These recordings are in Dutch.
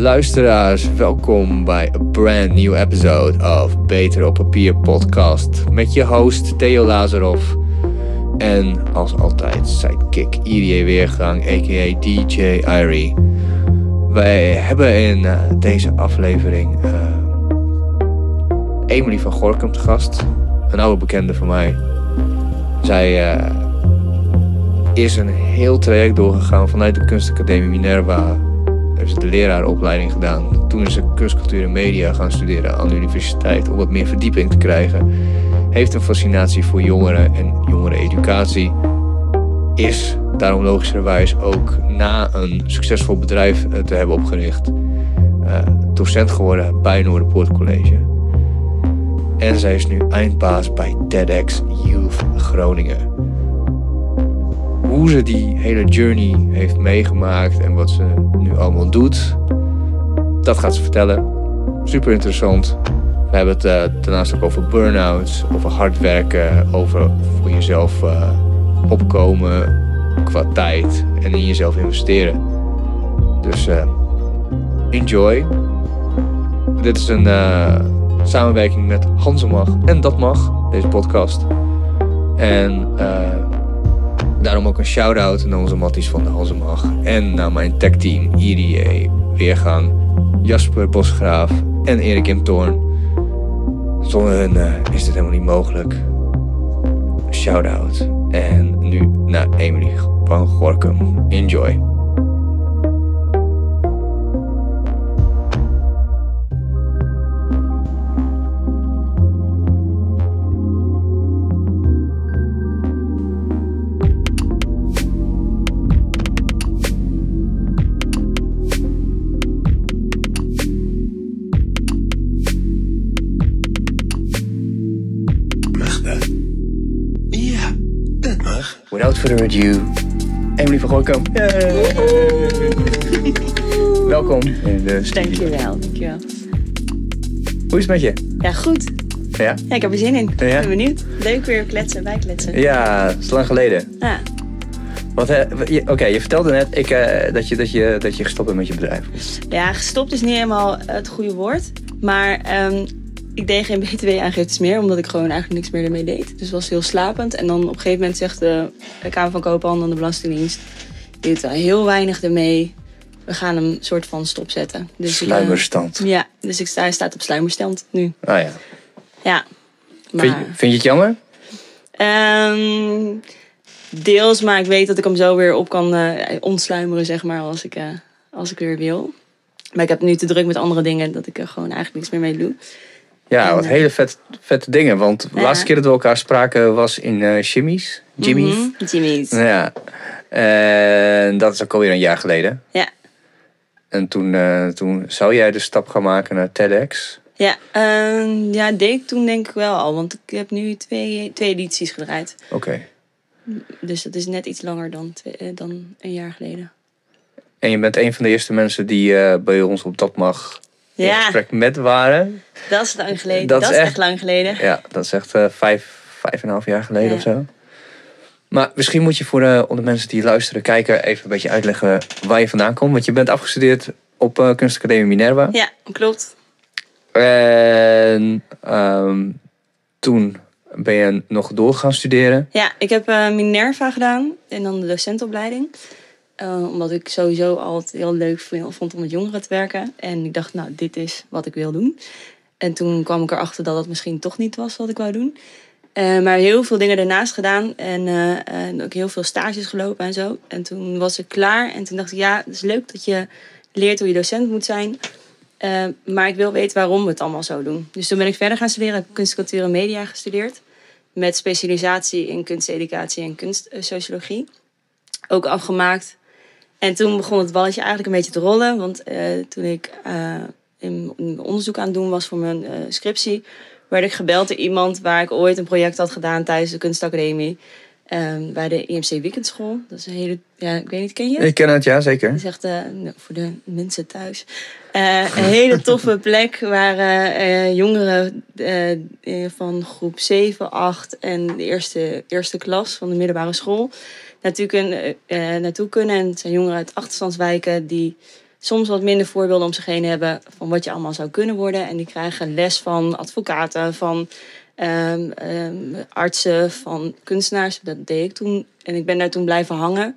Luisteraars, welkom bij a brand new episode of Beter op Papier podcast. Met je host Theo Lazarov. En als altijd sidekick Irie Weergang, a.k.a. DJ Irie. Wij hebben in uh, deze aflevering uh, Emily van Gorkum te gast. Een oude bekende van mij. Zij uh, is een heel traject doorgegaan vanuit de kunstacademie Minerva. Heeft de leraaropleiding gedaan. Toen is ze kunstcultuur en media gaan studeren aan de universiteit om wat meer verdieping te krijgen. Heeft een fascinatie voor jongeren en jongereneducatie. Is daarom logischerwijs ook na een succesvol bedrijf te hebben opgericht, uh, docent geworden bij Noorderpoort College. En zij is nu eindbaas bij TEDx Youth Groningen. Hoe ze die hele journey heeft meegemaakt en wat ze nu allemaal doet, dat gaat ze vertellen. Super interessant. We hebben het uh, daarnaast ook over burn-outs, over hard werken, over voor jezelf uh, opkomen qua tijd en in jezelf investeren. Dus uh, enjoy. Dit is een samenwerking met Hansemag en Dat Mag, deze podcast. En daarom ook een shout-out naar onze matties van de Hansemag. En naar mijn techteam Irie Weergang, Jasper Bosgraaf en Erik M. Toorn. Zonder hen uh, is dit helemaal niet mogelijk. Shout-out. En nu naar Emily van Gorkum. Enjoy. Further ado, Emily van Gooikamp. Welkom in de studio. Dankjewel, dankjewel. Hoe is het met je? Ja, goed. Ja? Ja, ik heb er zin in. Ik ben benieuwd. Leuk weer kletsen, bijkletsen. Ja, dat is lang geleden. Ja. Wat, eh, je- Oké, je vertelde net ik, eh, dat, je, dat, je, dat je gestopt bent met je bedrijf. ja, gestopt is niet helemaal het goede woord. Maar ehm, ik deed geen btw-aangiftes meer, omdat ik gewoon eigenlijk niks meer ermee deed. Dus was heel slapend. En dan op een gegeven moment zegt de, Kamer van Koophandel en de Belastingdienst... je doet er heel weinig ermee. We gaan hem soort van stopzetten. Dus ik, eh, Sluimerstand. ja, dus ik sta, hij staat op sluimerstand nu. Ah ja. Ja. Maar, Vind, je, vind je het jammer? Ehm, deels, maar ik weet dat ik hem zo weer op kan eh, ontsluimeren, zeg maar, als ik, eh, als ik weer wil. Maar ik heb nu te druk met andere dingen dat ik er gewoon eigenlijk niks meer mee doe. Ja, En, wat eh, hele vet, vette dingen. Want de laatste keer dat we elkaar spraken was in eh Jimmy's. Jimmy's. Jimmy's. Ja. En dat is ook alweer een jaar geleden. Ja. En toen, eh, toen zou jij de stap gaan maken naar TEDx. Ja, ehm, ja, deed ik toen denk ik wel al. Want ik heb nu twee, twee edities gedraaid. Oké. Dus dat is net iets langer dan, twee, dan een jaar geleden. En je bent een van de eerste mensen die bij ons op dat mag in Ja, gesprek met waren. dat is lang geleden. Dat Dat, is echt- echt lang geleden. Ja, dat is echt eh, vijf, vijf en een half jaar geleden Ja. of zo. Maar misschien moet je voor de, onder mensen die luisteren, kijken, even een beetje uitleggen waar je vandaan komt. Want je bent afgestudeerd op eh, Kunstacademie Minerva. Ja, klopt. En ehm, toen ben je nog door gaan studeren. Ja, ik heb eh, Minerva gedaan en dan de docentenopleiding. Eh, omdat ik sowieso altijd heel leuk vond om met jongeren te werken. En ik dacht, nou, dit is wat ik wil doen. En toen kwam ik erachter dat dat misschien toch niet was wat ik wou doen. Eh, maar heel veel dingen daarnaast gedaan. En, eh, en ook heel veel stages gelopen en zo. En toen was ik klaar. En toen dacht ik, ja, het is leuk dat je leert hoe je docent moet zijn. Eh, maar ik wil weten waarom we het allemaal zo doen. Dus toen ben ik verder gaan studeren. Heb kunst, cultuur en media gestudeerd. Met specialisatie in kunsteducatie en kunstsociologie. Ook afgemaakt. En toen begon het balletje eigenlijk een beetje te rollen. Want eh, toen ik in, in onderzoek aan het doen was voor mijn eh, scriptie... werd ik gebeld door iemand waar ik ooit een project had gedaan tijdens de kunstacademie. ehm, bij de IMC Weekendschool. Dat is een hele... Ja, ik weet niet, ken je het? Ik ken het, ja zeker. Dat is echt, nou, voor de mensen thuis, een hele toffe plek waar eh, jongeren van groep 7, 8 en de eerste, eerste klas van de middelbare school naartoe kunnen, eh, naartoe kunnen. En het zijn jongeren uit achterstandswijken die soms wat minder voorbeelden om zich heen hebben van wat je allemaal zou kunnen worden. En die krijgen les van advocaten, van ehm, ehm, artsen, van kunstenaars. Dat deed ik toen. En ik ben daar toen blijven hangen.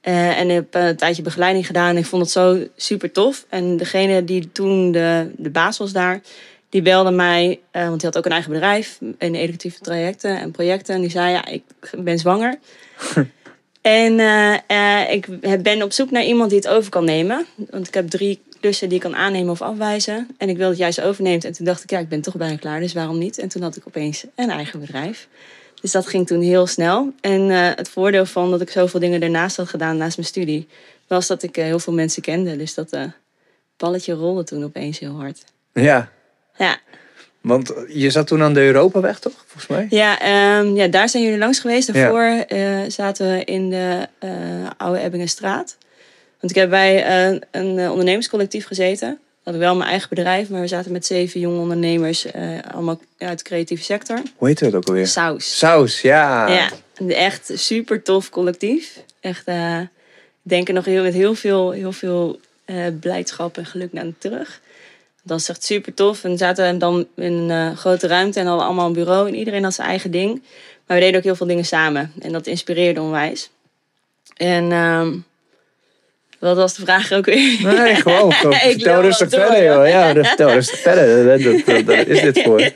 Eh, en ik heb een tijdje begeleiding gedaan. En ik vond het zo super tof. En degene die toen de, de baas was daar, die belde mij, eh, want die had ook een eigen bedrijf in educatieve trajecten en projecten. En die zei, ja, ik ben zwanger. en uh, ik ben op zoek naar iemand die het over kan nemen. Want ik heb drie klussen die ik kan aannemen of afwijzen. En ik wil dat jij ze overneemt. En toen dacht ik, ja, ik ben toch bijna klaar, dus waarom niet? En toen had ik opeens een eigen bedrijf. Dus dat ging toen heel snel. En het voordeel van dat ik zoveel dingen daarnaast had gedaan, naast mijn studie, was dat ik heel veel mensen kende. Dus dat balletje rolde toen opeens heel hard. Ja, ja. Want je zat toen aan de Europaweg, toch? Volgens mij. Ja, um, ja daar zijn jullie langs geweest. Daarvoor ja. uh, zaten we in de uh, Oude Ebbingenstraat. Want ik heb bij uh, een ondernemerscollectief gezeten. We hadden wel mijn eigen bedrijf, maar we zaten met zeven jonge ondernemers, allemaal uit de creatieve sector. Hoe heet dat ook alweer? Saus. Saus, ja. Ja, echt super tof collectief. Echt, ik denk er nog heel, met heel veel, heel veel blijdschap en geluk naar terug. Dat is echt super tof. En we zaten dan in een uh, grote ruimte en hadden allemaal een bureau. En iedereen had zijn eigen ding. Maar we deden ook heel veel dingen samen. En dat inspireerde onwijs. En um, wat was de vraag ook weer? Nee, gewoon. gewoon. vertel rustig verder, joh. Ja, vertel rustig verder. Dat, is dit voor.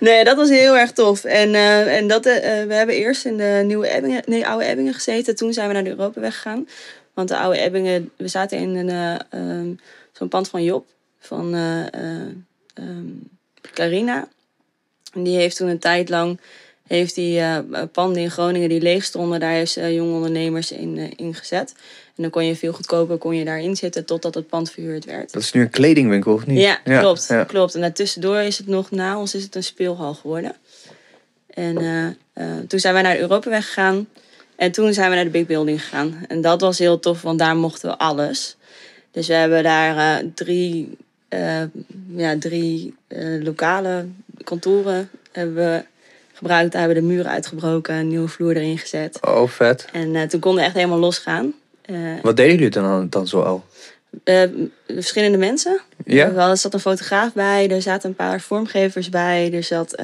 Nee, dat was heel erg tof. En, uh, en dat, uh, we hebben eerst in de nieuwe Ebbingen, nee, oude Ebbingen gezeten. Toen zijn we naar de Europaweg gegaan. Want de oude Ebbingen, we zaten in een, um, zo'n pand van Job van uh, uh, Carina. Die heeft toen een tijd lang heeft die uh, panden in Groningen die leeg stonden, daar heeft jonge ondernemers in, uh, in gezet. En dan kon je veel goedkoper kon je daarin zitten totdat het pand verhuurd werd. Dat is nu een kledingwinkel, of niet? Ja, klopt. Ja. klopt. En daartussendoor is het nog, na ons is het een speelhal geworden. En toen zijn wij naar de Europaweg gegaan. En toen zijn we naar de Big Building gegaan. En dat was heel tof, want daar mochten we alles. Dus we hebben daar drie uh, ja, drie uh, lokale kantoren hebben we gebruikt. Daar hebben we de muren uitgebroken, een nieuwe vloer erin gezet. Oh, vet. En uh, toen konden we echt helemaal losgaan. Wat deden jullie dan, dan zo al? verschillende mensen. Ja? Er zat een fotograaf bij, er zaten een paar vormgevers bij, er zat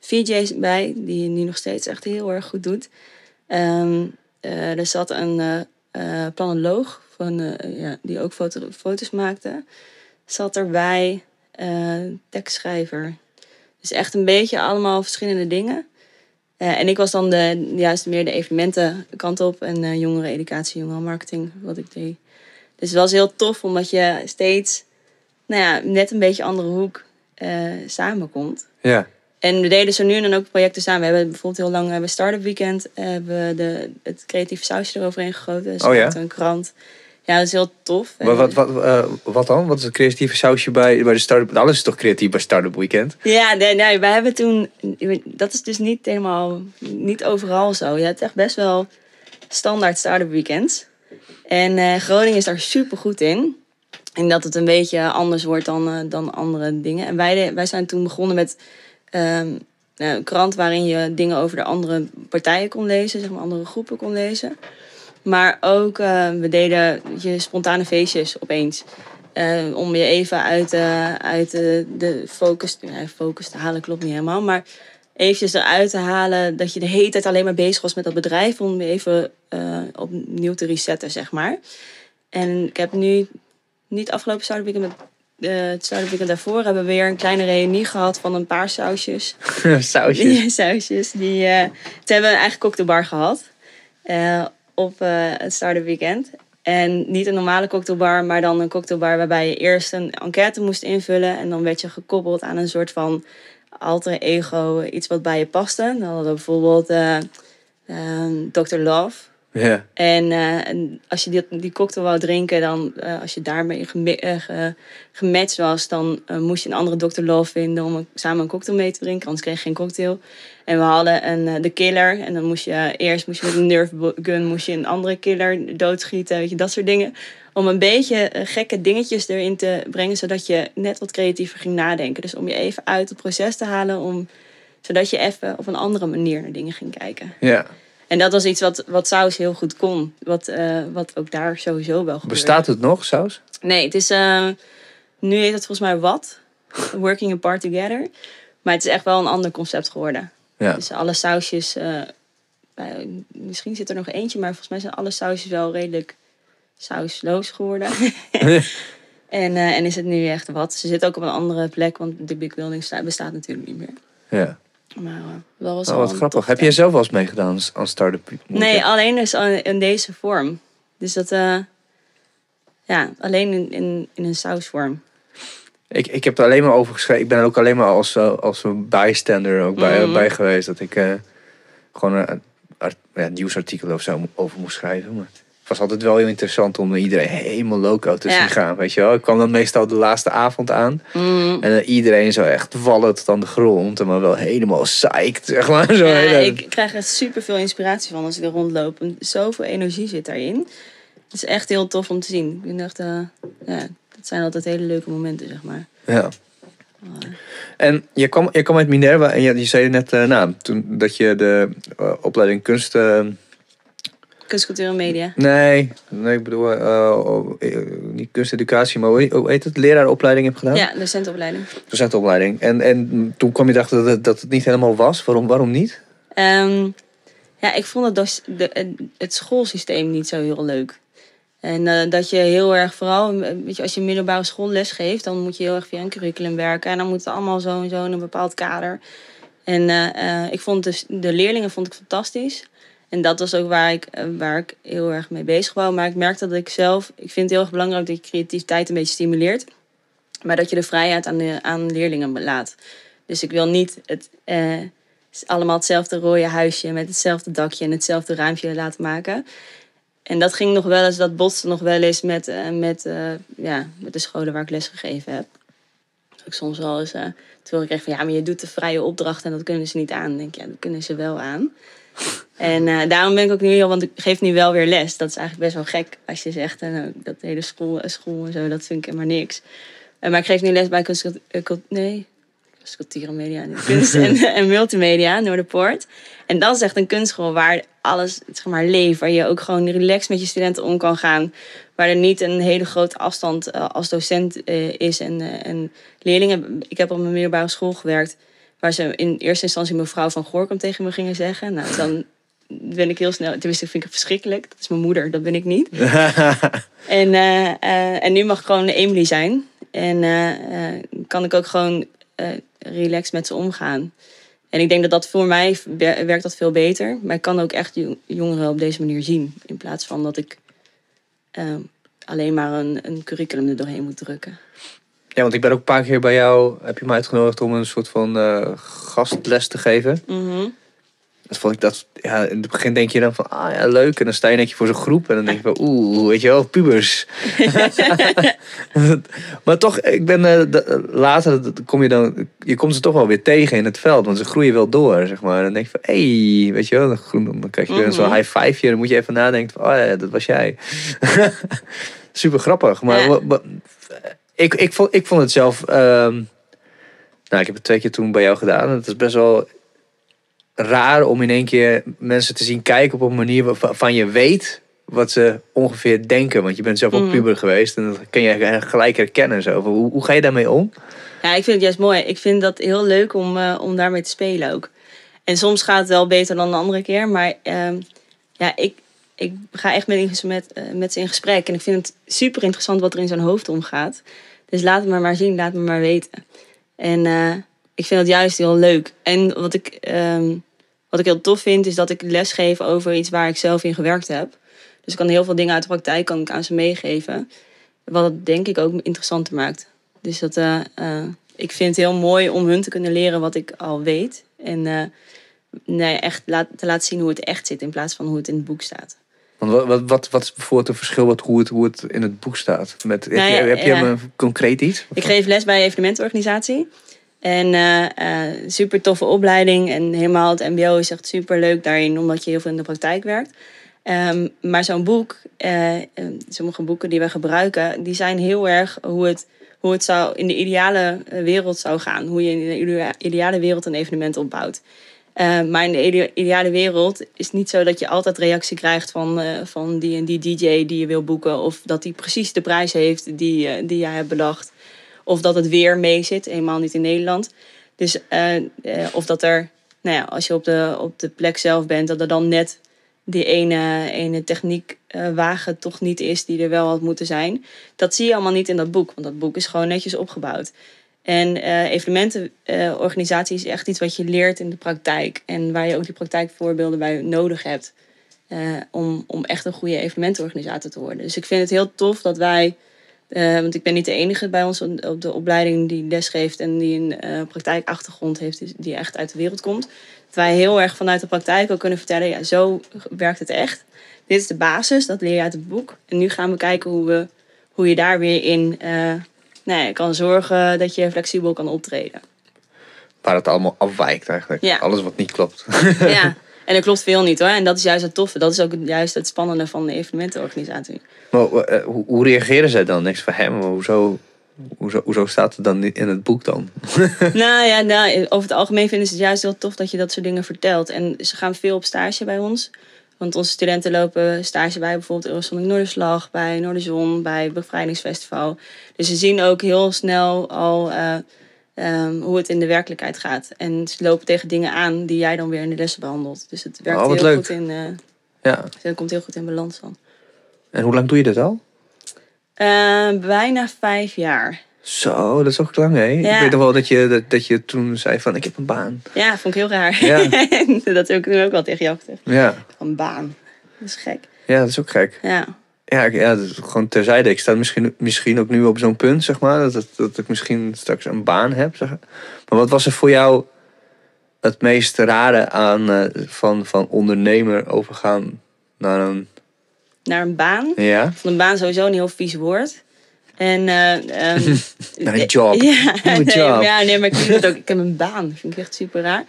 VJ's bij, die nu nog steeds echt heel erg goed doet. Um, er zat een planoloog van, ja, die ook foto foto's maakte zat erbij, uh, tekstschrijver. Dus echt een beetje allemaal verschillende dingen. Uh, en ik was dan de, juist meer de evenementen kant op en uh, jongere educatie, marketing wat ik deed. Dus het was heel tof omdat je steeds, nou ja, net een beetje andere hoek samenkomt. Ja. En we deden zo nu en dan ook projecten samen. We hebben bijvoorbeeld heel lang hebben Startup Weekend, hebben we de, het creatieve sausje eroverheen gegoten. Dus oh ja? een krant. Ja, dat is heel tof. Wat, wat, wat, uh, wat dan? Wat is het creatieve sausje bij, bij de start-up? Alles is toch creatief bij Startup Weekend? Ja, nee, nee, wij hebben toen... Dat is dus niet helemaal... Niet overal zo. Je hebt echt best wel standaard Startup Weekends. En uh, Groningen is daar super goed in. En dat het een beetje anders wordt dan, uh, dan andere dingen. En wij, wij zijn toen begonnen met... Um, een krant waarin je dingen over de andere partijen kon lezen. Zeg maar andere groepen kon lezen. Maar ook, uh, we deden je spontane feestjes opeens. Uh, om je even uit, uh, uit de, de focus, focus te halen, klopt niet helemaal. Maar eventjes eruit te halen dat je de hele tijd alleen maar bezig was met dat bedrijf. Om even opnieuw te resetten, zeg maar. En ik heb nu, niet afgelopen Startup Weekend, met het daarvoor, hebben we weer een kleine reunie gehad van een paar sausjes. sausjes? Ja, sausjes. Die, uh, toen hebben we een eigen cocktailbar gehad op uh, het Startup Weekend. En niet een normale cocktailbar, maar dan een cocktailbar waarbij je eerst een enquête moest invullen. En dan werd je gekoppeld aan een soort van alter ego, iets wat bij je paste. Dan hadden we bijvoorbeeld uh, uh, Dr. Love. Ja. En, uh, en, als je die, die cocktail wou drinken, dan uh, als je daarmee gem gematcht was, dan moest je een andere Dr. Love vinden om een, samen een cocktail mee te drinken, anders kreeg je geen cocktail. En we hadden een, de killer en dan moest je eerst moest je met een nerf gun moest je een andere killer doodschieten, weet je, dat soort dingen. Om een beetje gekke dingetjes erin te brengen, zodat je net wat creatiever ging nadenken. Dus om je even uit het proces te halen, om, zodat je even op een andere manier naar dingen ging kijken. Ja. En dat was iets wat, wat saus heel goed kon. Wat, eh, wat ook daar sowieso wel gebeurde. Bestaat het nog, saus? Nee, het is... eh, nu heet het volgens mij wat. Working apart together. Maar het is echt wel een ander concept geworden. Ja. Dus alle sausjes... eh, bij- misschien zit er nog eentje, maar volgens mij zijn alle sausjes wel redelijk sausloos geworden. en, en is het nu echt wat. Ze zit ook op een andere plek, want de Big Building sta- bestaat natuurlijk niet meer. Ja. Maar eh, dat was Oh, wat grappig. Heb jij zelf wel eens meegedaan aan Startup? Nee, alleen dus in deze vorm. Dus dat, eh, ja, alleen in, in, in een sausvorm. Ik, ik heb er alleen maar over geschreven. Ik ben er ook alleen maar als, eh, als een bijstander ook bij, Mhm. bij geweest. Dat ik gewoon een, art- ja, nieuwsartikel of zo over moest schrijven. Maar was altijd wel heel interessant om iedereen helemaal loco te Ja. zien gaan. Weet je wel? Ik kwam dan meestal de laatste avond aan. Mm. En dan iedereen zo echt vallen tot aan de grond. Maar wel helemaal psyched, zeg maar. Zo Ja, hele- ik krijg er super veel inspiratie van als ik er rondloop. En Zoveel energie zit daarin. Het is echt heel tof om te zien. Ik dacht, eh, ja, dat zijn altijd hele leuke momenten, zeg maar. Ja. En je kwam, je kwam uit Minerva en je, je zei net eh, nou, toen, dat je de eh, opleiding kunst... eh, Kunst, cultuur en media. nee, nee, ik bedoel eh, niet kunsteducatie, maar hoe heet- het? Leraaropleiding heb gedaan? Ja, docentenopleiding. Docentopleiding. En, en toen kwam je erachter dat het, dat het niet helemaal was. Waarom, waarom niet? Ehm, ja, ik vond het, de, het schoolsysteem niet zo heel leuk. En eh, dat je heel erg, vooral weet je, als je middelbare school les geeft, dan moet je heel erg via een curriculum werken. En dan moet het allemaal zo en zo in een bepaald kader. En ik vond dus de leerlingen vond ik fantastisch. En dat was ook waar ik, eh, waar ik heel erg mee bezig was. Maar ik merkte dat ik zelf, ik vind het heel erg belangrijk dat je creativiteit een beetje stimuleert. Maar dat je de vrijheid aan, de, aan leerlingen laat. Dus ik wil niet het, eh, allemaal hetzelfde rode huisje met hetzelfde dakje en hetzelfde raampje laten maken. En dat ging nog wel eens, dat botste nog wel eens met, eh, met, eh, ja, met de scholen waar ik les gegeven heb. Ik soms wel eens, eh toen ik kreeg van ja, maar je doet de vrije opdracht en dat kunnen ze niet aan. Dan denk ik, ja, dat kunnen ze wel aan. En eh, daarom ben ik ook nu heel, want ik geef nu wel weer les. Dat is eigenlijk best wel gek als je zegt, eh, nou, dat hele school, eh, school en zo, dat vind ik maar niks. Maar ik geef nu les bij kunst, cult- nee, cultuur en media, kunst en, en multimedia, Noorderpoort. En dat is echt een kunstschool waar alles zeg maar, leeft, waar je ook gewoon relaxed met je studenten om kan gaan. Waar er niet een hele grote afstand als docent is. En, en leerlingen, ik heb op een middelbare school gewerkt, waar ze in eerste instantie mevrouw van Goorkom tegen me gingen zeggen. Nou, dan ben ik heel snel, tenminste vind ik het verschrikkelijk. Dat is mijn moeder, dat ben ik niet. En, eh, eh, en nu mag ik gewoon Emily zijn. En eh, kan ik ook gewoon relaxed met ze omgaan. En ik denk dat dat voor mij wer- werkt dat veel beter. Maar ik kan ook echt jo- jongeren op deze manier zien. In plaats van dat ik eh, alleen maar een, een curriculum er doorheen moet drukken. Ja, want ik ben ook een paar keer bij jou, heb je me uitgenodigd om een soort van eh, gastles te geven. Mhm. Dat vond ik dat, ja, in het begin denk je dan van, ah ja, leuk. En dan sta je net voor zo'n groep en dan denk je van, oeh, weet je wel, pubers. maar toch, ik ben eh, de- later dat kom je dan, je komt ze toch wel weer tegen in het veld, want ze groeien wel door, zeg maar. Dan denk je van, hé, hey, weet je wel, dan, groen- dan krijg je weer Mhm. zo'n high five dan moet je even nadenken van, oh ja, dat was jij. Super grappig, maar Ja. Ik, ik, vond, ik vond het zelf, ehm, nou, ik heb het twee keer toen bij jou gedaan. Het is best wel raar om in één keer mensen te zien kijken op een manier waarvan je weet wat ze ongeveer denken. Want je bent zelf ook Mhm. puber geweest en dat kan je gelijk herkennen. Zo. Hoe, hoe ga je daarmee om? Ja, ik vind het juist mooi. Ik vind dat heel leuk om, eh, om daarmee te spelen ook. En soms gaat het wel beter dan de andere keer. Maar ehm, ja, ik, ik ga echt met, met, eh, met ze in gesprek. En ik vind het super interessant wat er in zijn hoofd omgaat. Dus laat het me maar zien, laat me maar weten. En eh, ik vind het juist heel leuk. En wat ik, ehm, wat ik heel tof vind, is dat ik les geef over iets waar ik zelf in gewerkt heb. Dus ik kan heel veel dingen uit de praktijk kan ik aan ze meegeven. Wat het denk ik ook interessanter maakt. Dus dat, eh, ik vind het heel mooi om hun te kunnen leren wat ik al weet. En nee, echt te laten zien hoe het echt zit in plaats van hoe het in het boek staat. Want wat, wat, wat, wat is bijvoorbeeld het verschil wat, hoe, het, hoe het in het boek staat? Met, Nou heb je, heb je ja. een concreet iets? Ik geef les bij een evenementenorganisatie. En eh, eh, super toffe opleiding. En helemaal het MBO is echt super leuk daarin, omdat je heel veel in de praktijk werkt. Ehm, maar zo'n boek, eh, sommige boeken die we gebruiken, die zijn heel erg hoe het, hoe het zou in de ideale wereld zou gaan. Hoe je in de idea- ideale wereld een evenement opbouwt. Eh, maar in de ide- ideale wereld is het niet zo dat je altijd reactie krijgt van, eh, van die en die DJ die je wil boeken. Of dat die precies de prijs heeft die, eh, die jij hebt bedacht. Of dat het weer mee zit, helemaal niet in Nederland. Dus of dat er, nou ja, als je op de, op de plek zelf bent, dat er dan net die ene, ene techniekwagen toch niet is die er wel had moeten zijn. Dat zie je allemaal niet in dat boek, want dat boek is gewoon netjes opgebouwd. En eh evenementenorganisatie is echt iets wat je leert in de praktijk. En waar je ook die praktijkvoorbeelden bij nodig hebt. eh, om, om echt een goede evenementenorganisator te worden. Dus ik vind het heel tof dat wij. eh, want ik ben niet de enige bij ons op de opleiding die les geeft en die een eh, praktijkachtergrond heeft, die- die echt uit de wereld komt. Dat wij heel erg vanuit de praktijk ook kunnen vertellen: ja, zo werkt het echt. Dit is de basis, dat leer je uit het boek. En nu gaan we kijken hoe, we, hoe je daar weer in eh, ja, kan zorgen dat je flexibel kan optreden. Waar het allemaal afwijkt eigenlijk. Ja. Alles wat niet klopt. ja, en er klopt veel niet hoor. En dat is juist het toffe. Dat is ook juist het spannende van de evenementenorganisatie. maar eh, hoe, hoe reageren zij dan? Niks van hem, maar hoezo, hoezo, hoezo staat het dan in het boek dan? nou ja, nou, over het algemeen vinden ze het juist heel tof dat je dat soort dingen vertelt. En ze gaan veel op stage bij ons. Want onze studenten lopen stage bij bijvoorbeeld Eurosonic Noorderslag, bij Noorderzon, bij Bevrijdingsfestival. Dus ze zien ook heel snel al eh, ehm, hoe het in de werkelijkheid gaat. En ze lopen tegen dingen aan die jij dan weer in de lessen behandelt. Dus het werkt Oh, heel leuk. goed in, eh, Ja. het komt heel goed in balans dan. En hoe lang doe je dit al? Eh, bijna vijf jaar. Zo, dat is ook lang, hè? Ja. Ik weet nog wel dat je, dat, dat je toen zei van, ik heb een baan. Ja, vond ik heel raar. Ja. dat heb ik toen ook wel tegen jou gezegd. Ja, Een baan. Dat is gek. ja dat is ook gek. Ja. Ja, ja dat is gewoon terzijde. Ik sta misschien, misschien ook nu op zo'n punt, zeg maar, dat, dat, dat ik misschien straks een baan heb. Zeg. Maar wat was er voor jou het meest rare aan eh, van, van ondernemer overgaan naar een... Naar een baan. Ja? Vond een baan sowieso een heel vies woord. En, Naar een job. Ja, nee, job. maar ja, nee, maar ik vind het ook. Ik heb een baan. Dat vind ik echt super raar.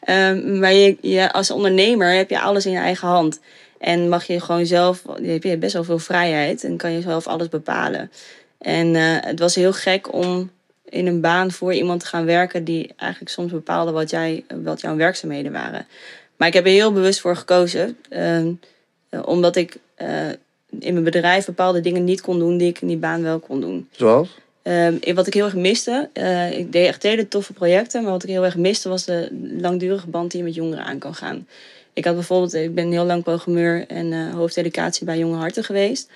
Ehm, maar je, je, als ondernemer heb je alles in je eigen hand. En mag je gewoon zelf, je heb je best wel veel vrijheid en kan je zelf alles bepalen. En eh, het was heel gek om in een baan voor iemand te gaan werken die eigenlijk soms bepaalde wat, jij, wat jouw werkzaamheden waren. Maar ik heb er heel bewust voor gekozen, ehm, eh, omdat ik eh, in mijn bedrijf bepaalde dingen niet kon doen die ik in die baan wel kon doen. Zoals? Ehm, wat ik heel erg miste, eh, ik deed echt hele toffe projecten, maar wat ik heel erg miste was de langdurige band die je met jongeren aan kan gaan. Ik had bijvoorbeeld, ik ben heel lang programmeur en eh hoofdeducatie bij Jonge Harten geweest.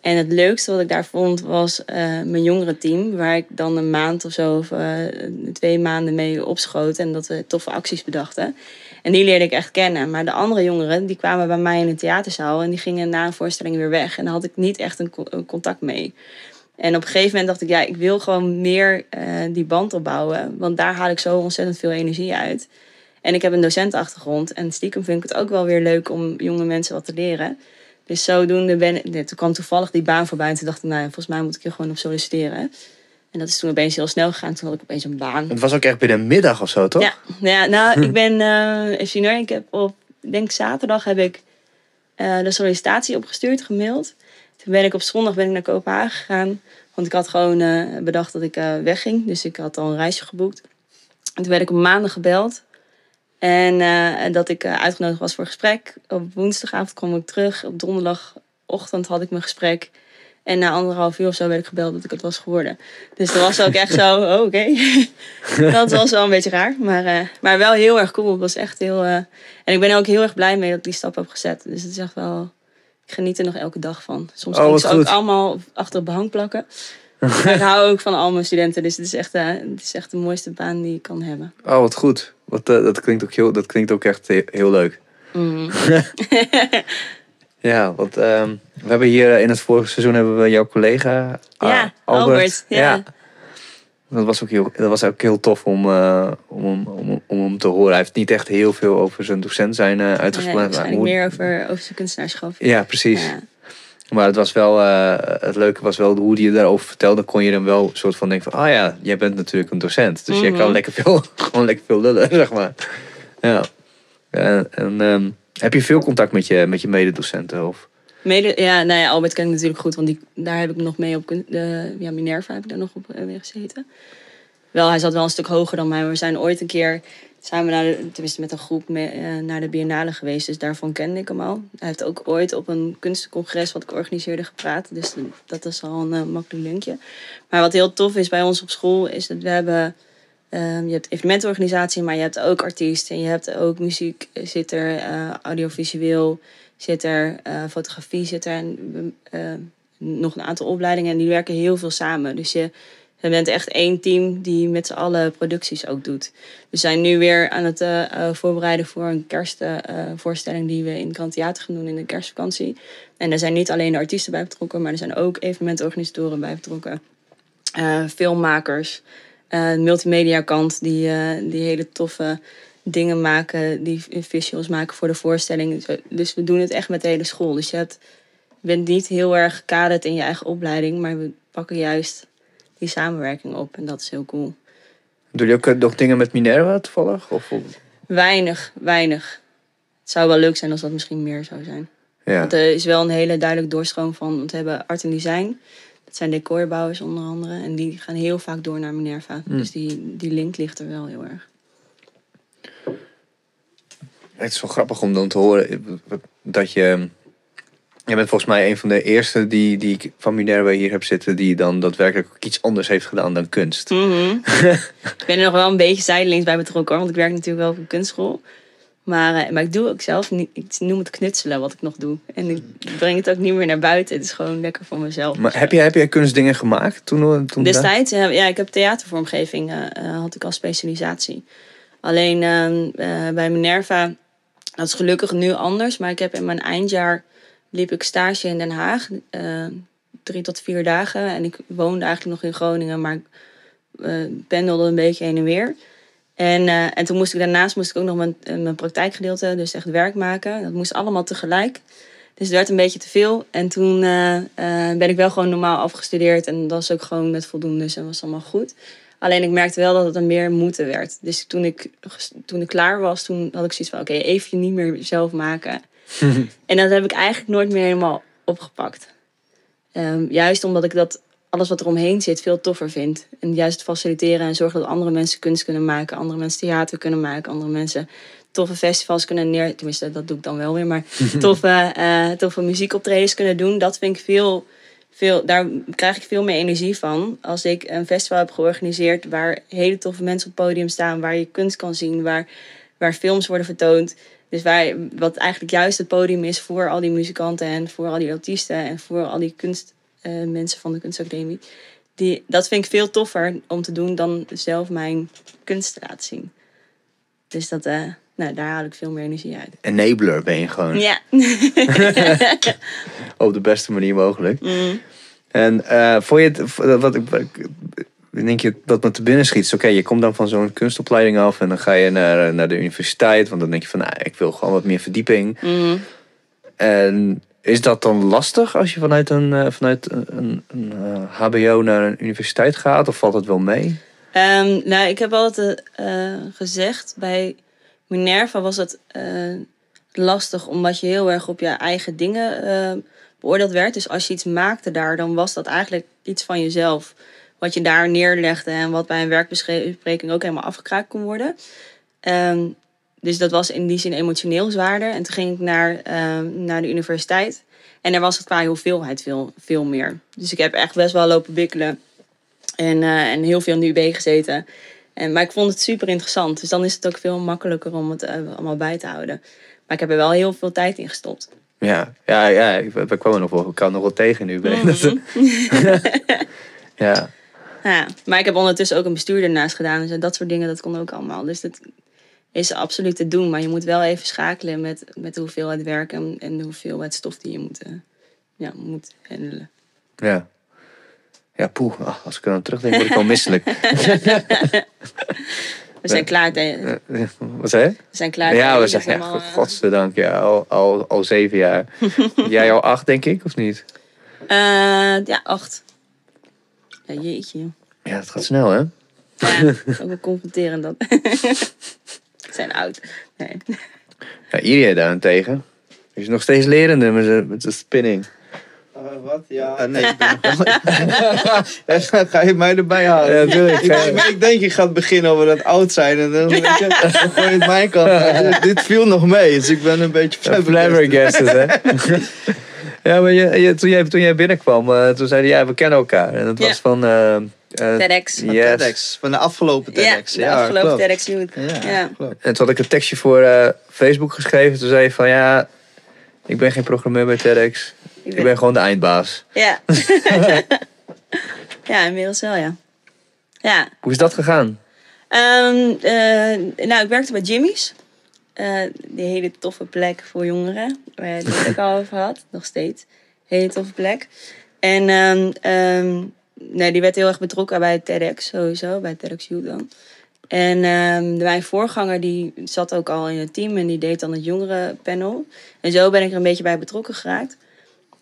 En het leukste wat ik daar vond was eh, mijn jongerenteam, waar ik dan een maand of zo of twee maanden mee opschoot en dat we toffe acties bedachten. En die leerde ik echt kennen. Maar de andere jongeren, die kwamen bij mij in een theaterzaal en die gingen na een voorstelling weer weg. En daar had ik niet echt een, co- een contact mee. En op een gegeven moment dacht ik, ja, ik wil gewoon meer eh, die band opbouwen. Want daar haal ik zo ontzettend veel energie uit. En ik heb een docentenachtergrond. En stiekem vind ik het ook wel weer leuk om jonge mensen wat te leren. Dus zodoende ben ik... nee, Toen kwam toevallig die baan voorbij. En toen dacht ik, nou volgens mij moet ik er gewoon op solliciteren. En dat is toen opeens heel snel gegaan. Toen had ik opeens een baan. Het was ook echt binnen een middag of zo, toch? Ja, ja nou, ik ben, eh even zien hoor, ik heb op, denk zaterdag heb ik eh, de sollicitatie opgestuurd, gemaild. Toen ben ik op zondag ben ik naar Kopenhagen gegaan, want ik had gewoon eh, bedacht dat ik eh, wegging. Dus ik had al een reisje geboekt. En toen werd ik op maandag gebeld. En eh, dat ik eh, uitgenodigd was voor gesprek. Op woensdagavond kwam ik terug. Op donderdagochtend had ik mijn gesprek. En na anderhalf uur of zo werd ik gebeld dat ik het was geworden. Dus dat was ook echt zo, oh, oké. dat was wel een beetje raar. Maar, eh, maar wel heel erg cool. Het was echt heel... eh, En ik ben er ook heel erg blij mee dat ik die stap heb gezet. Dus het is echt wel... Ik geniet er nog elke dag van. Soms Oh, kan ik ze ook allemaal achter het behang plakken. maar ik hou ook van al mijn studenten. Dus het is echt, eh, het is echt de mooiste baan die ik kan hebben. Oh, wat goed. Wat, dat, klinkt ook heel, dat klinkt ook echt he- heel leuk. Mhm. Ja, want ehm, we hebben hier eh, in het vorige seizoen hebben we jouw collega Ja, Albert, ja. Dat was ook heel, dat was ook heel tof om, eh, om, om, om, om hem te horen. Hij heeft niet echt heel veel over zijn docent zijn Nee, uitgesproken. waarschijnlijk meer over, over zijn kunstenaarschap. Ja, precies. Ja. Maar het was wel, het leuke was wel hoe hij je daarover vertelde. Kon je dan wel een soort van denken van, ah ja, jij bent natuurlijk een docent. Dus jij Mhm. kan lekker veel, gewoon lekker veel lullen, zeg maar. Ja. En, en ehm, heb je veel contact met je, met je mededocenten? Of? Mede, ja, nou ja, Albert ken ik natuurlijk goed, want die, daar heb ik nog mee op de, ja, Minerva heb ik daar nog op eh, weer gezeten. Wel, hij zat wel een stuk hoger dan mij, maar we zijn ooit een keer, samen naar de, tenminste met een groep eh, naar de Biennale geweest. Dus daarvan kende ik hem al. Hij heeft ook ooit op een kunstencongres wat ik organiseerde gepraat. Dus dat is al een eh, makkelijk linkje. Maar wat heel tof is bij ons op school, is dat we hebben... ehm, je hebt evenementenorganisatie, maar je hebt ook artiest. En je hebt ook muziek zit er, eh, audiovisueel zit er, eh, fotografie zit er. En eh, nog een aantal opleidingen. En die werken heel veel samen. Dus je, bent echt één team die met z'n allen producties ook doet. We zijn nu weer aan het eh, voorbereiden voor een kerstvoorstelling die we in Grand Theater gaan doen in de kerstvakantie. En er zijn niet alleen de artiesten bij betrokken, maar er zijn ook evenementorganisatoren bij betrokken. Filmmakers, eh multimedia kant die, eh, die hele toffe dingen maken, die visuals maken voor de voorstelling. Dus we- Dus we doen het echt met de hele school. Dus je, hebt, je bent niet heel erg gekaderd in je eigen opleiding, maar we pakken juist die samenwerking op. En dat is heel cool. Doe je ook eh, nog dingen met Minerva toevallig? Of, of- Weinig, weinig. Het zou wel leuk zijn als dat misschien meer zou zijn. ja. Want er is wel een hele duidelijk doorstroom van. Want we hebben art en design. Dat zijn decorbouwers onder andere. En die gaan heel vaak door naar Minerva. Dus die, die link ligt er wel heel erg. Het is wel grappig om dan te horen dat je... Je bent volgens mij een van de eerste die, die ik van Minerva hier heb zitten... die dan daadwerkelijk ook iets anders heeft gedaan dan kunst. Mhm. ik ben er nog wel een beetje zijdelings bij betrokken. hoor, Want ik werk natuurlijk wel op een kunstschool. Maar, eh, maar ik doe ook zelf niet. Ik noem het knutselen wat ik nog doe. En ik breng het ook niet meer naar buiten. Het is gewoon lekker voor mezelf. Maar heb jij, heb jij kunstdingen gemaakt toen? toen Destijds, eh, ja, ik heb theatervormgeving, eh, eh, had ik als specialisatie. Alleen ehm, eh, bij Minerva, dat is gelukkig nu anders. Maar ik heb in mijn eindjaar, liep ik stage in Den Haag. eh, drie tot vier dagen. En ik woonde eigenlijk nog in Groningen, maar ik eh, pendelde een beetje heen en weer. En, eh, en toen moest ik daarnaast moest ik ook nog mijn, eh, mijn praktijkgedeelte, dus echt werk maken. Dat moest allemaal tegelijk. Dus het werd een beetje te veel. En toen eh, ben ik wel gewoon normaal afgestudeerd. En dat was ook gewoon met voldoende. Dus dat was allemaal goed. Alleen ik merkte wel dat het een meer moeten werd. Dus toen ik, toen ik klaar was, toen had ik zoiets van... Oké, even niet meer zelf maken. en dat heb ik eigenlijk nooit meer helemaal opgepakt. Ehm, juist omdat ik dat alles wat er omheen zit veel toffer vind. En juist faciliteren en zorgen dat andere mensen kunst kunnen maken. Andere mensen theater kunnen maken. Andere mensen toffe festivals kunnen neer... Tenminste, dat doe ik dan wel weer. Maar toffe, eh toffe muziekoptredens kunnen doen. Dat vind ik veel, veel... Daar krijg ik veel meer energie van. Als ik een festival heb georganiseerd... waar hele toffe mensen op het podium staan... waar je kunst kan zien, waar, waar films worden vertoond... Dus waar, wat eigenlijk juist het podium is voor al die muzikanten en voor al die artiesten en voor al die kunstmensen mensen van de kunstacademie. Die, dat vind ik veel toffer om te doen dan zelf mijn kunst te laten zien. Dus dat, eh, nou, daar haal ik veel meer energie uit. Enabler ben je gewoon. Ja. Op de beste manier mogelijk. Mm. En eh voor je het, wat ik, denk je wat me te binnen schiet, oké, je komt dan van zo'n kunstopleiding af en dan ga je naar, eh, naar de universiteit, want dan denk je van, nou, ik wil gewoon wat meer verdieping. Mhm. En is dat dan lastig als je vanuit een, eh, vanuit een, een, een, eh, HBO naar een universiteit gaat, of valt het wel mee? Ehm, nou, ik heb altijd eh, gezegd, bij Minerva was het lastig omdat je heel erg op je eigen dingen beoordeeld werd. Dus als je iets maakte daar, dan was dat eigenlijk iets van jezelf. Wat je daar neerlegde en wat bij een werkbespreking ook helemaal afgekraakt kon worden. Ehm, dus dat was in die zin emotioneel zwaarder. En toen ging ik naar, ehm, naar de universiteit. En daar was het qua hoeveelheid veel, veel meer. Dus ik heb echt best wel lopen bikkelen. En, eh, en heel veel in de UB gezeten. En, maar ik vond het super interessant. Dus dan is het ook veel makkelijker om het eh, allemaal bij te houden. Maar ik heb er wel heel veel tijd in gestopt. Ja, ja, ja ik, we kwamen nog wel, ik kan nog wel tegen nu. Mhm. ja. Ja, maar ik heb ondertussen ook een bestuurder naast gedaan. Dus dat soort dingen, dat kon ook allemaal. Dus dat is absoluut te doen. Maar je moet wel even schakelen met, met de hoeveelheid werk en, en de hoeveelheid stof die je moet, eh, ja, moet handelen. Ja. Ja, poeh. ah, Als ik er aan terugdenk, word ik al misselijk. We zijn klaar. Wat zei je? We zijn klaar. Ja, we zijn, ja, allemaal, eh, godzijdank, ja, al, al, al zeven jaar. Jij al acht, denk ik, of niet? eh, ja, acht. Ja, jeetje. Ja, het gaat snel, hè? Ja, ook wel confronterend dat. Zijn oud. Nee. Ja, Iria daarentegen. Is nog steeds lerende met de, met de spinning. Eh, wat? Ja, nee, ik ben nog wel... ga, ga je mij erbij halen? Ja, natuurlijk. Ik, denk- ik denk, je gaat beginnen over dat oud zijn en dan, weet je, dan gooi je het mijn kant. Dit, dit viel nog mee, dus ik ben een beetje Flabbergasted, hè? ja, maar je, je- toen, jij, toen jij binnenkwam, eh, toen zeiden ja, we kennen elkaar. En dat was van... eh, TEDx. Van Yes. TEDx, van de afgelopen Ja, TEDx. de afgelopen klopt. TEDx Youth. Ja, Ja. En toen had ik een tekstje voor eh, Facebook geschreven. Toen zei je van ja, ik ben geen programmeur bij TEDx. Ik ben gewoon de eindbaas. Ja. ja, inmiddels wel, ja. Ja. Hoe is dat gegaan? Ehm, eh, nou, ik werkte bij Jimmy's. Eh, die hele toffe plek voor jongeren. Waar je het ook al over had. Nog steeds. Hele toffe plek. En ehm, ehm, nee, die werd heel erg betrokken bij TEDx sowieso. Bij TEDx Youth dan. En ehm, mijn voorganger die zat ook al in het team. En die deed dan het jongerenpanel. En zo ben ik er een beetje bij betrokken geraakt.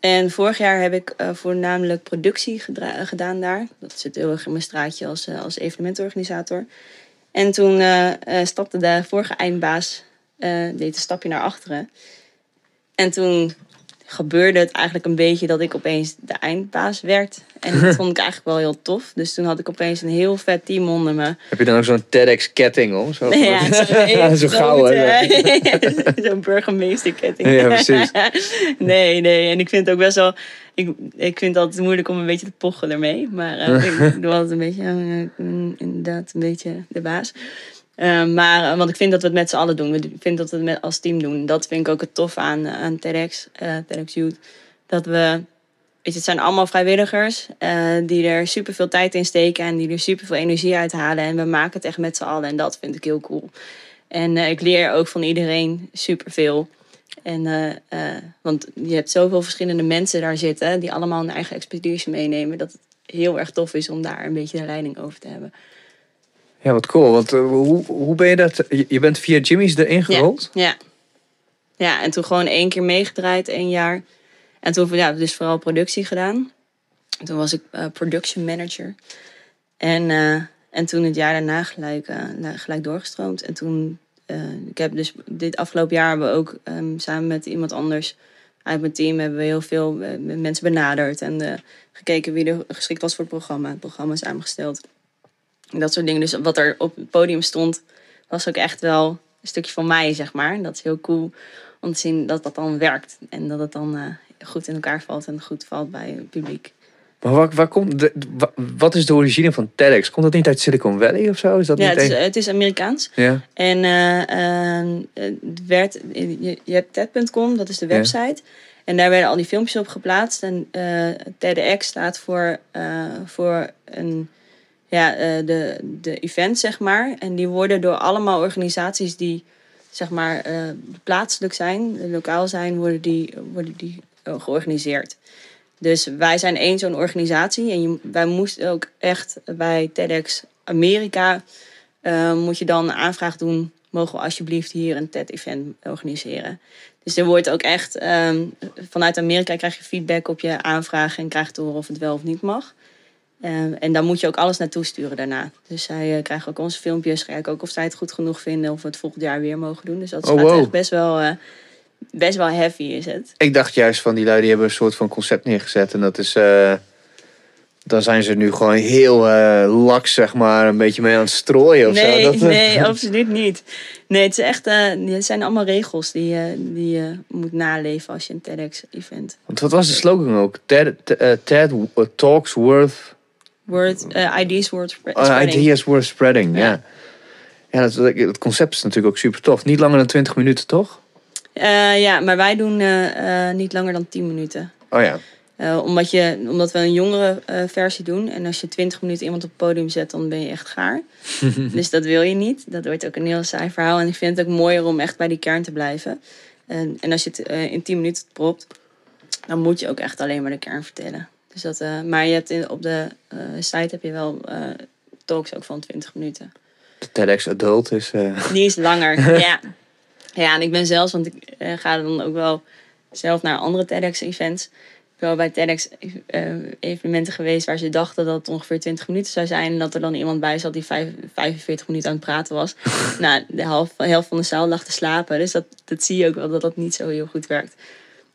En vorig jaar heb ik eh, voornamelijk productie gedaan daar. Dat zit heel erg in mijn straatje als, eh, als evenementorganisator. En toen eh, stapte de vorige eindbaas, deed een stapje naar achteren. En toen gebeurde het eigenlijk een beetje dat ik opeens de eindbaas werd. En dat vond ik eigenlijk wel heel tof. Dus toen had ik opeens een heel vet team onder me. Heb je dan ook zo'n TEDx ketting om? Zo, Ja, zo'n Zo gouden. Zo'n burgemeesterketting. Ja, precies. nee, nee. En ik vind het ook best wel... Ik, ik vind het altijd moeilijk om een beetje te pochen ermee. Maar eh, ik doe altijd een beetje... ben inderdaad een beetje de baas. Eh, maar, eh, want ik vind dat we het met z'n allen doen. Ik vind dat we het met, als team doen. Dat vind ik ook het tof aan, eh, aan TEDx, eh TEDx Youth. Dat we... Weet je, het zijn allemaal vrijwilligers eh, die er super veel tijd in steken en die er super veel energie uit halen. En we maken het echt met z'n allen en dat vind ik heel cool. En eh, ik leer ook van iedereen superveel. En, eh, want je hebt zoveel verschillende mensen daar zitten die allemaal een eigen expertise meenemen. Dat het heel erg tof is om daar een beetje de leiding over te hebben. Ja, wat cool. Want hoe, hoe ben je dat... Je, bent via Jimmy's erin gerold? Ja. Ja, en toen gewoon één keer meegedraaid, één jaar. En toen ja, dus vooral productie gedaan. En toen was ik eh, production manager. En, eh, en toen het jaar daarna gelijk, eh, gelijk doorgestroomd. En toen, ik heb dus dit afgelopen jaar hebben we ook ehm, samen met iemand anders uit mijn team hebben we heel veel mensen benaderd. En gekeken wie er geschikt was voor het programma. Het programma samengesteld. En dat soort dingen. Dus wat er op het podium stond, was ook echt wel een stukje van mij, zeg maar. Dat is heel cool om te zien dat dat dan werkt. En dat het dan goed in elkaar valt en goed valt bij het publiek. Maar waar, waar komt de, wa- wat is de origine van TEDx? Komt dat niet uit Silicon Valley of zo? Is dat Ja, niet het is, het is Amerikaans. ja. En eh, eh, het werd, je, je hebt TED.com, dat is de Ja. website. En daar werden al die filmpjes op geplaatst. En eh TEDx staat voor, eh, voor een, ja, de, de event, zeg maar. En die worden door allemaal organisaties die zeg maar, plaatselijk zijn, lokaal zijn, worden die, worden die georganiseerd. Dus wij zijn één zo'n organisatie. En je, wij moesten ook echt bij TEDx Amerika eh, moet je dan een aanvraag doen. Mogen we alsjeblieft hier een TED-event organiseren? Dus er wordt ook echt ehm, vanuit Amerika krijg je feedback op je aanvraag en krijgt te horen of het wel of niet mag. Ehm, en dan moet je ook alles naartoe sturen daarna. Dus zij eh, krijgen ook onze filmpjes, kijken ook of zij het goed genoeg vinden of we het volgend jaar weer mogen doen. Dus dat Oh, gaat wow. echt best wel, eh, best wel heavy is het. Ik dacht juist van die lui die hebben een soort van concept neergezet. En dat is... eh, dan zijn ze nu gewoon heel eh laks, zeg maar, een beetje mee aan het strooien of nee, zo. Dat, nee, absoluut niet. Nee, het, is echt, eh, het zijn allemaal regels die, je die je moet naleven als je een TEDx-event. Want wat was de slogan ook? TED, TED Talks Worth... Word, eh, IDs word spre- Oh, spreading. ideas worth spreading, ja. Ja. Ja, dat, concept is natuurlijk ook super tof. Niet langer dan 20 minuten, toch? Eh, ja, maar wij doen eh, eh, niet langer dan 10 minuten. Oh ja. Omdat, je, omdat we een jongere versie doen. En als je 20 minuten iemand op het podium zet, dan ben je echt gaar. dus dat wil je niet. Dat wordt ook een heel saai verhaal. En ik vind het ook mooier om echt bij die kern te blijven. En, en als je het in 10 minuten propt, dan moet je ook echt alleen maar de kern vertellen. Dus dat, maar je hebt in, op de site heb je wel talks ook van 20 minuten. De TEDx Adult is... Die is langer, ja. Ja, en ik ben zelfs, want ik eh, ga dan ook wel zelf naar andere TEDx-events. Ik ben wel bij TEDx-evenementen geweest waar ze dachten dat het ongeveer 20 minuten zou zijn. En dat er dan iemand bij zat die vijf- 45 minuten aan het praten was. nou, de helft, de helft van de zaal lag te slapen. Dus dat, dat zie je ook wel dat dat niet zo heel goed werkt.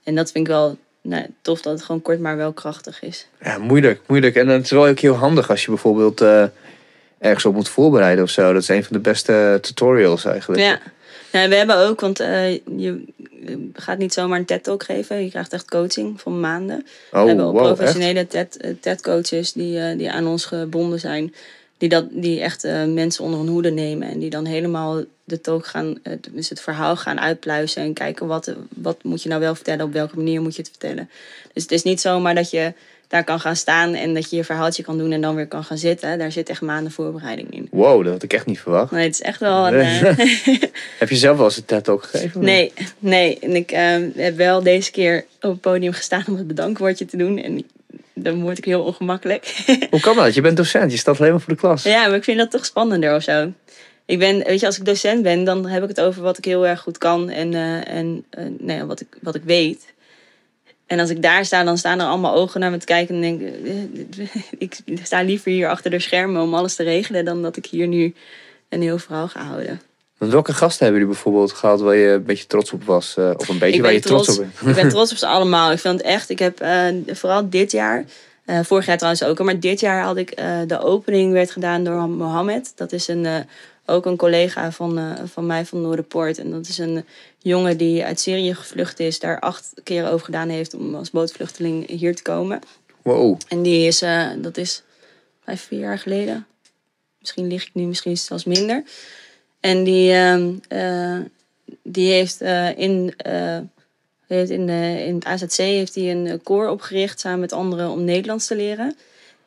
En dat vind ik wel nou, tof dat het gewoon kort maar wel krachtig is. Ja, moeilijk, moeilijk. En het is wel ook heel handig als je bijvoorbeeld eh, ergens op moet voorbereiden of zo. Dat is een van de beste tutorials eigenlijk. Ja. Ja, we hebben ook, want eh, je je gaat niet zomaar een TED-talk geven. Je krijgt echt coaching van maanden. Oh, we hebben ook wow, professionele TED- eh, TED-coaches die, eh, die aan ons gebonden zijn. Die, dat, die echt eh, mensen onder hun hoede nemen. En die dan helemaal de talk gaan, eh, dus het verhaal gaan uitpluizen. En kijken wat, wat moet je nou wel vertellen, op welke manier moet je het vertellen. Dus het is niet zomaar dat je daar kan gaan staan en dat je je verhaaltje kan doen en dan weer kan gaan zitten. Daar zit echt maanden voorbereiding in. Wow, dat had ik echt niet verwacht. Nee, het is echt wel een... eh, Heb je zelf wel eens een TED ook gegeven? Nee, nee. En ik eh, heb wel deze keer op het podium gestaan om het bedankwoordje te doen. En dan word ik heel ongemakkelijk. Hoe kan dat? Je bent docent, je staat alleen maar voor de klas. ja, maar ik vind dat toch spannender of zo. Ik ben, weet je, als ik docent ben, dan heb ik het over wat ik heel erg goed kan en, eh, en nou ja, wat, ik, wat ik weet. En als ik daar sta, dan staan er allemaal ogen naar me te kijken en denk ik, ik sta liever hier achter de schermen om alles te regelen dan dat ik hier nu een heel verhaal ga houden. Want welke gasten hebben jullie bijvoorbeeld gehad waar je een beetje trots op was? eh, of een beetje waar je trots, op bent? Ik ben trots op ze allemaal. Ik vind het echt, ik heb eh, vooral dit jaar, eh, vorig jaar trouwens ook, maar dit jaar had ik eh, de opening werd gedaan door Mohammed. Dat is een, eh, ook een collega van, eh, van mij van Noorderpoort. En dat is een jongen die uit Syrië gevlucht is, daar acht keer over gedaan heeft om als bootvluchteling hier te komen. Wow. En die is, eh, dat is vijf, vier jaar geleden. Misschien lig ik nu, misschien zelfs minder. En die, ehm, eh, die heeft in, eh, heeft in, de, in het AZC heeft hij een koor opgericht samen met anderen om Nederlands te leren.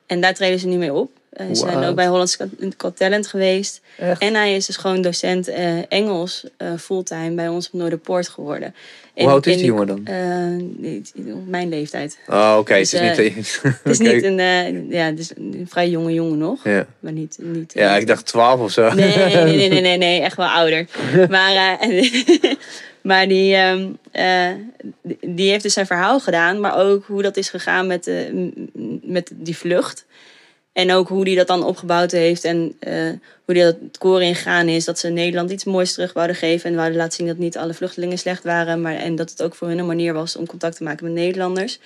En daar treden ze nu mee op. Eh, ze zijn ook bij Hollands Got Talent geweest. Echt? En hij is dus gewoon docent eh, Engels eh, fulltime bij ons op Noorderpoort geworden. Hoe oud is die jongen dan? eh, mijn leeftijd. Oh, oké. Dus, het is eh, niet... Het is niet een, eh, ja, het is een vrij jonge jongen nog. Ja. Maar niet, niet ja, ik dacht 12 of zo. Nee, nee, nee, nee, nee, nee, echt wel ouder. Maar, eh, maar die, ehm, eh, die heeft dus zijn verhaal gedaan, maar ook hoe dat is gegaan met, met die vlucht. En ook hoe die dat dan opgebouwd heeft en eh, hoe die dat het koor ingegaan is. Dat ze Nederland iets moois terug wouden geven en wouden laten zien dat niet alle vluchtelingen slecht waren. Maar, en dat het ook voor hun een manier was om contact te maken met Nederlanders.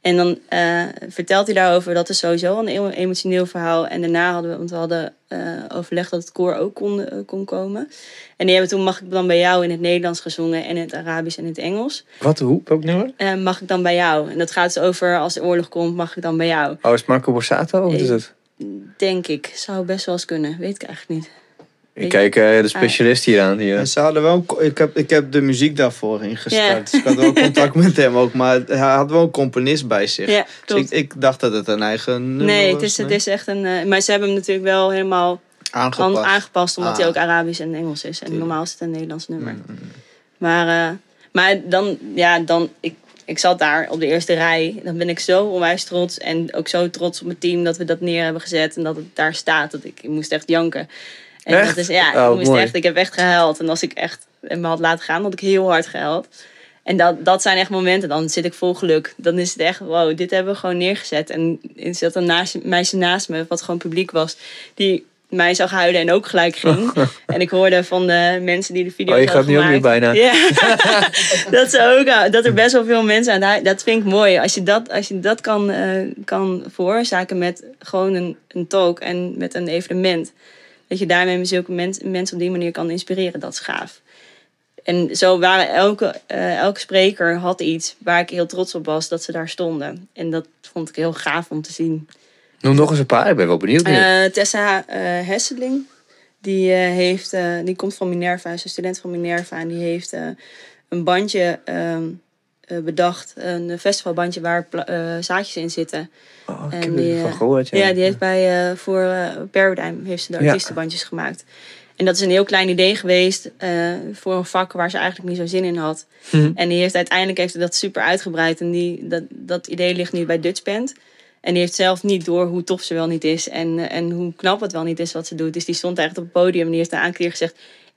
En dan eh, vertelt hij daarover, dat is sowieso een emo- emotioneel verhaal. En daarna hadden we, want we hadden eh, overlegd dat het koor ook kon, eh, kon komen. En die hebben toen Mag ik dan bij jou in het Nederlands gezongen en in het Arabisch en in het Engels. Wat, hoe? Welk nummer? Mag ik dan bij jou? En dat gaat dus over als de oorlog komt, mag ik dan bij jou? Oh, is Marco Borsato? Of is het? Denk ik. Zou best wel eens kunnen. Weet ik eigenlijk niet. Ik kijk eh, de specialist hier aan. Die, En ze hadden wel, ik, heb, ik heb de muziek daarvoor ingestart. Dus ik had wel contact met hem ook. Maar hij had wel een componist bij zich. Ja, dus ik, ik dacht dat het een eigen nummer Nee, was. het is, het is echt een... eh, maar ze hebben hem natuurlijk wel helemaal aangepast. aan- aangepast. Omdat Ah. hij ook Arabisch en Engels is. En Tuurlijk. normaal is het een Nederlands nummer. Mm, mm. Maar, eh, maar dan, ja, dan, ik, ik zat daar op de eerste rij. Dan ben ik zo onwijs trots. En ook zo trots op mijn team dat we dat neer hebben gezet. En dat het daar staat. Dat ik, ik moest echt janken. En Echt? dat is, ja, Oh, ik, moest echt, ik heb echt gehuild. En als ik echt me had laten gaan, had ik heel hard gehuild. En dat, dat zijn echt momenten, dan zit ik vol geluk. Dan is het echt, wow, dit hebben we gewoon neergezet. En er zat een naast, meisje naast me, wat gewoon publiek was, die mij zag huilen en ook gelijk ging. en ik hoorde van de mensen die de video Oh, je gaat nu ook weer bijna. Ja, dat, ze ook, dat er best wel veel mensen aan Dat vind ik mooi. Als je dat, als je dat kan, eh, kan veroorzaken met gewoon een, een talk en met een evenement. Dat je daarmee zulke mens- mensen op die manier kan inspireren, dat is gaaf. En zo waren elke, eh, elke spreker had iets waar ik heel trots op was dat ze daar stonden. En dat vond ik heel gaaf om te zien. Noem nog eens een paar, ik ben wel benieuwd. nu. Eh, Tessa eh, Hesseling, die, heeft, die komt van Minerva, is een student van Minerva. En die heeft een bandje ehm, eh, bedacht, een festivalbandje waar eh, zaadjes in zitten. oh, ik en heb die, ervan eh, gehoord. Ja. Ja, die heeft bij, eh, voor eh, Paradigm heeft ze de Ja. artiestenbandjes gemaakt. En dat is een heel klein idee geweest eh, voor een vak waar ze eigenlijk niet zo zin in had. Hm. En die heeft uiteindelijk heeft ze dat super uitgebreid. En die, dat, dat idee ligt nu bij Dutch Band. En die heeft zelf niet door hoe tof ze wel niet is. En, eh, en hoe knap het wel niet is wat ze doet. Dus die stond echt op het podium. En die heeft een aantal keer gezegd...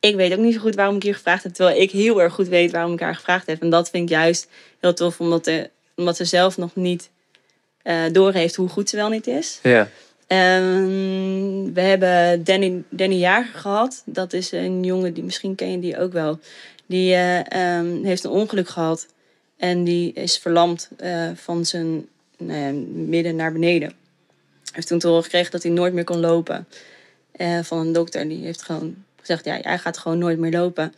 Ik weet ook niet zo goed waarom ik hier gevraagd heb. Terwijl ik heel erg goed weet waarom ik haar gevraagd heb. En dat vind ik juist heel tof. Omdat, de, omdat ze zelf nog niet eh doorheeft hoe goed ze wel niet is. ja. Ehm, we hebben Danny, Danny Jager gehad. Dat is een jongen die misschien ken je die ook wel. Die eh, ehm, heeft een ongeluk gehad. En die is verlamd eh, van zijn nou midden naar beneden. Hij heeft toen te horen gekregen dat hij nooit meer kon lopen. Van een dokter. Die heeft gewoon gezegd, ja, jij gaat gewoon nooit meer lopen.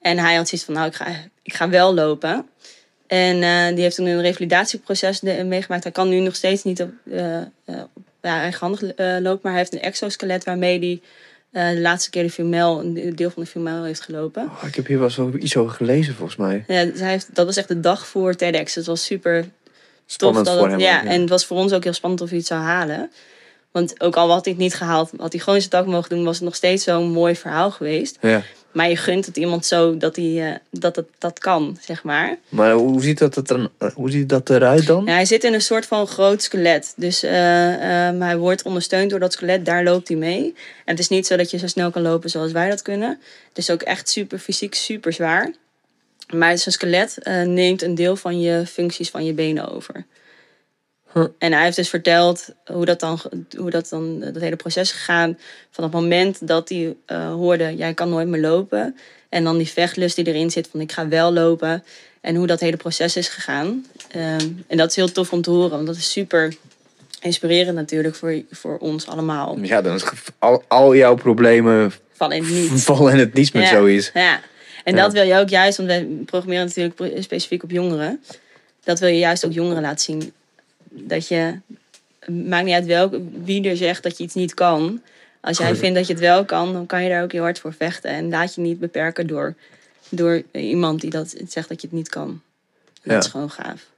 En hij had zoiets van, nou, ik ga, ik ga wel lopen. En eh, die heeft toen een revalidatieproces de- meegemaakt. Hij kan nu nog steeds niet op, eh, op ja, eigenhandig lopen. Maar hij heeft een exoskelet waarmee hij de laatste keer de femel, een deel van de femel heeft gelopen. Oh, ik heb hier wel eens wel iets over gelezen volgens mij. Ja, dus hij heeft, dat was echt de dag voor TEDx. Het was super Spannend tof. Dat voor het- hem. ja, ook, en het was voor ons ook heel spannend of hij het zou halen. Want ook al had hij het niet gehaald, had hij gewoon zijn tak mogen doen, was het nog steeds zo'n mooi verhaal geweest. ja. Maar je gunt het iemand zo dat hij eh, dat, het, dat kan, zeg maar. Maar hoe ziet dat, het hoe ziet dat eruit dan? Ja, hij zit in een soort van groot skelet. Dus eh, ehm, hij wordt ondersteund door dat skelet, daar loopt hij mee. En het is niet zo dat je zo snel kan lopen zoals wij dat kunnen. Het is ook echt super fysiek, super zwaar. Maar zijn skelet eh, neemt een deel van je functies van je benen over. Huh. En hij heeft dus verteld hoe dat dan, hoe dat dan dat hele proces is gegaan. Van het moment dat hij eh, hoorde, jij kan nooit meer lopen. En dan die vechtlust die erin zit van ik ga wel lopen. En hoe dat hele proces is gegaan. Ehm, en dat is heel tof om te horen. Want dat is super inspirerend natuurlijk voor, voor ons allemaal. Ja, dan is al, al jouw problemen Van in het niet. vallen in het niets met Ja. zoiets. Ja, en Ja. dat wil je ook juist, want wij programmeren natuurlijk specifiek op jongeren. Dat wil je juist ook jongeren laten zien. Dat je, maakt niet uit welk, wie er zegt dat je iets niet kan. Als jij vindt dat je het wel kan, dan kan je daar ook heel hard voor vechten. En laat je niet beperken door, door iemand die dat zegt dat je het niet kan. Ja. Dat is gewoon gaaf.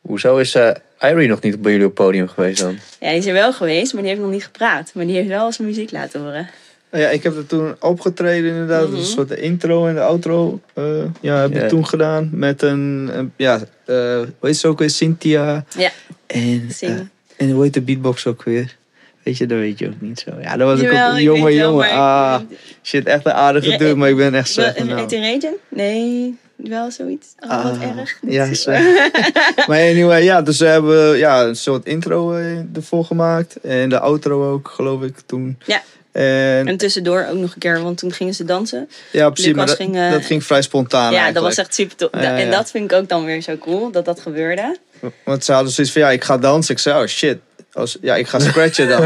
Hoezo is eh Irie nog niet bij jullie op het podium geweest dan? Ja, die is er wel geweest, maar die heeft nog niet gepraat. Maar die heeft wel zijn muziek laten horen. Ja, ik heb er toen opgetreden inderdaad. Mhm. Een soort de intro en de outro. eh, ja, heb ik toen gedaan. Met een, een- ja, eh hoe heet ze ook weer? Cynthia. Ja, En, eh, en hoe heet de beatbox ook weer? Weet je, dat weet je ook niet zo. Ja, dat was ik Jawel, ook jongen, weet wel, jongen. Ah, shit, echt een aardige dude, maar ik ben echt slecht. Heet hij Regen? Nee, wel zoiets. Oh, wat Ah, erg. Ja, maar anyway, ja, dus we hebben ja, een soort intro ervoor gemaakt. En de outro ook, geloof ik, toen. Ja. En, En tussendoor ook nog een keer, want toen gingen ze dansen. ja, precies, maar dat, ging, eh, dat ging vrij spontaan ja, dat was echt super tof. Ja, En ja. dat vind ik ook dan weer zo cool, dat dat gebeurde. Want ze hadden zoiets van, ja, ik ga dansen. Ik zei, oh shit. Als, ja, ik ga scratchen dan.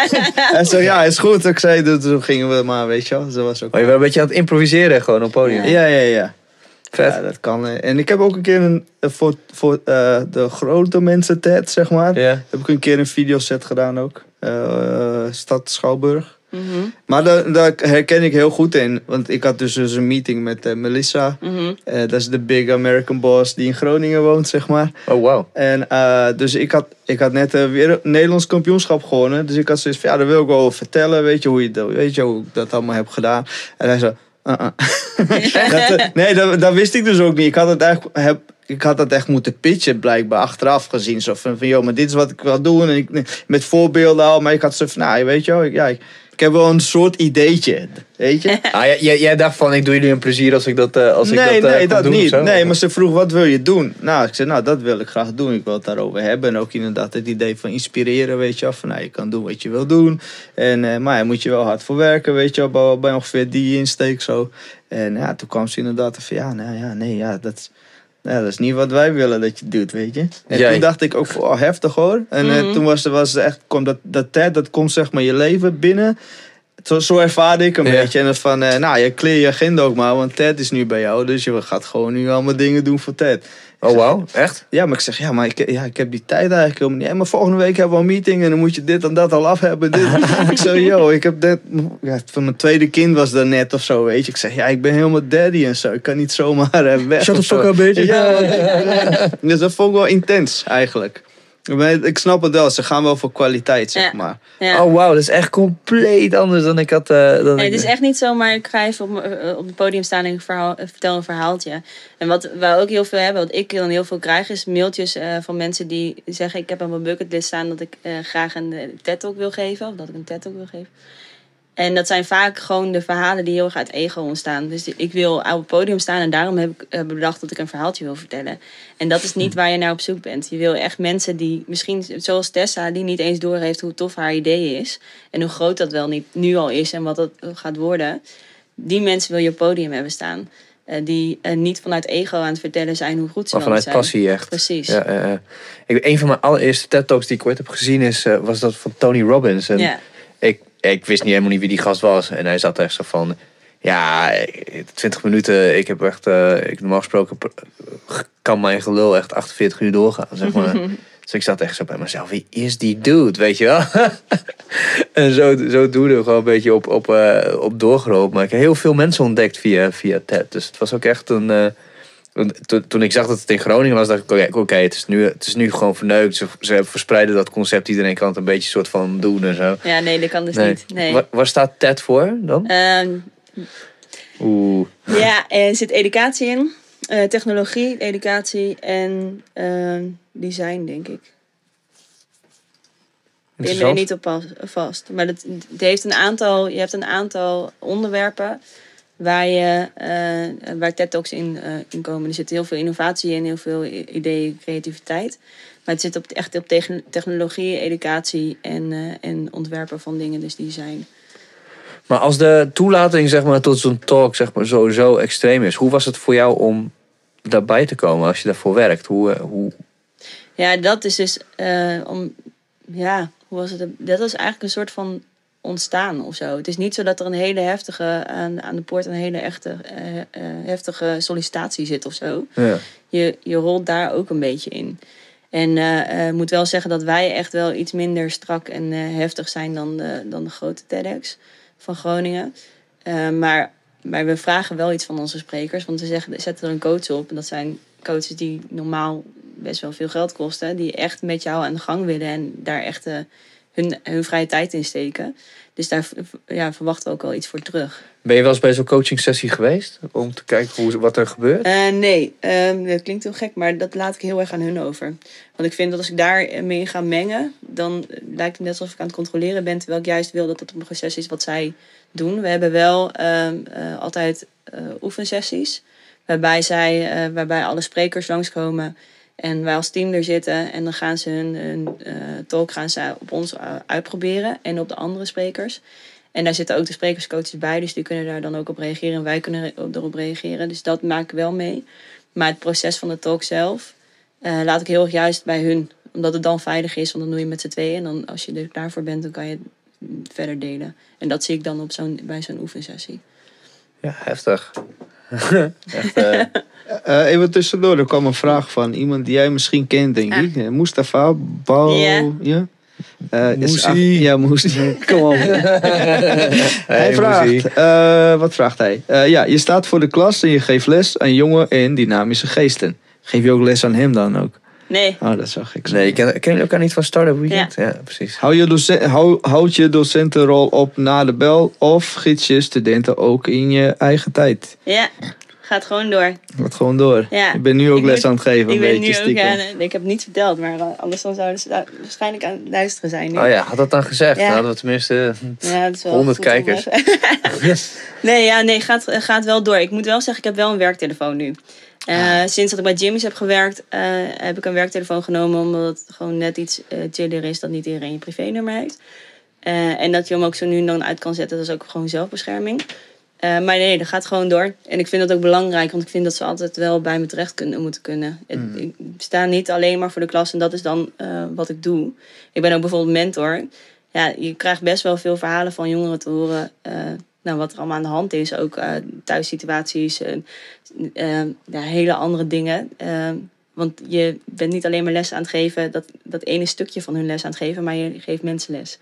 Hij zei, ja, is goed. Ik zei, dus toen gingen we maar, weet je wel. Dus dat was ook... Oh, je bent een beetje aan het improviseren gewoon op podium. Ja, ja, ja. Vet. Ja, dat kan. eh. En ik heb ook een keer een, eh, voor, voor eh, de grote mensen TED, zeg maar. Ja. Heb ik een keer een videoset gedaan ook. Eh, Stad Schouwburg. Mhm, Maar daar, daar herken ik heel goed in. Want ik had dus, dus een meeting met eh, Melissa. mhm. Eh, dat is de big American boss die in Groningen woont, zeg maar. Oh, wow. En eh, dus ik had, ik had net weer een Nederlands kampioenschap gewonnen. Dus ik had zoiets van, ja, daar wil ik wel over vertellen. Weet je hoe, je, dat- weet je hoe ik dat allemaal heb gedaan? En hij zei, uh-uh. dat, nee, dat, dat wist ik dus ook niet. Ik had het echt, heb, ik had dat echt moeten pitchen, blijkbaar achteraf gezien. Zo van, van joh, maar dit is wat ik wil doen. En ik, met voorbeelden al. Maar ik had zo van, nou, weet je wel, ik, ja, ik, ik heb wel een soort ideetje. Weet je? Ah, jij- jij, dacht van, ik doe jullie een plezier als ik dat, eh, als ik nee, dat, eh, nee, dat doen of niet. zo? Nee, maar ze vroeg, wat wil je doen? Nou, ik zei, nou, dat wil ik graag doen. Ik wil het daarover hebben. En ook inderdaad het idee van inspireren, weet je wel. Van, nou, je kan doen wat je wil doen. En, eh, maar ja, moet je wel hard voor werken, weet je wel. Bij, ongeveer die insteek zo. En ja, toen kwam ze inderdaad van, ja, nou ja, nee, ja, dat. Ja, dat is niet wat wij willen dat je doet, weet je. En Jij- toen dacht ik ook, oh, heftig hoor. En eh, Mhm. toen was, er- was echt, kwam dat, dat tijd, dat komt zeg maar je leven binnen. Zo, zo ervaarde ik een Ja. beetje. En van, eh, nou, je clear je agenda ook maar, want Ted is nu bij jou. Dus je gaat gewoon nu allemaal dingen doen voor Ted. Oh, wow. Echt? Ja, maar ik zeg, ja, maar ik, ja, ik heb die tijd eigenlijk helemaal niet. Ja, maar volgende week hebben we een meeting en dan moet je dit en dat al af hebben. Dit. ik zeg, yo, ik heb dit, ja, van mijn tweede kind was dat net of zo, weet je. Ik zeg, ja, ik ben helemaal daddy en zo. Ik kan niet zomaar eh, weg. Shut the zo. fuck up, bitch. Ja, dus dat vond ik wel intens eigenlijk. Maar Ik snap het wel, ze gaan wel voor kwaliteit, zeg Ja. maar. Ja. Oh, wow. Dat is echt compleet anders dan ik had... eh, dan Nee, ik- het is echt niet zomaar, ik ga even op, eh, op het podium staan en ik verhaal, vertel een verhaaltje. En wat we ook heel veel hebben, wat ik dan heel veel krijg, is mailtjes eh, van mensen die zeggen: Ik heb op mijn bucketlist staan dat ik eh, graag een TED-talk wil geven, of dat ik een TED-talk wil geven. En dat zijn vaak gewoon de verhalen die heel erg uit ego ontstaan. Dus ik wil op het podium staan en daarom heb ik eh, bedacht dat ik een verhaaltje wil vertellen. En dat is niet waar je naar op zoek bent. Je wil echt mensen die, misschien zoals Tessa, die niet eens doorheeft hoe tof haar idee is. En hoe groot dat wel niet nu al is en wat dat gaat worden. Die mensen wil je op het podium hebben staan. eh, die eh, niet vanuit ego aan het vertellen zijn hoe goed ze Maar vanuit zijn. passie echt. Precies. Ja. Ik, een van mijn allereerste TED Talks die ik ooit heb gezien is, was dat van Tony Robbins. En ik, ik wist niet helemaal niet wie die gast was. En hij zat echt zo van, ja, 20 minuten. Ik heb echt, eh, ik normaal gesproken kan mijn gelul echt 48 uur doorgaan, zeg maar. dus ik zat echt zo bij mezelf, wie is die dude, weet je wel? en zo, zo doe er gewoon een beetje op, op, eh, op doorgelopen. Maar ik heb heel veel mensen ontdekt via, via TED. Dus het was ook echt een... eh, to- toen ik zag dat het in Groningen was, dacht ik, oké, het, is nu, het is nu gewoon verneukt. Ze, ze verspreiden dat concept, iedereen kan het een beetje soort van doen en zo. ja, nee, dat kan dus Nee. niet. Nee. Waar, waar staat TED voor dan? Ehm, Oeh. ja, er zit educatie in. Eh, technologie, educatie en ehm, design, denk ik. Ik ben er niet op vast. Maar het, het heeft een aantal, je hebt een aantal onderwerpen waar, je, eh, waar TED Talks in, eh, in komen. Er zit heel veel innovatie in, heel veel ideeën, creativiteit. Maar het zit op, echt op techn- technologie, educatie en, eh, en ontwerpen van dingen, dus design. Maar als de toelating zeg maar, tot zo'n talk zeg maar, sowieso extreem is, hoe was het voor jou om daarbij te komen als je daarvoor werkt? Hoe, hoe... Ja, dat is dus om. Ja, hoe was het? Dat is eigenlijk een soort van ontstaan of zo. Het is niet zo dat er een hele heftige aan, aan de poort een hele echte eh, eh, heftige sollicitatie zit of zo. Ja. Je, je rolt daar ook een beetje in. En ik moet wel zeggen dat wij echt wel iets minder strak en heftig zijn dan de, dan de grote TEDx van Groningen. Maar, maar we vragen wel iets van onze sprekers. Want we zeggen, zetten er een coach op. En dat zijn coaches die normaal best wel veel geld kosten. Die echt met jou aan de gang willen en daar echt hun, hun vrije tijd in steken. Dus daar ja, verwachten we ook wel iets voor terug. Ben je wel eens bij zo'n coaching sessie geweest? Om te kijken hoe, wat er gebeurt? Eh, nee, ehm, dat klinkt heel gek, maar dat laat ik heel erg aan hun over. Want ik vind dat als ik daar mee ga mengen, dan lijkt het net alsof ik aan het controleren ben. Terwijl ik juist wil dat het een proces is wat zij doen. We hebben wel ehm, eh, altijd eh, oefensessies. Waarbij, zij, eh, waarbij alle sprekers langskomen en wij als team er zitten. En dan gaan ze hun, hun eh, talk gaan ze op ons eh, uitproberen en op de andere sprekers. En daar zitten ook de sprekerscoaches bij, dus die kunnen daar dan ook op reageren. En wij kunnen er- erop reageren. Dus dat maak ik wel mee. Maar het proces van de talk zelf eh, laat ik heel erg juist bij hun. Omdat het dan veilig is, want dan doe je met z'n tweeën. En dan, als je er klaar voor bent, dan kan je het verder delen. En dat zie ik dan op zo'n, bij zo'n oefensessie. Ja, heftig. Echt, Eh, even tussendoor, er kwam een vraag van iemand die jij misschien kent, denk Ah. ik. Eh, Mustafa Bal. Ja. ja? Eh, is Moesie. ach- Ja, Moesie. Kom op. hij vraagt, eh, wat vraagt hij? Eh, ja, je staat voor de klas en je geeft les aan jonge en dynamische geesten. Geef je ook les aan hem dan ook? Nee, Oh, dat zag ik. Nee, ken, ken je elkaar niet van Startup Weekend? Ja, precies. Hou je docent, hou, houd je docentenrol op na de bel of gids je studenten ook in je eigen tijd? ja, gaat gewoon door. Wat gewoon door. Ja. Ik ben nu ook Ik les aan het geven, Ik een beetje nu ook, stiekem. ik heb het niet verteld, maar anders dan zouden ze daar waarschijnlijk aan het luisteren zijn. nu. Oh ja, had dat dan gezegd? Ja. Dan hadden we tenminste... Ja, dat is wel 100 goed om kijkers. nee, ja, nee, gaat, gaat wel door. Ik moet wel zeggen, ik heb wel een werktelefoon nu. Eh, Sinds dat ik bij Jimmy's heb gewerkt, eh, heb ik een werktelefoon genomen. Omdat het gewoon net iets eh chiller is dat niet iedereen je privénummer heeft. Eh, en dat je hem ook zo nu en dan uit kan zetten. Dat is ook gewoon zelfbescherming. Eh, maar nee, dat gaat gewoon door. En ik vind dat ook belangrijk, want ik vind dat ze altijd wel bij me terecht kunnen, moeten kunnen. Het- Ik sta niet alleen maar voor de klas en dat is dan eh, wat ik doe. Ik ben ook bijvoorbeeld mentor. Ja, je krijgt best wel veel verhalen van jongeren te horen. eh, nou, wat er allemaal aan de hand is. Ook thuissituaties, ja, hele andere dingen. Want je bent niet alleen maar les aan het geven, dat, dat ene stukje van hun les aan het geven, maar je geeft mensen les.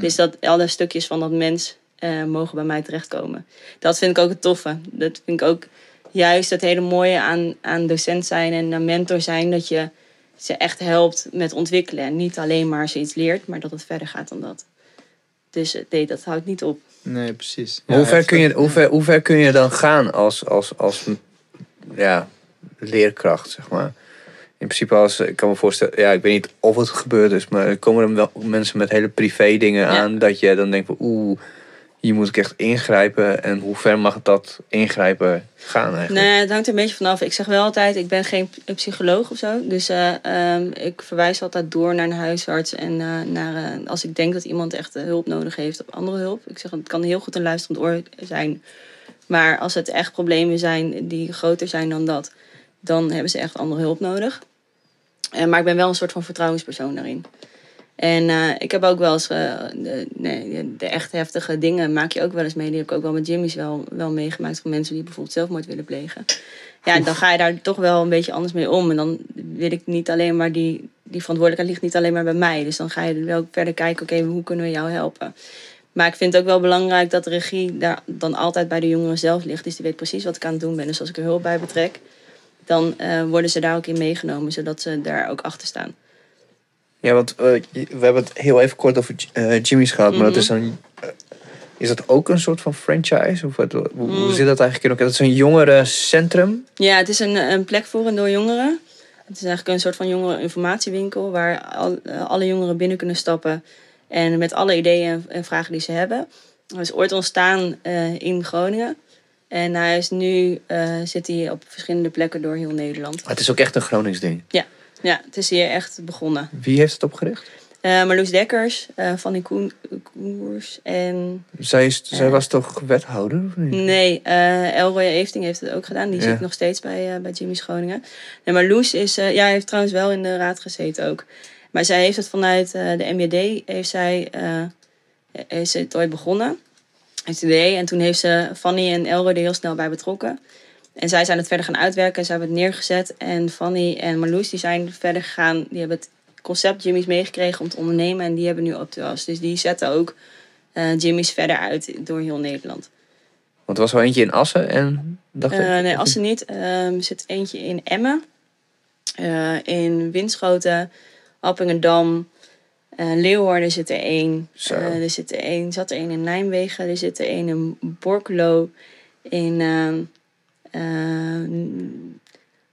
Dus dat alle stukjes van dat mens eh, mogen bij mij terechtkomen. Dat vind ik ook het toffe. Dat vind ik ook juist het hele mooie aan, aan docent zijn en een mentor zijn. Dat je ze echt helpt met ontwikkelen. En niet alleen maar ze iets leert, maar dat het verder gaat dan dat. Dus eh, nee, dat houdt niet op. Nee, precies. Hoe, ver kun je, hoe, ver, hoe ver kun je dan gaan als, als, als ja, leerkracht, zeg maar? In principe, als, ik kan me voorstellen, ja, ik weet niet of het gebeurd is, maar er komen er wel mensen met hele privé dingen Ja. aan dat je dan denkt van oeh, hier moet ik echt ingrijpen. En hoe ver mag dat ingrijpen gaan eigenlijk? Nee, het hangt een beetje vanaf. Ik zeg wel altijd, ik ben geen psycholoog of zo. Dus eh, ehm, ik verwijs altijd door naar een huisarts. En eh, naar, eh, als ik denk dat iemand echt hulp nodig heeft of andere hulp. Ik zeg, het kan heel goed een luisterend oor zijn Maar als het echt problemen zijn die groter zijn dan dat, dan hebben ze echt andere hulp nodig. Maar ik ben wel een soort van vertrouwenspersoon daarin. En eh, ik heb ook wel eens eh, de, nee, de- echt heftige dingen maak je ook wel eens mee. Die heb ik ook wel met Jimmy's wel, wel meegemaakt van mensen die bijvoorbeeld zelfmoord willen plegen. Ja, dan ga je daar toch wel een beetje anders mee om. En dan wil ik niet alleen maar die, die verantwoordelijkheid ligt niet alleen maar bij mij. Dus dan ga je wel verder kijken, oké, hoe kunnen we jou helpen? Maar ik vind het ook wel belangrijk dat de regie daar dan altijd bij de jongeren zelf ligt. Dus die weet precies wat ik aan het doen ben. Dus als ik er hulp bij betrek, dan eh, worden ze daar ook in meegenomen, zodat ze daar ook achter staan. Ja, want eh, we hebben het heel even kort over eh, Jimmy's gehad, maar dat Mhm. is dan. eh, is dat ook een soort van franchise? Of wat, hoe, hoe Mm. zit dat eigenlijk in elkaar? Dat is een jongerencentrum. Ja, het is een, een plek voor en door jongeren. Het is eigenlijk een soort van jongereninformatiewinkel waar al, alle jongeren binnen kunnen stappen. En met alle ideeën en- en vragen die ze hebben. Hij is ooit ontstaan in Groningen. En hij is nu zit hij op verschillende plekken door heel Nederland. Maar het is ook echt een Gronings ding. Ja, het is hier echt begonnen. Wie heeft het opgericht? Eh Marloes Dekkers, Fanny Koen, Koers en... Zij, is, zij Eh. was toch wethouder of niet? Nee, Elroy Efting heeft het ook gedaan. Die Ja. zit nog steeds bij, bij Jimmy's Groningen. Nee, maar Loes is, ja, heeft trouwens wel in de raad gezeten ook. Maar zij heeft het vanuit de MJD, heeft zij, eh, is het ooit begonnen. Het idee. En toen heeft ze Fanny en Elroy er heel snel bij betrokken. En zij zijn het verder gaan uitwerken. Ze hebben het neergezet. En Fanny en Marloes die zijn verder gegaan. Die hebben het concept Jimmy's meegekregen om te ondernemen. En die hebben nu op de was. Dus die zetten ook eh, Jimmy's verder uit door heel Nederland. Want er was wel eentje in Assen en dacht ik. Eh, nee, Assen niet. Ehm, er zit eentje in Emmen. eh, in Winschoten. Appingedam. Leeuwarden zit er één. Eh, er zit er één. zat er één in Nijmegen. Er zit er één in Borculo. In ehm, eh,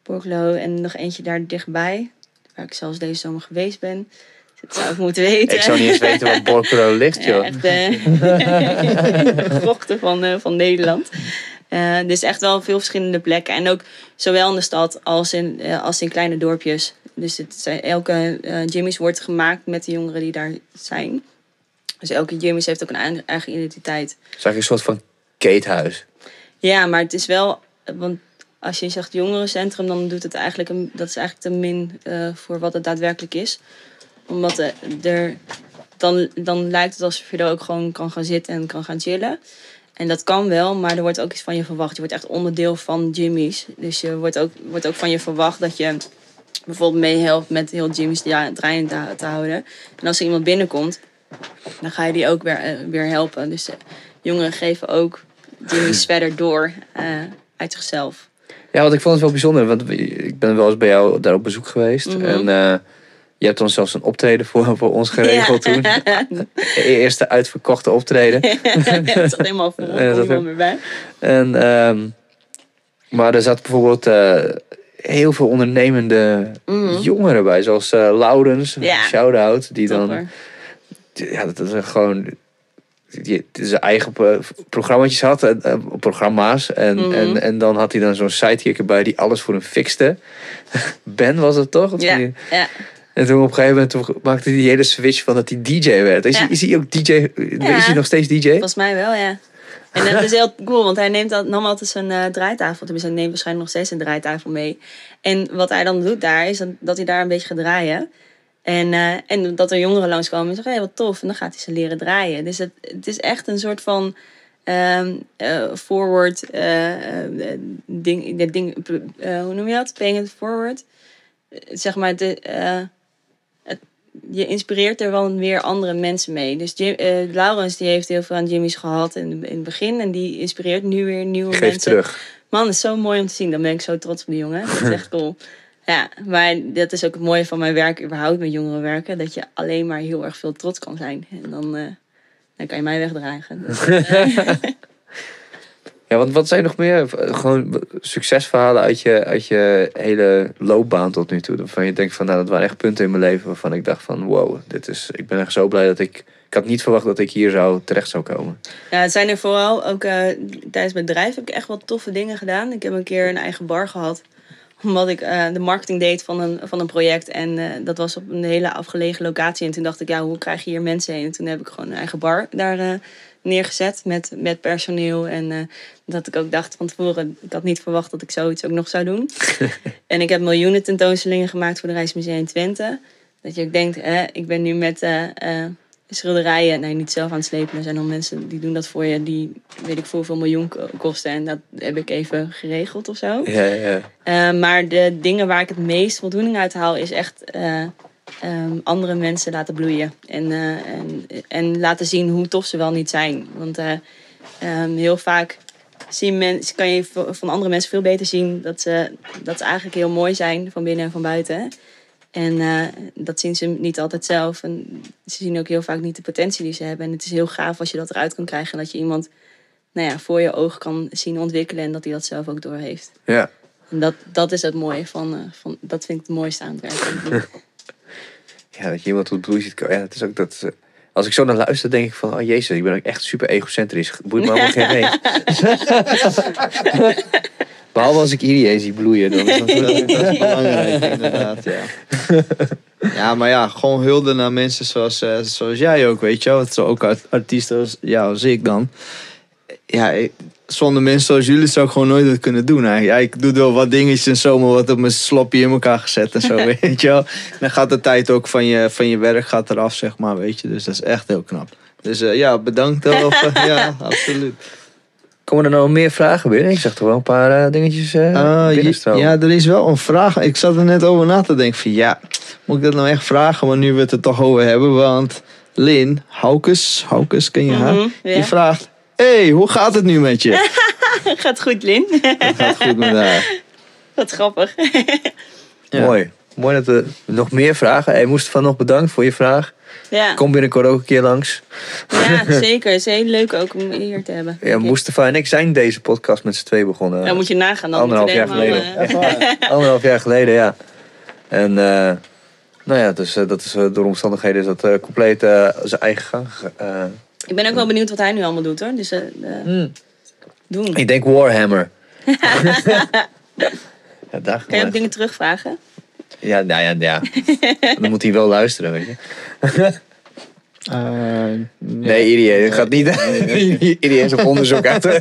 Borculo. En nog eentje daar dichtbij. Waar ik zelfs deze zomer geweest ben. Dat zou ik moeten weten. ik zou niet eens weten waar Borculo ligt, Ja, joh. echt de krochten van, eh, van Nederland. Eh dus echt wel veel verschillende plekken. En ook zowel in de stad als in, eh, als in kleine dorpjes. Dus het zijn, elke eh, Jimmy's wordt gemaakt met de jongeren die daar zijn. Dus elke Jimmy's heeft ook een eigen- eigen identiteit. Het is eigenlijk een soort van keethuis. Ja, maar het is wel... Want als je zegt jongerencentrum, dan doet het eigenlijk... Een, dat is eigenlijk te min eh, voor wat het daadwerkelijk is. Omdat eh, er... Dan, dan lijkt het alsof je er ook gewoon kan gaan zitten en kan gaan chillen. En dat kan wel, maar er wordt ook iets van je verwacht. Je wordt echt onderdeel van Jimmy's. Dus je wordt ook, wordt ook van je verwacht dat je bijvoorbeeld meehelpt met heel Jimmy's draaiend te, te houden. En als er iemand binnenkomt, dan ga je die ook weer, eh, weer helpen. Dus jongeren geven ook Jimmy's verder door uit zichzelf. Ja, want ik vond het wel bijzonder, want ik ben wel eens bij jou daar op bezoek geweest. Mhm. En eh, je hebt dan zelfs een optreden voor, voor ons geregeld toen. Je eerste uitverkochte optreden. het zat helemaal vol, Ja, er dat meer bij. En, ehm, maar er zat bijvoorbeeld eh, heel veel ondernemende Mhm. jongeren bij. Zoals eh Laurens, Ja. shout-out. Die dan, ja, dat is gewoon... Die, zijn eigen pro- programmaatjes had, eh, eh, programma's. En, Mhm. en, en dan had hij dan zo'n sidekick erbij die alles voor hem fixte. Ben was het toch? Ja, ja. En toen op een gegeven moment maakte hij die hele switch van dat hij DJ werd. Is, Ja. hij, is hij ook DJ? Ja. Is hij nog steeds DJ? Volgens mij wel, ja. En dat is heel cool, want hij neemt al, nam altijd zijn eh, draaitafel. Tenminste, hij neemt waarschijnlijk nog steeds een draaitafel mee. En wat hij dan doet daar, is dat, dat hij daar een beetje gaat draaien. En, eh, en dat er jongeren langskomen en zeggen, hé, wat tof. En dan gaat hij ze leren draaien. Dus het, het is echt een soort van eh, forward eh, ding, ding hoe noem je dat? Paying it forward. Zeg maar, de, het, je inspireert er wel weer andere mensen mee. Dus Jim, Laurens die heeft heel veel aan Jimmy's gehad in, in het begin. En die inspireert nu weer nieuwe Geef mensen. terug. Man, het is zo mooi om te zien. Dan ben ik zo trots op die jongen. Dat is echt cool. Ja, maar dat is ook het mooie van mijn werk überhaupt met jongeren werken. Dat je alleen maar heel erg veel trots kan zijn. En dan, eh, dan kan je mij wegdragen. Dus, eh, Ja, want wat zijn nog meer eh, gewoon succesverhalen uit je, uit je hele loopbaan tot nu toe? Waarvan je denkt van, nou, dat waren echt punten in mijn leven waarvan ik dacht van, wow, dit is, ik ben echt zo blij dat ik, ik had niet verwacht dat ik hier zou terecht zou komen. ja, het zijn er vooral ook tijdens mijn bedrijf heb ik echt wel toffe dingen gedaan. Ik heb een keer een eigen bar gehad. Omdat ik eh, de marketing deed van een, van een project. En eh, dat was op een hele afgelegen locatie. En toen dacht ik, ja, hoe krijg je hier mensen heen? En toen heb ik gewoon een eigen bar daar, eh, neergezet met, met personeel. En dat ik ook dacht van tevoren, ik had niet verwacht dat ik zoiets ook nog zou doen. en ik heb miljoenen tentoonstellingen gemaakt voor de Rijksmuseum Twente. Dat je ook denkt, hè, ik ben nu met schilderijen, nee niet zelf aan het slepen. Er zijn al mensen die doen dat voor je, die weet ik voor hoeveel miljoen ko- kosten. En dat heb ik even geregeld of zo. Ja, ja. Eh, maar de dingen waar ik het meest voldoening uit haal, is echt eh, ehm, andere mensen laten bloeien. En, eh, en, en laten zien hoe tof ze wel niet zijn. Want eh, ehm, heel vaak zien mensen, kan je van andere mensen veel beter zien dat ze, dat ze eigenlijk heel mooi zijn van binnen en van buiten. En eh, dat zien ze niet altijd zelf. En ze zien ook heel vaak niet de potentie die ze hebben. En het is heel gaaf als je dat eruit kan krijgen. En dat je iemand nou ja, voor je ogen kan zien ontwikkelen. En dat hij dat zelf ook doorheeft. ja. En dat, dat is het mooie van, eh, van, dat vind ik het mooiste aan het werk. Ja, dat je iemand tot bloei ziet komen. Ja, het is ook dat... eh, Als ik zo naar luister, denk ik van... Oh jezus, ik ben ook echt super egocentrisch. Boeit me allemaal geen reet. Behalve als ik Irie zie bloeien. Dan, Dat, dat is belangrijk, inderdaad, ja. Ja, maar ja, gewoon hulde naar mensen zoals, eh, zoals jij ook, weet je wel. Ook art- artiesten als, ja, als ik dan. Ja, zonder mensen zoals jullie zou ik gewoon nooit dat kunnen doen. eigenlijk. Ja, ik doe wel wat dingetjes en zo, maar wat op mijn sloppy in elkaar gezet en zo, weet je wel. Dan gaat de tijd ook van je, van je werk gaat eraf, zeg maar, weet je. Dus dat is echt heel knap. Dus eh, ja, bedankt. wel. ja, absoluut. Komen er nou meer vragen binnen? Ik zag toch wel een paar eh, dingetjes je- binnenstromen. ja, er is wel een vraag. Ik zat er net over na te denken van ja, moet ik dat nou echt vragen? Maar nu we het er toch over hebben, want Lin, Haukes, Haukes, ken je haar? Mhm, ja. Die vraagt, hey, hoe gaat het nu met je? Gaat goed, Lin. Het gaat goed met haar. Wat grappig. Ja. Mooi. Mooi dat er nog meer vragen. Hey, Moestapha, nog bedankt voor je vraag. Ja, Kom binnenkort ook een keer langs. ja zeker. Het is heel leuk ook om hier te hebben. Ja, Moestapha en ik zijn deze podcast met z'n twee begonnen. Dan moet je nagaan. Dan Anderhalf jaar helemaal, geleden. eh, Anderhalf jaar geleden, ja. En eh, nou ja, dus, eh, dat is door omstandigheden is dat eh, compleet eh, zijn eigen gang. ik ben ook wel benieuwd wat hij nu allemaal doet hoor. Dus eh, eh, Hmm. doen. Ik denk Warhammer. ja, daar Kan je ook dingen terugvragen? Ja, nou ja, ja. Dan moet hij wel luisteren, weet je. Eh, Nee, Irie, het gaat niet. Irie is op onderzoek uit.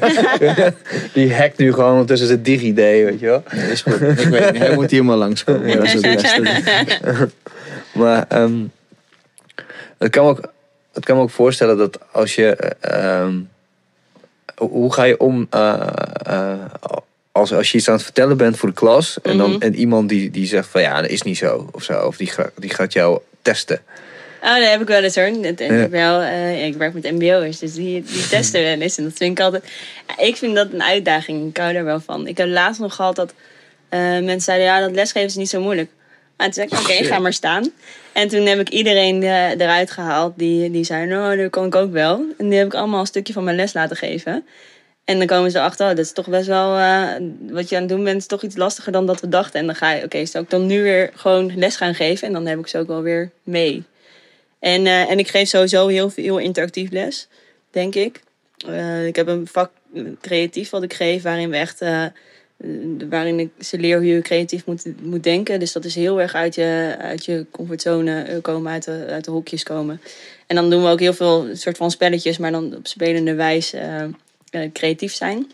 Die hackt nu gewoon ondertussen zijn DigiD, weet je wel. nee, is goed. Ik weet niet, hij moet hier maar langskomen. Dat is het beste. Maar ehm, het, kan me ook, het kan me ook voorstellen dat als je. eh, ehm, hoe- hoe ga je om eh, eh, als, als je iets aan het vertellen bent voor de klas en, dan, Mhm. en iemand die, die zegt van ja, dat is niet zo of zo, of die, die gaat jou testen. Oh, dat heb ik wel eens hoor. Ja. eh, ik werk met mbo'ers, dus die, die testen wel eens. En dat vind ik altijd... Ik vind dat een uitdaging. Ik hou er wel van. Ik heb laatst nog gehad dat eh, mensen zeiden... Ja, dat lesgeven is niet zo moeilijk. En toen zei ik, oké, ga maar staan. En toen heb ik iedereen eh, eruit gehaald die, die zei... Nou, dat kan ik ook wel. En die heb ik allemaal een stukje van mijn les laten geven. En dan komen ze achter, oh, dat is toch best wel... eh, wat je aan het doen bent, is toch iets lastiger dan dat we dachten. En dan ga je, oké, zou ik dan nu weer gewoon les gaan geven? En dan heb ik ze ook wel weer mee. En, eh, en ik geef sowieso heel veel interactief les, denk ik. Eh, ik heb een vak creatief wat ik geef, waarin we echt. waarin ik ze leer hoe je creatief moet, moet denken. Dus dat is heel erg uit je, uit je comfortzone komen, uit de, uit de hokjes komen. En dan doen we ook heel veel soort van spelletjes, maar dan op spelende wijze creatief zijn.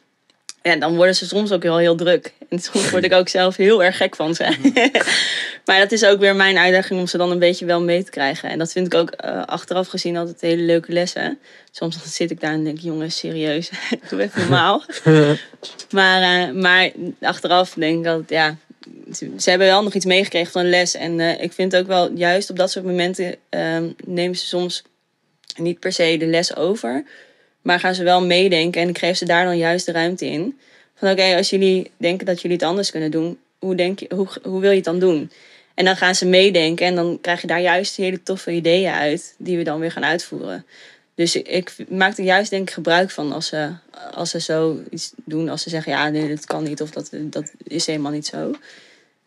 Ja, dan worden ze soms ook wel heel druk. En soms word ik ook zelf heel erg gek van ze. maar dat is ook weer mijn uitdaging om ze dan een beetje wel mee te krijgen. En dat vind ik ook eh, achteraf gezien altijd hele leuke lessen. Soms dan zit ik daar en denk jongens, serieus, doe even normaal. maar, eh, maar achteraf denk ik altijd, ja, ze, hebben wel nog iets meegekregen van les. En eh, ik vind ook wel, juist op dat soort momenten ehm, nemen ze soms niet per se de les over. Maar gaan ze wel meedenken en ik geef ze daar dan juist de ruimte in. Van oké, als jullie denken dat jullie het anders kunnen doen, hoe, denk je, hoe, hoe wil je het dan doen? En dan gaan ze meedenken en dan krijg je daar juist hele toffe ideeën uit, die we dan weer gaan uitvoeren. Dus ik, maak er juist denk ik gebruik van als ze, als ze zo iets doen, als ze zeggen ja, nee, dat kan niet of dat, dat is helemaal niet zo.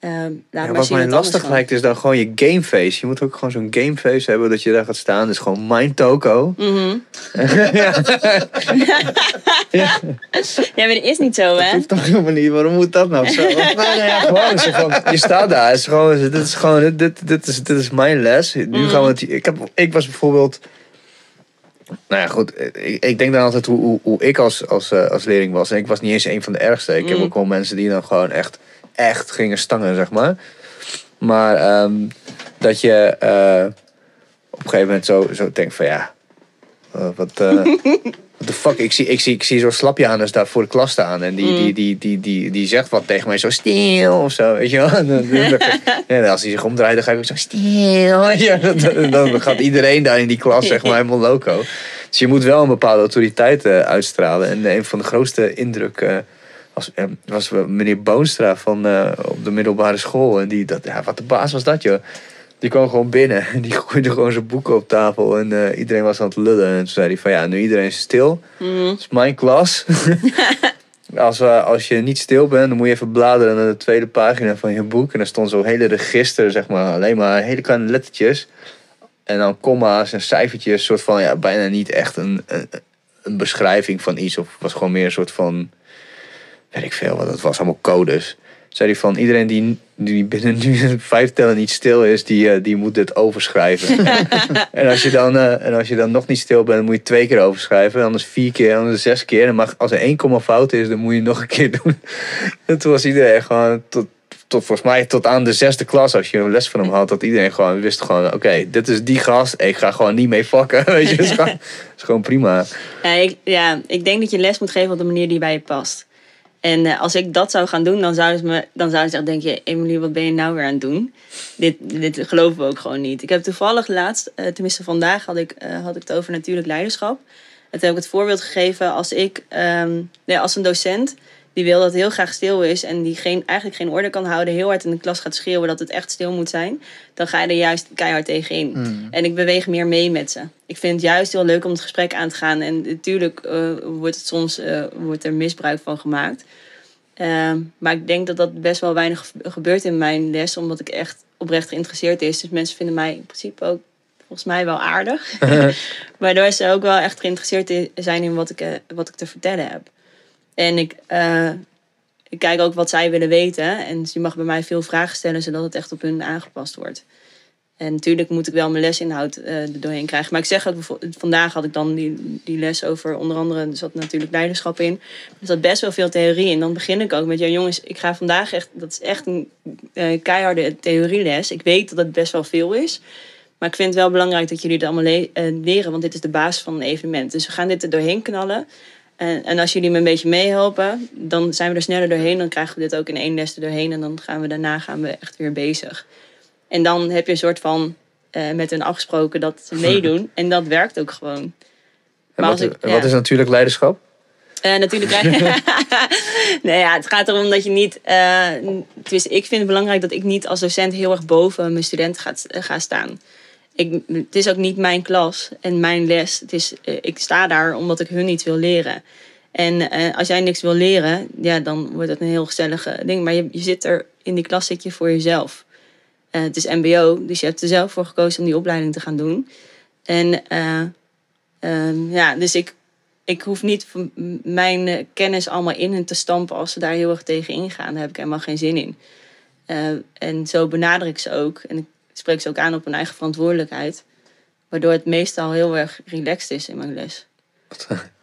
Ehm, laat Ja, wat mij lastig lijkt is dan gewoon je gameface. Je moet ook gewoon zo'n gameface hebben dat je daar gaat staan. Dus gewoon mijn toko. Mhm. ja, maar dat is niet zo, hè? hoeft toch helemaal niet. Waarom moet dat nou zo? Nee, ja, gewoon, van, je staat daar. Het is gewoon, dit is gewoon, dit, dit, dit, is, dit is mijn les. Nu Mhm. gaan we het, ik, heb, ik was bijvoorbeeld, Nou ja, goed. Ik, ik denk dan altijd hoe, hoe, hoe ik als, als, eh, als leerling was. En ik was niet eens een van de ergste. Ik heb Mm. ook wel mensen die dan gewoon echt, echt gingen stangen, zeg maar. Maar ehm, dat je eh, op een gegeven moment zo, zo denkt van ja, eh, wat eh what the fuck. Ik zie, ik zie, ik zie zo'n slapjanus daar voor de klas staan. En die, Mm. die, die, die, die, die zegt wat tegen mij zo stil of zo. Weet je wel. En dan- dan- dan- en als hij zich omdraait, dan ga ik ook zo stil. Dan, gaat iedereen daar in die klas zeg maar helemaal loco. Dus je moet wel een bepaalde autoriteit eh, uitstralen. En een van de grootste indrukken was, eh, was meneer Boonstra van, eh, op de middelbare school. En die, dat, ja, wat de baas was dat, joh. Die kwam gewoon binnen en die gooide gewoon zijn boeken op tafel. En eh, iedereen was aan het lullen. En toen zei hij van ja, nu iedereen is stil. Mhm. Het is mijn klas. als, eh, als je niet stil bent, dan moet je even bladeren naar de tweede pagina van je boek. En daar stond zo'n hele register, zeg maar, alleen maar hele kleine lettertjes. En dan komma's en cijfertjes, soort van, ja, bijna niet echt een, een, een beschrijving van iets. Of het was gewoon meer een soort van, weet ik veel wat het was, allemaal codes. Zei hij van, iedereen die, die binnen nu vijf tellen niet stil is, die, eh, die moet dit overschrijven. en, als je dan, eh, en als je dan nog niet stil bent, dan moet je twee keer overschrijven. Anders vier keer, anders zes keer. En mag, als er één komma fout is, dan moet je nog een keer doen. en toen was iedereen gewoon tot, tot volgens mij tot aan de zesde klas, als je een les van hem had, dat iedereen gewoon wist gewoon, oké, dit is die gast, ik ga gewoon niet mee fucken. Weet je, het is gewoon, het is gewoon prima. Ja ik, ja, ik denk dat je les moet geven op de manier die bij je past. En eh, als ik dat zou gaan doen, dan zouden ze, me, dan zouden ze echt denken... Emily, wat ben je nou weer aan het doen? Dit, dit geloven we ook gewoon niet. Ik heb toevallig laatst, eh, tenminste vandaag, had ik, eh, had ik het over natuurlijk leiderschap. En toen heb ik het voorbeeld gegeven als ik, ehm, nee, als een docent... die wil dat heel graag stil is en die geen, eigenlijk geen orde kan houden... heel hard in de klas gaat schreeuwen dat het echt stil moet zijn... dan ga je er juist keihard tegenin. En ik beweeg meer mee met ze. Ik vind het juist heel leuk om het gesprek aan te gaan. En natuurlijk eh, wordt het soms eh, wordt er misbruik van gemaakt. Ehm, maar ik denk dat dat best wel weinig ge- gebeurt in mijn les, omdat ik echt oprecht geïnteresseerd is. Dus mensen vinden mij in principe ook volgens mij wel aardig. Waardoor ze ook wel echt geïnteresseerd zijn in wat ik, eh, wat ik te vertellen heb. En ik, eh, ik kijk ook wat zij willen weten. En je mag bij mij veel vragen stellen, zodat het echt op hun aangepast wordt. En natuurlijk moet ik wel mijn lesinhoud eh er doorheen krijgen. Maar ik zeg bijvoorbeeld, vandaag had ik dan die, les over onder andere, er zat natuurlijk leiderschap in. Er zat best wel veel theorie in. Dan begin ik ook met, ja jongens, ik ga vandaag echt, dat is echt een eh, keiharde theorieles. Ik weet dat het best wel veel is. Maar ik vind het wel belangrijk dat jullie het allemaal le- leren, want dit is de basis van een evenement. Dus we gaan dit er doorheen knallen. En, en als jullie me een beetje meehelpen, dan zijn we er sneller doorheen. Dan krijgen we dit ook in één les er doorheen. En dan gaan we daarna gaan we echt weer bezig. En dan heb je een soort van eh, met hun afgesproken dat ze meedoen. en dat werkt ook gewoon. Maar wat, ik- wat is natuurlijk leiderschap? Eh, natuurlijk nee, ja, het gaat erom dat je niet. eh ik vind het belangrijk dat ik niet als docent heel erg boven mijn studenten ga, ga staan. Ik, het is ook niet mijn klas en mijn les. Het is, eh, ik sta daar omdat ik hun iets wil leren. En eh, als jij niks wil leren, ja, dan wordt het een heel gezellige ding. Maar je, je zit er in die klas zit je voor jezelf. Eh, het is MBO, dus je hebt er zelf voor gekozen om die opleiding te gaan doen. En eh, ehm, ja, dus ik, ik hoef niet mijn eh, kennis allemaal in hen te stampen als ze daar heel erg tegen ingaan. Daar heb ik helemaal geen zin in. Eh, en zo benader ik ze ook. En spreek ze ook aan op hun eigen verantwoordelijkheid. Waardoor het meestal heel erg relaxed is in mijn les.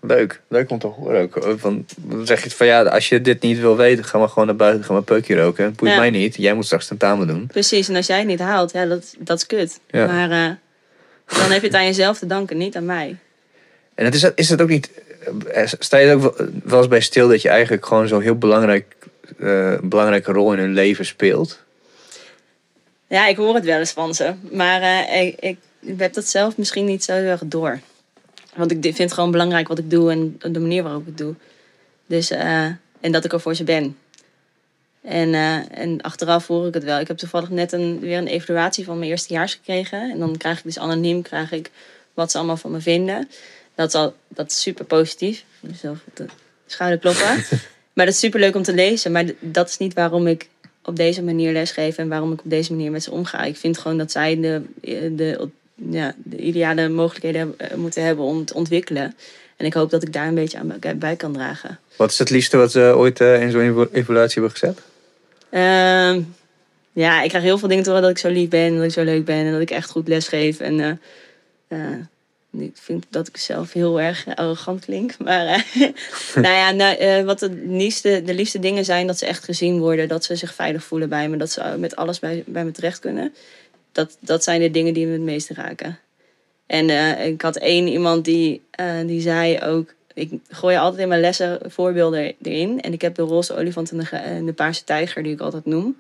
Leuk, leuk om te horen ook. Van, dan zeg je van ja, als je dit niet wil weten, ga maar gewoon naar buiten, ga maar peukje roken. Het boeit Ja. mij niet, jij moet straks tentamen doen. Precies, en als jij het niet haalt, ja, dat, dat is kut. Ja. Maar eh, dan heb je het aan jezelf te danken, niet aan mij. En het is, is het ook niet, eh, sta je ook wel- wel eens bij stil dat je eigenlijk gewoon zo'n heel belangrijk, eh, belangrijke rol in hun leven speelt? Ja, ik hoor het wel eens van ze. Maar eh, ik, ik heb dat zelf misschien niet zo heel erg door. Want ik vind het gewoon belangrijk wat ik doe en de manier waarop ik het doe. Dus, eh, en dat ik er voor ze ben. En, eh, en achteraf hoor ik het wel. Ik heb toevallig net een, weer een evaluatie van mijn eerstejaars gekregen. En dan krijg ik dus anoniem krijg ik wat ze allemaal van me vinden. Dat is, al, dat is super positief. Zelf op de schouder kloppen. maar dat is super leuk om te lezen. Maar dat is niet waarom ik op deze manier lesgeef en waarom ik op deze manier met ze omga. Ik vind gewoon dat zij de, de, ja, de ideale mogelijkheden eh, moeten hebben om te ontwikkelen. En ik hoop dat ik daar een beetje aan bij- kan dragen. Wat is het liefste wat ze ooit eh, in zo'n evaluatie hebben gezet? Ehm, ja, ik krijg heel veel dingen te horen dat ik zo lief ben, dat ik zo leuk ben en dat ik echt goed lesgeef. En eh, ik vind dat ik zelf heel erg arrogant klink. Maar eh, nou ja, nou, eh, wat de liefste, de liefste dingen zijn dat ze echt gezien worden. Dat ze zich veilig voelen bij me. Dat ze met alles bij, bij me terecht kunnen. Dat, dat zijn de dingen die me het meeste raken. En eh, ik had één iemand die, eh, die zei ook... Ik gooi altijd in mijn lessen voorbeelden erin. En ik heb de roze olifant en de, en de paarse tijger die ik altijd noem.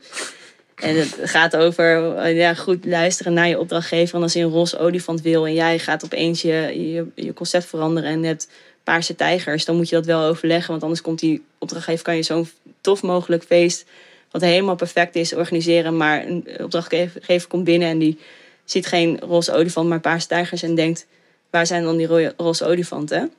En het gaat over eh, ja, goed luisteren naar je opdrachtgever. En als hij een roze olifant wil en jij gaat opeens je, je, je concept veranderen en je hebt paarse tijgers, dan moet je dat wel overleggen. Want anders komt die opdrachtgever, kan je zo'n tof mogelijk feest, wat helemaal perfect is, organiseren. Maar een opdrachtgever komt binnen en die ziet geen roze olifant, maar paarse tijgers en denkt, waar zijn dan die roze olifanten?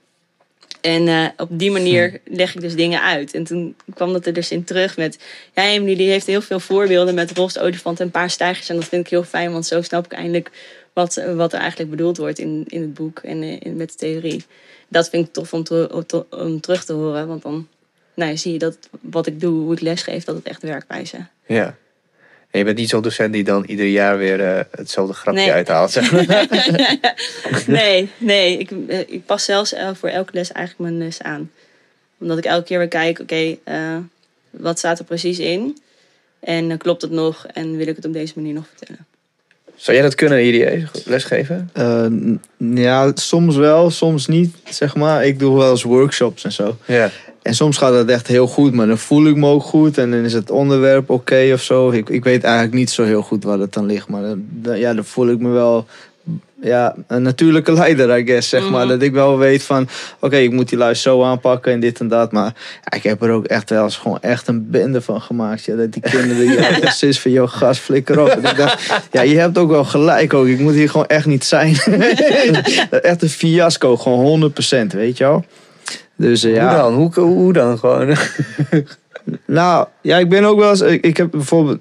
En eh, op die manier leg ik dus dingen uit. En toen kwam dat er dus in terug met... Ja, Emily die heeft heel veel voorbeelden met roze olifanten en paarse tijgers. En dat vind ik heel fijn, want zo snap ik eindelijk wat, wat er eigenlijk bedoeld wordt in, in het boek en eh, in, met de theorie. Dat vind ik tof om, te- om te- om terug te horen, want dan nou, zie je dat wat ik doe, hoe ik lesgeef, dat het echt werkt bij ze. Ja. En je bent niet zo'n docent die dan ieder jaar weer eh, hetzelfde grapje Nee. uithaalt. Zeg maar. nee, nee. Ik, eh, ik pas zelfs eh, voor elke les eigenlijk mijn les aan. Omdat ik elke keer weer kijk, oké, eh, wat staat er precies in? En klopt het nog? En wil ik het op deze manier nog vertellen? Zou jij dat kunnen, IDE, lesgeven? Eh, ja, soms wel, soms niet, zeg maar. Ik doe wel eens workshops en zo. Ja. En soms gaat het echt heel goed, maar dan voel ik me ook goed. En dan is het onderwerp oké of zo. Ik, ik weet eigenlijk niet zo heel goed waar het dan ligt. Maar dan, dan- ja, dan voel ik me wel ja, een natuurlijke leider, I guess. Zeg maar. Mhm. Dat ik wel weet van, oké, ik moet die lui zo aanpakken en dit en dat. Maar ja, ik heb er ook echt wel eens gewoon echt een bende van gemaakt. Ja, dat die kinderen, ja, precies van, joh, gas, flikker op. En ik dacht, ja, je hebt ook wel gelijk ook. Ik moet hier gewoon echt niet zijn. echt een fiasco, gewoon 100%, weet je wel. Dus eh, ja. Hoe dan? Hoe, hoe dan gewoon? Nou, ja, ik ben ook wel eens. Ik, ik heb bijvoorbeeld.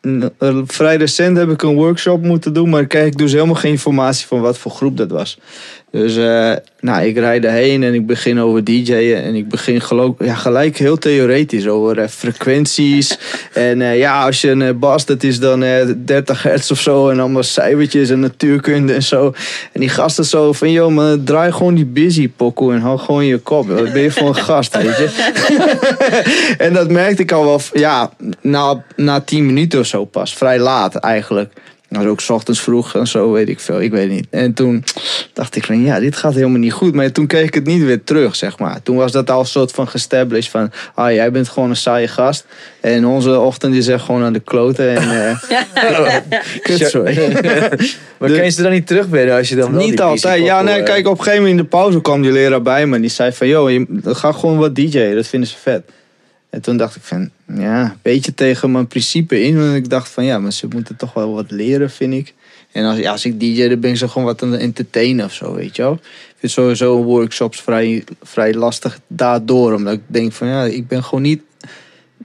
nou, vrij recent heb ik een workshop moeten doen, maar ik kreeg dus helemaal geen informatie van wat voor groep dat was. Dus eh, nou, ik rijd erheen en ik begin over DJ'en en ik begin geloof, ja, gelijk heel theoretisch over eh, frequenties. en eh, ja, als je een bas, dat is dan eh 30 hertz of zo en allemaal cijfertjes en natuurkunde en zo. En die gasten zo van, joh, maar draai gewoon die busy pokoe en hou gewoon je kop. Wat ben je voor een gast, weet je? en dat merkte ik al wel, ja, na, na tien minuten of zo pas. Vrij laat eigenlijk. Dat was ook 's ochtends vroeg en zo, weet ik veel. Ik weet niet. En toen dacht ik van, ja, dit gaat helemaal niet goed. Maar toen keek ik het niet weer terug, zeg maar. Toen was dat al een soort van gestablished van... Ah, jij bent gewoon een saaie gast. En onze ochtend is echt gewoon aan de kloten. En, eh kut, sorry. Maar De- kan je ze dan niet terugbidden als je dan Niet altijd. Ja, nee, koppel, kijk, eh, op een gegeven moment in de pauze kwam die leraar bij me. En die zei van, joh, je, ga gewoon wat DJ'en. Dat vinden ze vet. En toen dacht ik van, ja, een beetje tegen mijn principe in. Want ik dacht van, ja, maar ze moeten toch wel wat leren, vind ik. En als, ja, als ik DJ, dan ben ik ze gewoon wat aan het entertainen of zo, weet je wel. Ik vind sowieso workshops vrij, vrij lastig daardoor. Omdat ik denk van, ja, ik ben gewoon niet...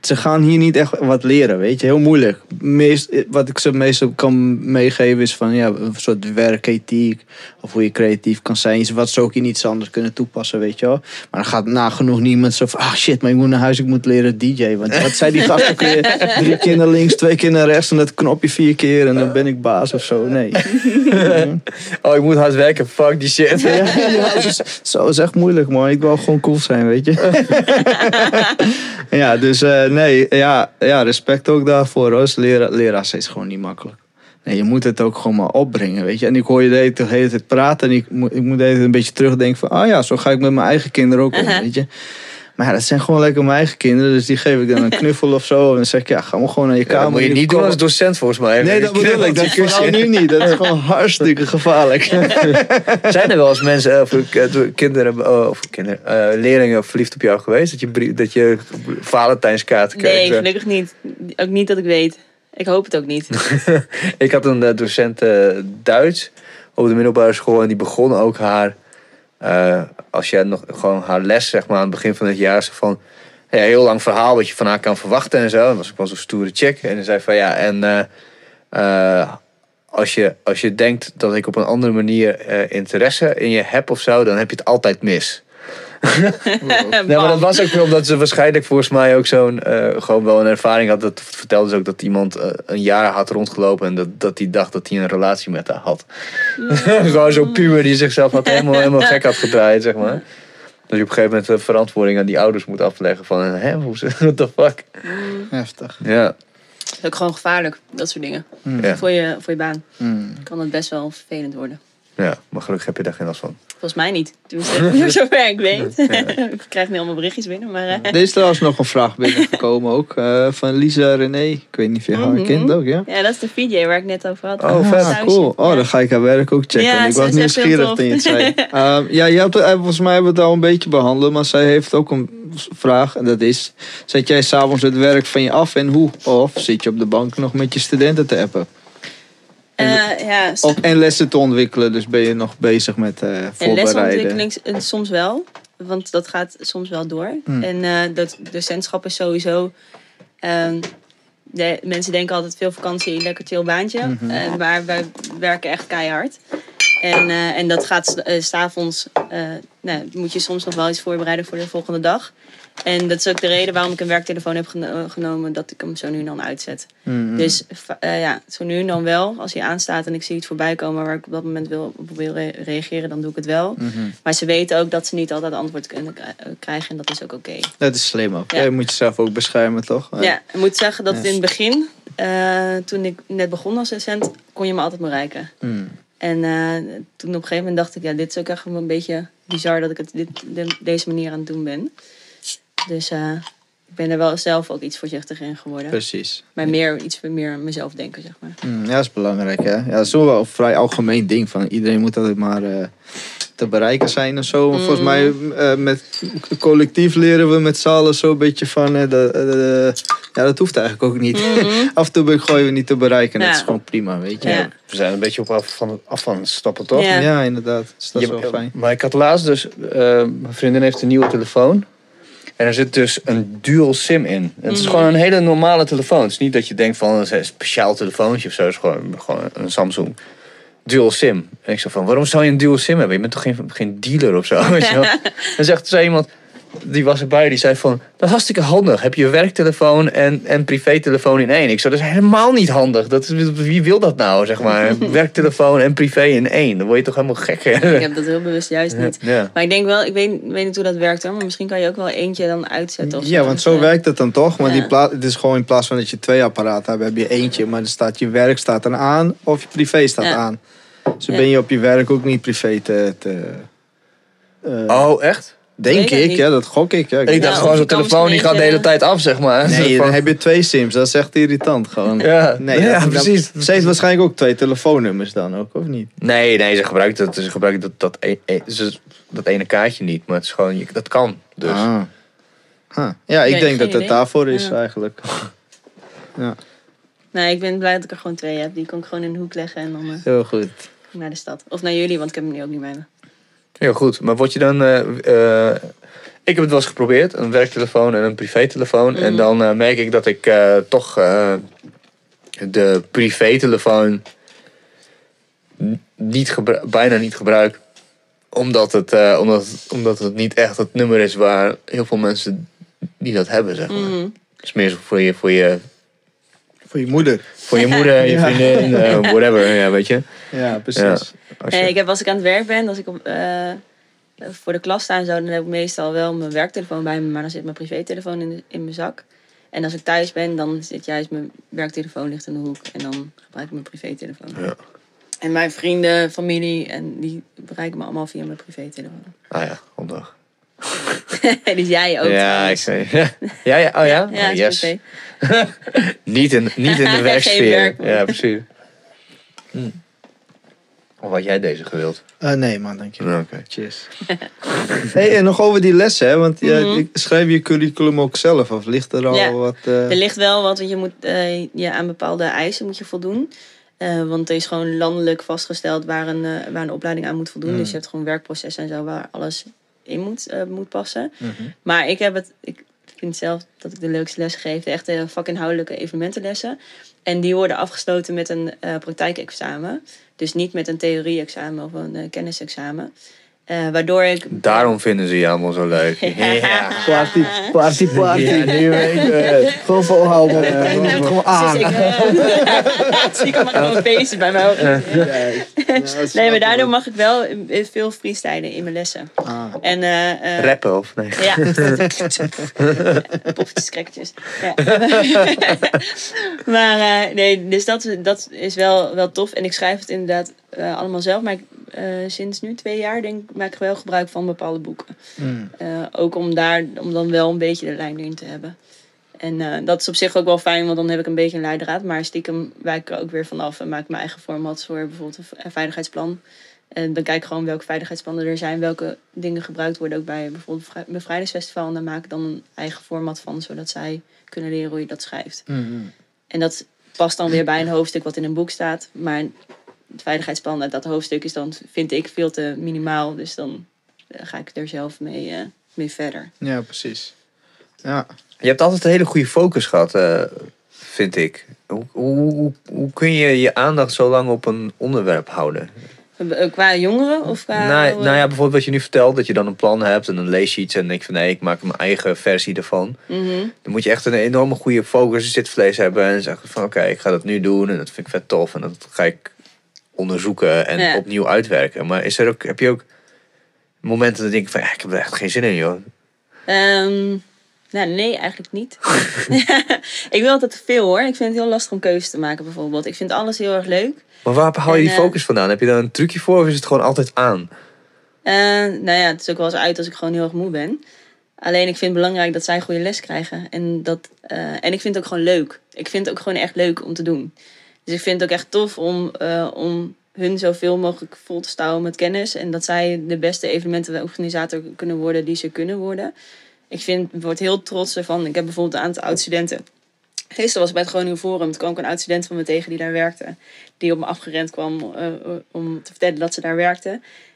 Ze gaan hier niet echt wat leren, weet je. Heel moeilijk. Meest, wat ik ze meestal kan meegeven is van, ja, een soort werkethiek. Of hoe je creatief kan zijn. Iets Wat ze ook in iets anders kunnen toepassen, weet je wel. Maar dan gaat nagenoeg niemand zo van... Ah shit, maar ik moet naar huis, ik moet leren DJ. Want wat zei die gast ook weer? Drie keer naar links, twee keer naar rechts... en dat knopje vier keer en dan ben ik baas of zo. Nee. Oh, ik moet hard werken. Fuck die shit. Ja, ja, dus, zo is echt moeilijk, man. Ik wil gewoon cool zijn, weet je. ja, dus eh, nee, ja, ja, respect ook daarvoor. Hoor. Leraar, leraars is gewoon niet makkelijk. Nee, je moet het ook gewoon maar opbrengen, weet je. En ik hoor je de hele, tijd praten en ik, moet- ik moet de hele tijd een beetje terugdenken van... Ah ja, zo ga ik met mijn eigen kinderen ook om, weet je. Maar ja, dat zijn gewoon lekker mijn eigen kinderen. Dus die geef ik dan een knuffel of zo. En dan zeg ik, ja, ga maar gewoon naar je Ja, kamer. dat moet je niet doen als docent volgens mij. Nee, dat bedoel ik. Dat is vooral nu niet. Dat is gewoon hartstikke gevaarlijk. Zijn er wel eens mensen, eh, of eh, kinderen, eh, of kinderen, eh, leerlingen verliefd op jou geweest? Dat je, dat je Valentijnskaarten kreeg? Nee, gelukkig niet. Ook niet dat ik weet. Ik hoop het ook niet. Ik had een docent eh, Duits op de middelbare school en die begon ook haar, eh, als je nog gewoon haar les zeg maar aan het begin van het jaar, zo van ja, heel lang verhaal wat je van haar kan verwachten en zo. Dat was ook wel zo'n stoere chick. En dan zei van ja, en eh, eh, als, je, als je denkt dat ik op een andere manier interesse in je heb of zo, dan heb je het altijd mis. Nee, maar dat was ook omdat ze waarschijnlijk volgens mij ook zo'n eh, gewoon wel een ervaring had. Dat vertelde ze ook dat iemand eh, een jaar had rondgelopen en dat, dat die dacht dat hij een relatie met haar had. gewoon zo'n puber die zichzelf had helemaal, helemaal gek had gedraaid, zeg maar. Dat je op een gegeven moment de verantwoording aan die ouders moet afleggen van, hè, hoe ze, what the fuck. Heftig. Ja, Dat is ook gewoon gevaarlijk, dat soort dingen. ja, Voor, je, voor je baan Mm. kan het best wel vervelend worden. ja, maar gelukkig heb je daar geen last van. Volgens mij niet. Tenminste, voor zover ik weet. ik krijg nu allemaal berichtjes binnen, maar... eh, Er is trouwens nog een vraag binnengekomen ook. eh, van Lisa René. Ik weet niet of je haar kent ook, ja? ja, dat is de VJ waar ik net over had. Oh, vet. Cool. Oh, dan ga ik haar werk ook checken. Ja, ik was nieuwsgierig toen je het zei. Ehm, ja, je hebt, eh, volgens mij hebben we het al een beetje behandeld. Maar zij heeft ook een vraag. En dat is, zet jij s'avonds het werk van je af en hoe? Of zit je op de bank nog met je studenten te appen? Eh, ja, Of, en lessen te ontwikkelen. Dus ben je nog bezig met en voorbereiden. lesontwikkeling s- eh, soms wel. Want dat gaat soms wel door. Hmm. En eh dat docentschap is sowieso... ehm, de, mensen denken altijd veel vakantie, lekker chill baantje. Mhm. Maar wij werken echt keihard. En, en dat gaat s- s'avonds... nou, moet je soms nog wel iets voorbereiden voor de volgende dag. En dat is ook de reden waarom ik een werktelefoon heb geno- genomen. Dat ik hem zo nu en dan uitzet. Mhm. Dus eh, ja, zo nu en dan wel. Als hij aanstaat en ik zie iets voorbij komen waar ik op dat moment wil, op wil re- reageren, dan doe ik het wel. Mhm. Maar ze weten ook dat ze niet altijd antwoord kunnen eh, krijgen en dat is ook oké. Dat is slim ook. Ja. Je moet jezelf ook beschermen, toch? Ja, ik moet zeggen dat Yes. in het begin, eh, toen ik net begon als docent, kon je me altijd bereiken. Mm. En eh, toen op een gegeven moment dacht ik, ja, dit is ook echt een beetje bizar dat ik het dit, de- deze manier aan het doen ben. Dus eh, ik ben er wel zelf ook iets voorzichtiger in geworden. Precies. Maar meer iets meer aan mezelf denken, zeg maar. Mm, ja, dat is belangrijk, hè? Ja, dat is wel een vrij algemeen ding. Van iedereen moet altijd maar eh, te bereiken zijn en zo. Maar Volgens Mm. mij, eh, met collectief leren we met z'n allen zo'n beetje van... eh, de, de- ja, dat hoeft eigenlijk ook niet. Af en toe ben ik gewoon even niet te bereiken. en Dat Ja. is gewoon prima, weet je. Ja. Ja, We zijn een beetje op af van, af van het stappen, toch? Ja. inderdaad. Dus dat is Ja, wel fijn. Maar ik had laatst dus, eh, mijn vriendin heeft een nieuwe telefoon. En er zit dus een dual sim in. En het is Mhm. gewoon een hele normale telefoon. Het is niet dat je denkt van een speciaal telefoontje of zo. Het is gewoon, gewoon een Samsung. Dual sim. En ik zei van, waarom zou je een dual sim hebben? Je bent toch geen, geen dealer of zo? Weet je wel? En zegt zei iemand, die was erbij, die zei van, dat is hartstikke handig. Heb je werktelefoon en, en privételefoon in één? Ik zei, dat is helemaal niet handig. Dat is, wie wil dat nou, zeg maar? Werktelefoon en privé in één. Dan word je toch helemaal gek. Ik heb dat heel bewust juist niet. Ja. Maar ik denk wel, ik weet, weet niet hoe dat werkt hoor. Maar misschien kan je ook wel eentje dan uitzetten. Of Ja, want zo Ja. werkt het dan toch. Maar Ja. die pla- het is gewoon in plaats van dat je twee apparaten hebt, heb je eentje. Maar er staat je werk staat dan aan of je privé staat Ja. aan. Dus dan Ja. ben je op je werk ook niet privé te... te eh, Oh, echt? Denk ik, ja, dat gok ik. Ja. Ik dacht Ja, gewoon zo'n telefoon die gaat de hele misschien tijd af, zeg maar. Nee, dan heb je twee sims. Dat is echt irritant gewoon. Ja, Nee, ja, precies. Ze heeft waarschijnlijk ook twee telefoonnummers dan ook, of niet? Nee, nee, ze gebruikt dat, ze gebruikt dat, dat, e- e- ze- dat ene kaartje niet, maar het is gewoon, dat kan. Dus. Ah. Huh. Ja, ik Nee, denk dat het daarvoor is Ja. eigenlijk. Nee, ik ben blij dat ik er gewoon twee heb. Die kan ik gewoon in een hoek leggen en dan eh, Heel goed. naar de stad. Of naar jullie, want ik heb hem nu ook niet bij me. Heel goed, maar word je dan... eh, eh, ik heb het wel eens geprobeerd, een werktelefoon en een privételefoon. En Mhm. dan eh, merk ik dat ik toch de privételefoon niet bijna niet gebruik. Omdat het, omdat, omdat het niet echt het nummer is waar heel veel mensen die dat hebben, zeg maar. Mhm. Het is meer zo voor je, voor je, Voor je moeder. voor je moeder, je Ja. vriendin, eh, whatever, ja, weet je. Ja, precies. Ja. Als Nee, je- ik heb, als ik aan het werk ben, als ik op, eh, voor de klas sta en zo, dan heb ik meestal wel mijn werktelefoon bij me, maar dan zit mijn privételefoon in, de- in mijn zak. En als ik thuis ben, dan zit juist mijn werktelefoon ligt in de hoek en dan gebruik ik mijn privételefoon. Ja. En mijn vrienden, familie, en die bereiken me allemaal via mijn privételefoon. Ah ja, handig. die jij ook. Ja, ik zei. Ja, ja, oh ja? Ja, Oh, yes. Niet in, niet in de werksfeer. werk. ja, precies. Hm. Of had jij deze gewild? Eh, nee man, dank je. Oké. Cheers. hey, en nog over die lessen, hè? Want Mhm. ik- schrijf je curriculum ook zelf? Of ligt er al Ja. wat... eh, Er ligt wel wat, want je moet eh, je aan bepaalde eisen moet je voldoen. Eh, want er is gewoon landelijk vastgesteld waar een, waar een opleiding aan moet voldoen. Mm. Dus je hebt gewoon werkprocessen en zo waar alles in moet, eh, moet passen. Mhm. Maar ik heb het, ik vind zelf dat ik de leukste les geef, de echte vakinhoudelijke evenementenlessen. En die worden afgesloten met een eh, praktijkexamen. Dus niet met een theorie-examen of een eh, kennisexamen. Eh, waardoor ik... Daarom vinden ze je allemaal zo leuk. Ja. Party, party, party. Ja, nu weet ik het. Gewoon volhouden. eh, Gewoon gewoon aan. Dus ik, eh, zie ik maar gewoon bezig bij mij. Nee, maar daardoor mag ik wel eh, veel freestylen in mijn lessen. Ah. En, eh, eh, Rappen of nee? Ja. Poffertjes, krekketjes. Ja. maar eh, nee, dus dat, dat is wel, wel tof. En ik schrijf het inderdaad eh, allemaal zelf. Maar ik, eh, sinds nu twee jaar denk, ik, maak ik wel gebruik van bepaalde boeken. Mm. Eh, ook om, daar, om dan wel een beetje de lijn erin te hebben. En dat is op zich ook wel fijn, want dan heb ik een beetje een leidraad. Maar stiekem wijk ik er ook weer vanaf en maak ik mijn eigen format voor bijvoorbeeld een veiligheidsplan. En dan kijk ik gewoon welke veiligheidsplannen er zijn, welke dingen gebruikt worden ook bij bijvoorbeeld het Bevrij- bevrijdingsfestival. En daar maak ik dan een eigen format van, zodat zij kunnen leren hoe je dat schrijft. Mm. En dat past dan weer bij een hoofdstuk wat in een boek staat. Maar het veiligheidsplan uit dat hoofdstuk is dan, vind ik, veel te minimaal. Dus dan eh, ga ik er zelf mee, eh, mee verder. Ja, precies. Ja. Je hebt altijd een hele goede focus gehad, eh, vind ik. Hoe, hoe, hoe, hoe kun je je aandacht zo lang op een onderwerp houden? Qua jongeren of qua... nou, nou ja, bijvoorbeeld wat je nu vertelt, dat je dan een plan hebt en dan lees je iets en denk van nee, ik maak mijn eigen versie ervan. Mhm. Dan moet je echt een enorme goede focus, zitvlees hebben en zeggen van oké, ik ga dat nu doen en dat vind ik vet tof en dat ga ik onderzoeken en Ja. opnieuw uitwerken. Maar is er ook, heb je ook momenten dat ik denk van ja, ik heb er echt geen zin in joh. Ehm, nou, nee, eigenlijk niet. ik wil altijd veel hoor. Ik vind het heel lastig om keuzes te maken bijvoorbeeld. Ik vind alles heel erg leuk. Maar waar hou je En, die eh, focus vandaan? Heb je daar een trucje voor of is het gewoon altijd aan? Eh, nou ja, het is ook wel eens uit als ik gewoon heel erg moe ben. Alleen ik vind het belangrijk dat zij goede les krijgen. En, dat, eh, en ik vind het ook gewoon leuk. Ik vind het ook gewoon echt leuk om te doen. Dus ik vind het ook echt tof om, eh, om hun zoveel mogelijk vol te stouwen met kennis. En dat zij de beste evenementenorganisator kunnen worden die ze kunnen worden. Ik vind, word heel trots ervan. Ik heb bijvoorbeeld een aantal oud-studenten. Gisteren was ik bij het Groningen Forum. Toen kwam ik een oud-student van me tegen die daar werkte. Die op me afgerend kwam eh, om te vertellen dat ze daar werkte.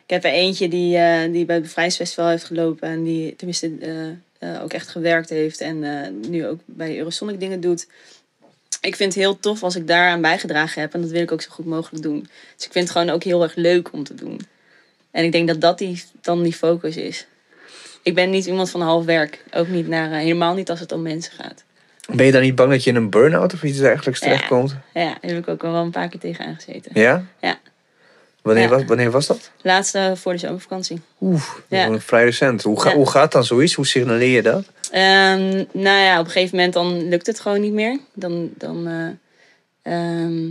Ik heb er eentje die, eh, die bij het Bevrijdingsfestival heeft gelopen. En die tenminste ook echt gewerkt heeft. En nu ook bij Eurosonic dingen doet. Ik vind het heel tof als ik daaraan bijgedragen heb. En dat wil ik ook zo goed mogelijk doen. Dus ik vind het gewoon ook heel erg leuk om te doen. En ik denk dat dat die, dan die focus is. Ik ben niet iemand van half werk. Ook niet naar, eh, helemaal niet als het om mensen gaat. Ben je dan niet bang dat je in een burn-out of iets dergelijks Ja. terechtkomt? Ja, daar heb ik ook wel een paar keer tegen aangezeten. Ja? Ja. Wanneer, Ja. Was, wanneer was dat? Laatste voor de zomervakantie. Oeh, Ja. vrij recent. Hoe, ga, Ja. hoe gaat dan zoiets? Hoe signaleer je dat? Ehm, nou ja, op een gegeven moment dan lukt het gewoon niet meer. Dan, dan eh, ehm,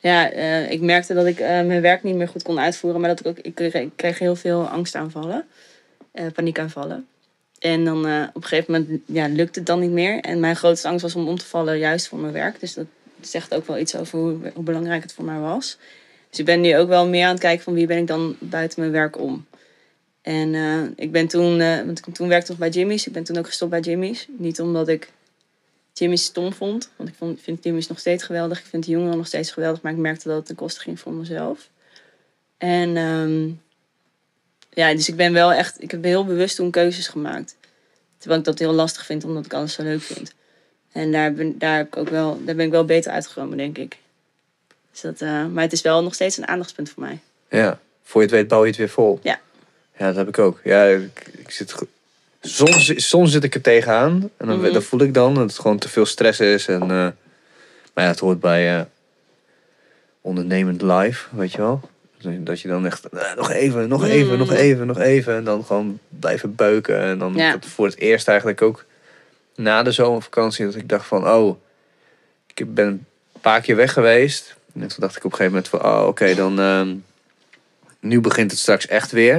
ja, eh, ik merkte dat ik eh, mijn werk niet meer goed kon uitvoeren. Maar dat ik ook, ik kreeg, ik kreeg heel veel angstaanvallen, paniekaanvallen. En dan op een gegeven moment ja, lukte het dan niet meer. En mijn grootste angst was om om te vallen juist voor mijn werk. Dus dat zegt ook wel iets over hoe, hoe belangrijk het voor mij was. Dus ik ben nu ook wel meer aan het kijken van wie ben ik dan buiten mijn werk om. En eh, ik ben toen, eh, want ik toen werkte nog bij Jimmy's. Ik ben toen ook gestopt bij Jimmy's. Niet omdat ik Jimmy's stom vond. Want ik vond, vind Jimmy's nog steeds geweldig. Ik vind de jongeren nog steeds geweldig. Maar ik merkte dat het ten koste ging voor mezelf. En ehm, ja, dus ik ben wel echt... Ik heb heel bewust toen keuzes gemaakt. Terwijl ik dat heel lastig vind, omdat ik alles zo leuk vind. En daar ben, daar heb ik ook wel, daar ben ik wel beter uitgekomen, denk ik. Dus dat, eh, maar het is wel nog steeds een aandachtspunt voor mij. Ja. Voor je het weet bouw je het weer vol. Ja. Ja, dat heb ik ook. Ja, ik, ik zit... Soms, soms zit ik er tegenaan. En dan, Mhm. dan voel ik dan dat het gewoon te veel stress is. En, eh, maar ja, het hoort bij eh, ondernemend live, weet je wel. Dat je dan echt, nog even, nog even, Mm. nog even, nog even. En dan gewoon blijven beuken. En dan Ja. dat voor het eerst eigenlijk ook na de zomervakantie dat ik dacht van, oh, ik ben een paar keer weg geweest. En toen dacht ik op een gegeven moment van, oh, oké, dan, ehm, nu begint het straks echt weer.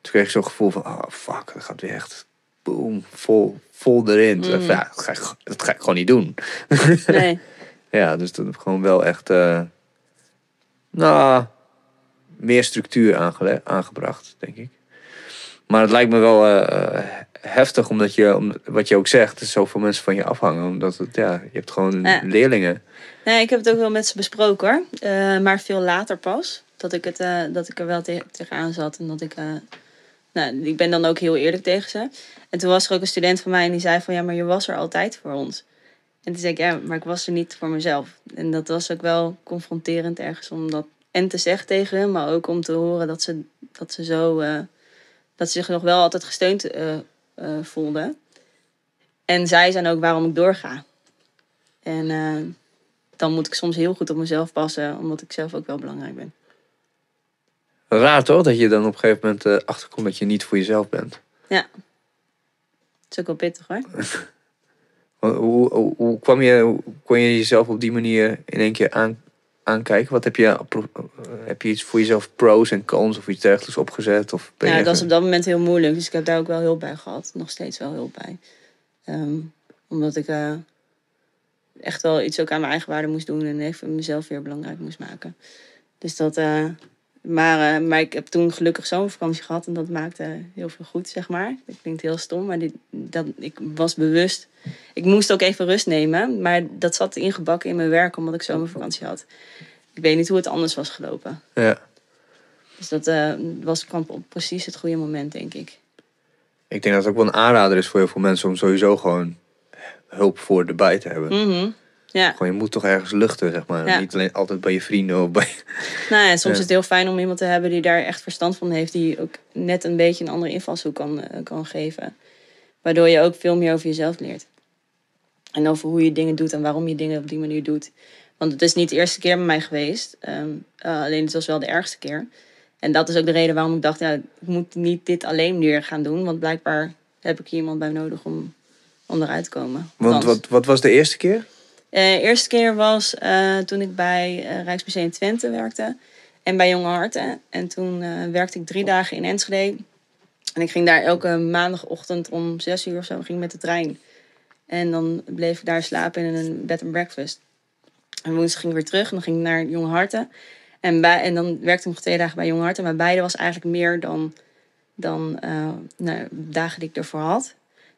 Toen kreeg ik zo'n gevoel van, oh, fuck, dat gaat weer echt, boom, vol, vol erin. Toen van, Ja, dat ga, ik, dat ga ik gewoon niet doen. Nee. Ja, dus dat heb ik gewoon wel echt, eh, nou, meer structuur aangebracht, denk ik. Maar het lijkt me wel eh, eh, heftig, omdat je, om, wat je ook zegt, er zoveel mensen van je afhangen. Omdat het, ja, je hebt gewoon Ja. leerlingen. Nee, ik heb het ook wel met ze besproken hoor. Eh, maar veel later pas. Dat ik, het, dat ik er wel te- tegenaan zat. En dat ik... nou, ik ben dan ook heel eerlijk tegen ze. En toen was er ook een student van mij en die zei van... Ja, maar je was er altijd voor ons. En toen zei ik, ja, maar ik was er niet voor mezelf. En dat was ook wel confronterend ergens om dat en te zeggen tegen hem. Maar ook om te horen dat ze dat ze zo, dat ze zich nog wel altijd gesteund eh, voelden. En zij zijn ook waarom ik doorga. En eh, dan moet ik soms heel goed op mezelf passen, omdat ik zelf ook wel belangrijk ben. Raar toch, dat je dan op een gegeven moment achterkomt dat je niet voor jezelf bent. Dat is ook wel pittig hoor. Hoe, hoe, hoe, hoe kwam je, hoe kon je jezelf op die manier in één keer aan, aankijken? Wat heb je, eh, heb je iets voor jezelf pros en cons of iets dergelijks opgezet? Of ben Ja, je dat was echt- op dat moment heel moeilijk. Dus ik heb daar ook wel hulp bij gehad. Nog steeds wel hulp bij. Ehm, omdat ik eh, echt wel iets ook aan mijn eigen waarde moest doen. En even mezelf weer belangrijk moest maken. Dus dat... eh, maar, eh, maar ik heb toen gelukkig zomervakantie gehad. En dat maakte heel veel goed, zeg maar. Dat klinkt heel stom. Maar dit, dat, ik was bewust... Ik moest ook even rust nemen. Maar dat zat ingebakken in mijn werk. Omdat ik zomervakantie had. Ik weet niet hoe het anders was gelopen. Ja. Dus dat eh, was, kwam op precies het goede moment, denk ik. Ik denk dat het ook wel een aanrader is voor heel veel mensen om sowieso gewoon hulp voor erbij te hebben. Mhm. Ja, Gewoon, je moet toch ergens luchten, zeg maar. Ja. Niet alleen altijd bij je vrienden of bij... nou ja, soms Ja. is het heel fijn om iemand te hebben die daar echt verstand van heeft. Die ook net een beetje een andere invalshoek kan, eh, kan geven. Waardoor je ook veel meer over jezelf leert. En over hoe je dingen doet en waarom je dingen op die manier doet. Want het is niet de eerste keer bij mij geweest. ehm, eh, alleen het was wel de ergste keer. En dat is ook de reden waarom ik dacht, ja, ik moet niet dit alleen weer gaan doen. Want blijkbaar heb ik hier iemand bij nodig om, om eruit te komen. Want Althans. wat, wat was de eerste keer? Eh, de eerste keer was eh, toen ik bij eh, Rijksmuseum Twente werkte. En bij Jonge Harten. En toen eh, werkte ik drie dagen in Enschede. En ik ging daar elke maandagochtend om zes uur of zo ging met de trein. En dan bleef ik daar slapen in een bed and breakfast. En woensdag ging ik weer terug en dan ging ik naar Jonge Harten. En, bij, en dan werkte ik nog twee dagen bij Jonge Harten. Maar beide was eigenlijk meer dan, dan eh, nou, dagen die ik ervoor had.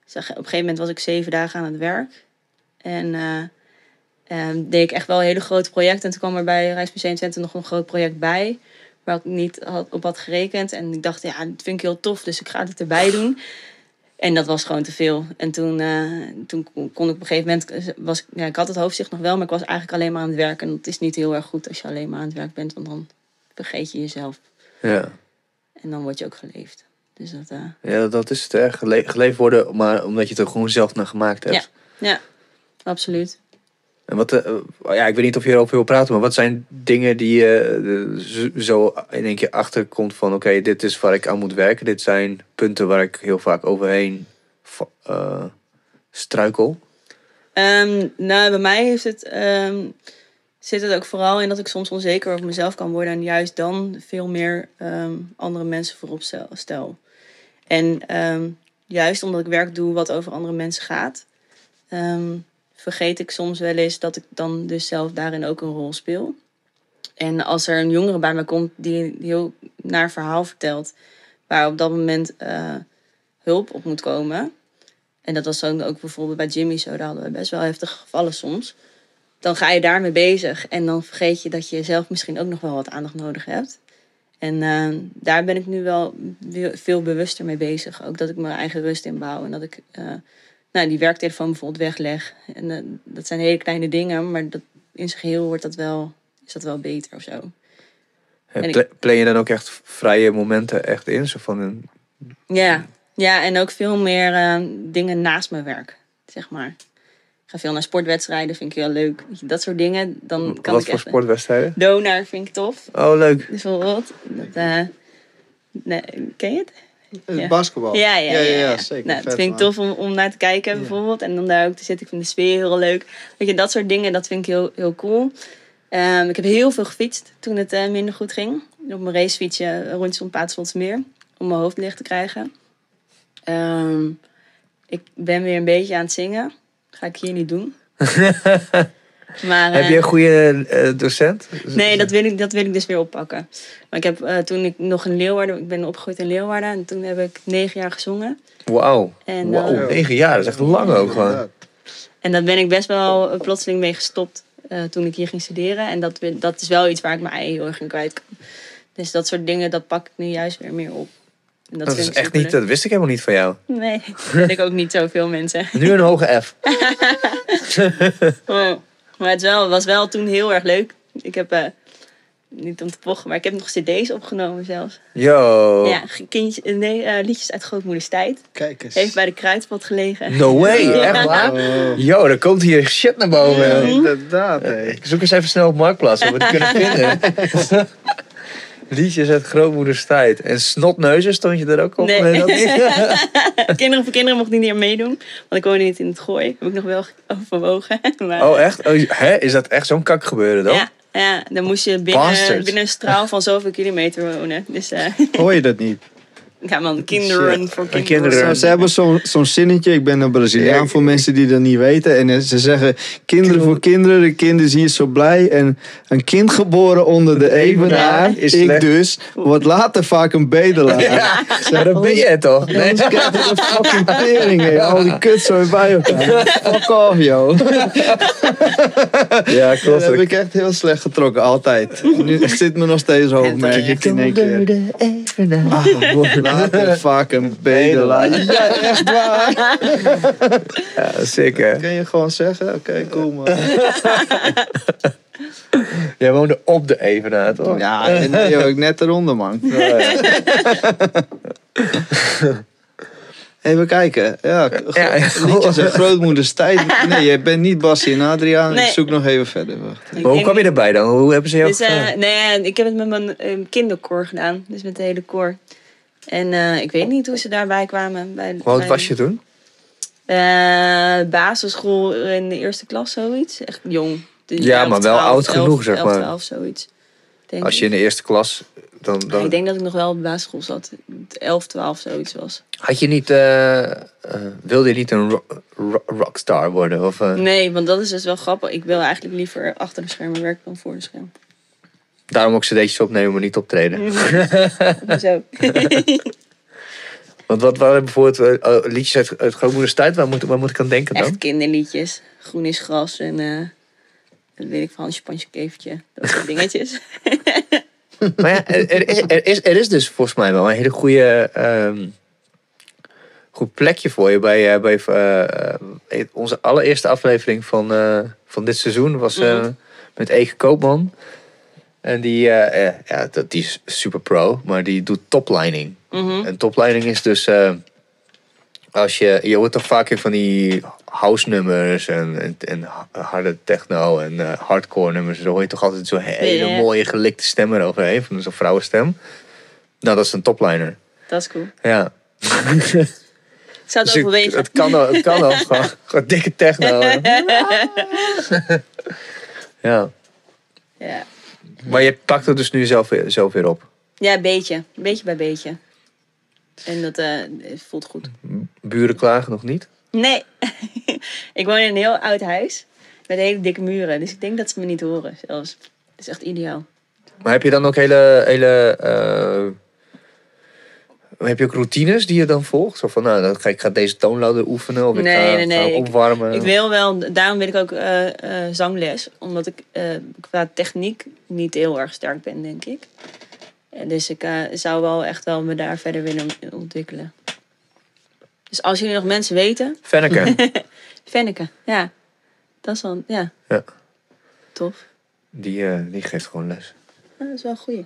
Op een gegeven moment was ik zeven dagen aan het werk. En eh, Ehm, deed ik echt wel hele grote projecten. En toen kwam er bij Rijksmuseum Twente nog een groot project bij. Waar ik niet had, op had gerekend. En ik dacht, ja, dat vind ik heel tof. Dus ik ga het erbij doen. En dat was gewoon te veel. En toen, eh, toen kon ik op een gegeven moment... Was, ik- ja, ik had het hoofdzicht nog wel, maar ik was eigenlijk alleen maar aan het werk. En dat is niet heel erg goed als je alleen maar aan het werk bent. Want dan vergeet je jezelf. Ja. En dan word je ook geleefd. Dus dat... eh, Ja, dat is het. Gele- geleefd worden, maar omdat je het er gewoon zelf naar gemaakt hebt. Ja. ja, absoluut. En wat, eh, ja, ik weet niet of je erover wil praten, maar wat zijn dingen die je eh, zo- in één keer achterkomt van oké, dit is waar ik aan moet werken. Dit zijn punten waar ik heel vaak overheen eh, struikel. Ehm, nou, bij mij heeft het, ehm, zit het ook vooral in dat ik soms onzeker over mezelf kan worden. En juist dan veel meer ehm, andere mensen voorop stel-. En juist omdat ik werk doe wat over andere mensen gaat, vergeet ik soms wel eens dat ik dan dus zelf daarin ook een rol speel. En als er een jongere bij me komt die een heel naar verhaal vertelt, waar op dat moment eh, hulp op moet komen, en dat was dan ook bijvoorbeeld bij Jimmy zo. Daar hadden we best wel heftige gevallen soms. Dan ga je daarmee bezig. En dan vergeet je dat je zelf misschien ook nog wel wat aandacht nodig hebt. En eh, daar ben ik nu wel we- veel bewuster mee bezig. Ook dat ik mijn eigen rust inbouw. En dat ik eh, nou, die werktelefoon bijvoorbeeld wegleg. En eh, dat zijn hele kleine dingen. Maar dat, in zijn geheel wordt dat wel, is dat wel beter of zo. En En ik- pla- plan je dan ook echt vrije momenten echt in? Zo van een, Ja, ja en ook veel meer eh, dingen naast mijn werk, zeg maar. Ik ga veel naar sportwedstrijden, vind ik heel leuk. Dat soort dingen, dan kan wat ik voor sportwedstrijden? Donar vind ik tof, Oh, leuk. bijvoorbeeld. Dat, eh, nee, ken je het? Het Ja. Basketbal. Ja, ja, ja. ja, zeker. Nou, dat vind ik tof om, om naar te kijken, bijvoorbeeld. En om daar ook te zitten. Ik vind de sfeer heel leuk. Weet je, dat soort dingen, dat vind ik heel, heel cool. Ehm, ik heb heel veel gefietst toen het eh, minder goed ging. Op mijn racefietsje rondjes om Paterswoldsmeer. Om mijn hoofd licht te krijgen. Ehm, ik ben weer een beetje aan het zingen. ga ik hier niet doen. maar, Heb je eh, een goede eh, docent? Nee, dat wil, ik, dat wil ik dus weer oppakken. Maar ik heb eh, toen ik nog in Leeuwarden, ik ben opgegroeid in Leeuwarden en toen heb ik negen jaar gezongen. Wauw. En, eh, negen jaar. Dat is echt lang ook gewoon. En daar ben ik best wel eh, plotseling mee gestopt eh, toen ik hier ging studeren. En dat, dat is wel iets waar ik mijn ei heel erg in kwijt kan. Dus dat soort dingen, dat pak ik nu juist weer meer op. En Dat, is echt niet, dat wist ik helemaal niet van jou. Nee, dat vind ik ook niet zoveel mensen. Nu een hoge F. Oh. Maar het wel, was wel toen heel erg leuk. Ik heb, eh, niet om te pochen, maar ik heb nog cd's opgenomen zelfs. Yo. Ja, kindje, nee, eh, liedjes uit grootmoeders tijd. Kijk eens. Heeft bij de kruidvat gelegen. No way, Ja. echt waar? Oh. Yo, er komt hier shit naar boven. Ja, inderdaad. Ik zoek eens even snel op Marktplaats of we het kunnen vinden. Liedjes uit grootmoeders tijd. En snotneuzen stond je er ook op? Nee. dat niet? kinderen voor kinderen mocht niet meer meedoen. Want ik woonde niet in het gooi. Heb ik nog wel overwogen. Maar, Oh, echt? Oh, hè? Is dat echt zo'n kak gebeuren dan? Ja, ja, dan moest je binnen een straal van zoveel kilometer wonen. Dus eh, Hoor je dat niet? Ja man, kinderen Shit. voor kinderen. kinderen. Zo, ze hebben zo'n zo'n zinnetje, ik ben een Braziliaan voor mensen die dat niet weten. En eh, ze zeggen, kinderen voor kinderen, de kinderen is hier zo blij. En een kind geboren onder de evenaar, Is ik slecht. dus, wordt later vaak een bedelaar. Ja, dat ben je toch? Nee. Krijg je een fucking tering. Al die kut zo bij elkaar. Fuck off, joh. Ja, Dat klopt. heb ik echt heel slecht getrokken, altijd. Nu zit me nog steeds hoog, merk ik in één keer. Ah, vaak een bedelaar. Ja, echt waar. Ja, zeker. Kun je gewoon zeggen? Oké, cool man. Jij woonde op de Evenaar, toch? Ja, en joh, ik net eronder man. Even kijken. Ja, gro- Ja. liedjes grootmoeders tijd. Nee, je bent niet Bassie en Adriaan. Nee. Ik zoek nog even verder. Wacht. Maar hoe kwam je erbij dan? Hoe hebben ze jou Dus, eh, nee, ik heb het met mijn eh, kinderkoor gedaan. Dus met de hele koor. En eh, ik weet niet hoe ze daarbij kwamen. Bij, Hoe oud was je toen? Eh, basisschool in de eerste klas, zoiets. Echt jong. Dus Ja, 11, maar wel 12, oud genoeg, zeg 11, maar. 12, zoiets. Denk Als je in de eerste klas... Dan, dan... ik denk dat ik nog wel op de basisschool zat. 11, 12, zoiets was. Had je niet... eh, wilde je niet een ro- ro- rockstar worden? Of, Nee, want dat is dus wel grappig. Ik wil eigenlijk liever achter de schermen werken dan voor de schermen. Daarom ook cd'tjes opnemen, maar niet optreden. Zo. Want wat waren bijvoorbeeld oh, liedjes uit, uit grootmoeders tijd? Waar moet, waar moet ik aan denken dan? Echt kinderliedjes. Groen is gras en... dat weet ik van, een Spansje kevertje. Dat soort dingetjes. Maar ja, er, er, is, er, is, er is dus volgens mij wel een hele goede... ehm, goed plekje voor je bij, bij onze allereerste aflevering van, van dit seizoen. was Mhm. met Ege Koopman. En die, eh, eh, ja, dat, die is super pro, maar die doet toplining. Mhm. En toplining is dus eh, als je, je hoort toch vaak in van die house nummers en, en, en harde techno en hardcore nummers. Daar hoor je toch altijd zo'n hele mooie gelikte stem eroverheen, van zo'n vrouwenstem. Nou, dat is een topliner. Dat is cool. Ja. Ik zou het Dus overwegen. het kan wel, het kan wel. gewoon, gewoon dikke techno. ja. Ja. Maar je pakt het dus nu zelf, weer- zelf weer op. ja, een beetje. Beetje bij beetje. En dat eh, voelt goed. Buren klagen nog niet. Nee. ik woon in een heel oud huis. Met hele dikke muren. Dus ik denk dat ze me niet horen zelfs. Dat is echt ideaal. Maar heb je dan ook hele, hele heb je ook routines die je dan volgt? Zo van, nou, ik ga deze toonladder oefenen of ik ga, nee, nee, ga ik- opwarmen. Ik wil wel, daarom wil ik ook eh, eh, zangles. Omdat ik eh, qua techniek niet heel erg sterk ben, denk ik. En dus ik zou wel echt wel me daar verder willen ontwikkelen. Dus als jullie nog mensen weten, Fenneke, Fenneke, ja. Dat is wel, ja. Ja. Tof. die, die geeft gewoon les. Ja, dat is wel een goeie.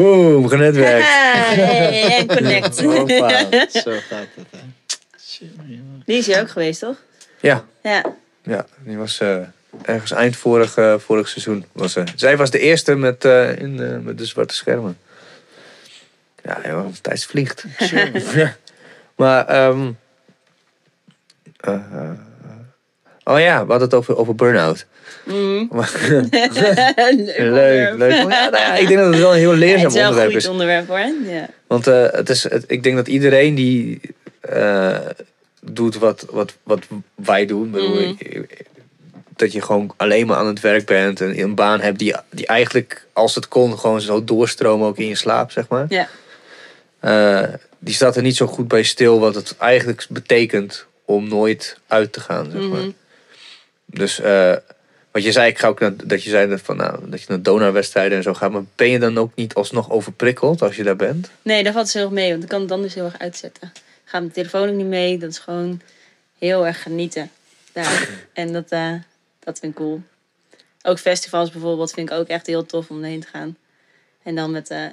Boom, genetwerk. Hey, en connect. Hoppa. Zo gaat het, hè. Die is hier ook geweest, toch? Ja, Ja. ja, die was eh, ergens eind vorig, eh, vorig seizoen. Was, ze. zij was de eerste met, eh, in, eh, met de zwarte schermen. Ja, joh, tijd vliegt. Ja. maar, eh, oh ja, we hadden het over, over burn-out. Mhm. leuk, leuk. leuk. Ja, nou ja, ik denk dat het wel een heel Het leerzaam is wel een onderwerp goed is. onderwerp hoor. Ja. Want eh, het is, het, ik denk dat iedereen die eh, doet wat, wat, wat wij doen. Bedoel, Mhm. Dat je gewoon alleen maar aan het werk bent en een baan hebt die, die eigenlijk, als het kon, gewoon zo doorstromen ook in je slaap, zeg maar. Ja. Eh, die staat er niet zo goed bij stil wat het eigenlijk betekent om nooit uit te gaan, zeg maar. Mhm. Dus wat je zei, ik ga ook naar, dat je zei dat, van, nou, dat je naar donarwedstrijden en zo gaat. Maar ben je dan ook niet alsnog overprikkeld als je daar bent? Nee, daar valt ze heel erg mee, want ik kan het dan dus heel erg uitzetten. Gaat mijn telefoon ook niet mee, dat is gewoon heel erg genieten. Daar. En dat, eh, dat vind ik cool. Ook festivals bijvoorbeeld vind ik ook echt heel tof om heen te gaan. En dan met, eh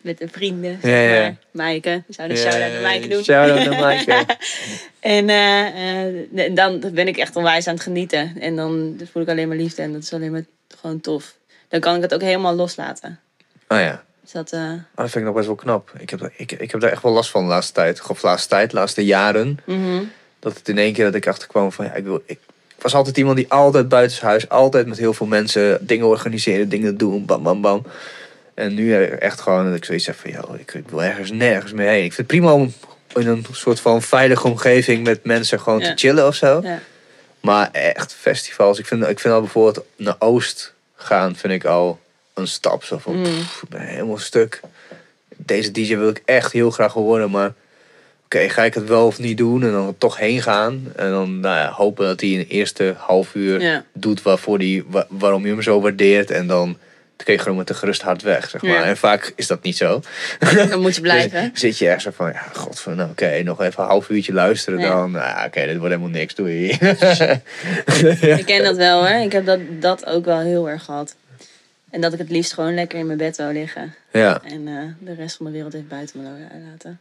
met de vrienden. Ja, ja. maar. Maaike, we zouden een shout-out naar Maaike doen. Shout-out naar Maaike. En eh, eh, dan ben ik echt onwijs aan het genieten. En dan voel ik alleen maar liefde en dat is alleen maar gewoon tof. Dan kan ik het ook helemaal loslaten. Oh ja. Dus dat, Oh, dat vind ik nog best wel knap. Ik heb, ik, ik heb daar echt wel last van de laatste tijd. Of de laatste tijd, de laatste jaren. mhm. Dat het in één keer dat ik achterkwam van ja, ik wil. Ik, ik was altijd iemand die altijd buitenshuis, altijd met heel veel mensen dingen organiseren, dingen doen, bam bam bam. En nu echt gewoon dat ik zoiets heb van joh, ik, wil ergens nergens mee heen. Ik vind het prima om in een soort van veilige omgeving met mensen gewoon Ja. te chillen of zo. Ja. Maar echt festivals, ik vind, ik vind al bijvoorbeeld naar Oost gaan, vind ik al een stap. Zo van, Mm. pff, ik ben helemaal stuk. Deze DJ wil ik echt heel graag horen, maar oké, ga ik het wel of niet doen? En dan toch heen gaan. En dan nou ja, hopen dat hij in de eerste half uur Ja. doet waarvoor die, wa- waarom je hem zo waardeert. En dan kun je gewoon met een gerust hart weg, zeg maar. Ja. En vaak is dat niet zo. Dan moet je blijven. Dus zit je echt zo van, ja, god, van, nou, oké, nog even een half uurtje luisteren dan. Nou, oké, dit wordt helemaal niks, doei. Ik ken dat wel hoor. Ik heb dat, dat ook wel heel erg gehad. En dat ik het liefst gewoon lekker in mijn bed wou liggen. ja. En eh, de rest van de wereld even buiten me laten.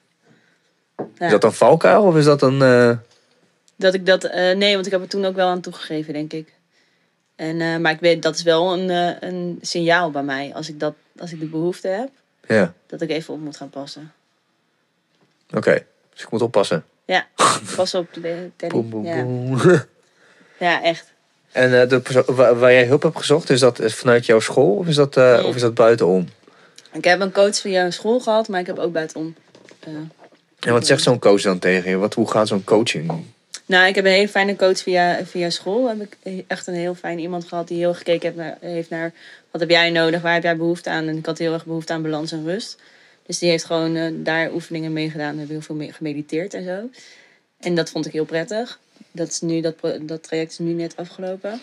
Ja. Is dat een valkuil of is dat een... eh, Dat ik dat, eh, nee, want ik heb er toen ook wel aan toegegeven, denk ik. En, eh, maar ik weet, dat is wel een, eh, een signaal bij mij. Als ik, dat, als ik de behoefte heb, Ja, dat ik even op moet gaan passen. oké. Dus ik moet oppassen. Ja, pas op, de ja. echt. En eh, de persoon waar, waar jij hulp hebt gezocht, is dat vanuit jouw school of is dat, Nee. of is dat buitenom? Ik heb een coach via school gehad, maar ik heb ook buitenom. En wat zegt zo'n coach dan tegen je? Wat, hoe gaat zo'n coaching? Nou, ik heb een hele fijne coach via, via school. Heb ik echt een heel fijn iemand gehad die heel gekeken heeft naar, heeft naar wat heb jij nodig, waar heb jij behoefte aan. En ik had heel erg behoefte aan balans en rust. Dus die heeft gewoon eh, daar oefeningen mee gedaan. Hebben heel veel mee gemediteerd en zo. En dat vond ik heel prettig. Dat, is nu, dat, dat traject is nu net afgelopen.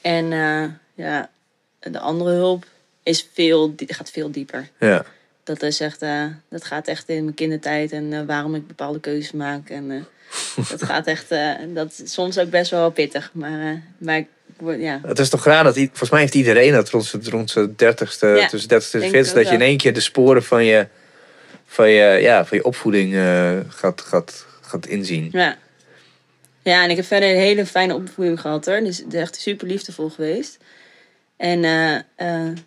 En eh, ja, de andere hulp is veel, gaat veel dieper. Ja. Dat, is echt, eh, dat gaat echt in mijn kindertijd en waarom ik bepaalde keuzes maak. En dat gaat echt, eh, dat is soms ook best wel pittig. Maar, eh, maar ik word, ja. Het is toch raar dat, volgens mij heeft iedereen dat rond zijn, rond zijn dertigste, Ja, tussen dertigste en veertigste, dat je in één keer de sporen van je, van je, ja, van je opvoeding eh, gaat, gaat, gaat inzien. ja. Ja, en ik heb verder een hele fijne opvoeding gehad hoor. Dus het is echt super liefdevol geweest. En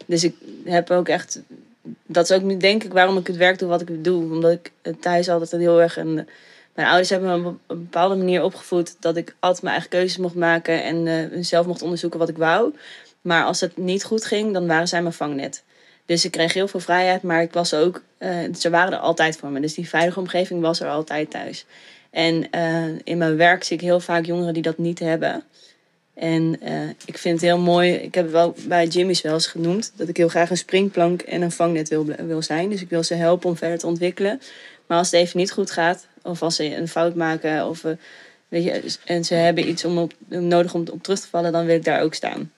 dus ik heb ook echt, dat is ook denk ik waarom ik het werk doe wat ik doe. Omdat ik thuis altijd heel erg een, mijn ouders hebben me op een bepaalde manier opgevoed dat ik altijd mijn eigen keuzes mocht maken en eh, zelf mocht onderzoeken wat ik wou. Maar als het niet goed ging, dan waren zij mijn vangnet. Dus ik kreeg heel veel vrijheid, maar ik was ook, eh, ze waren er altijd voor me. Dus die veilige omgeving was er altijd thuis. En eh, in mijn werk zie ik heel vaak jongeren die dat niet hebben. En ik vind het heel mooi. Ik heb wel bij Jimmy's wel eens genoemd. Dat ik heel graag een springplank en een vangnet wil, wil zijn. Dus ik wil ze helpen om verder te ontwikkelen. Maar als het even niet goed gaat. Of als ze een fout maken. Of, eh, weet je, en ze hebben iets om op, nodig om op terug te vallen. Dan wil ik daar ook staan.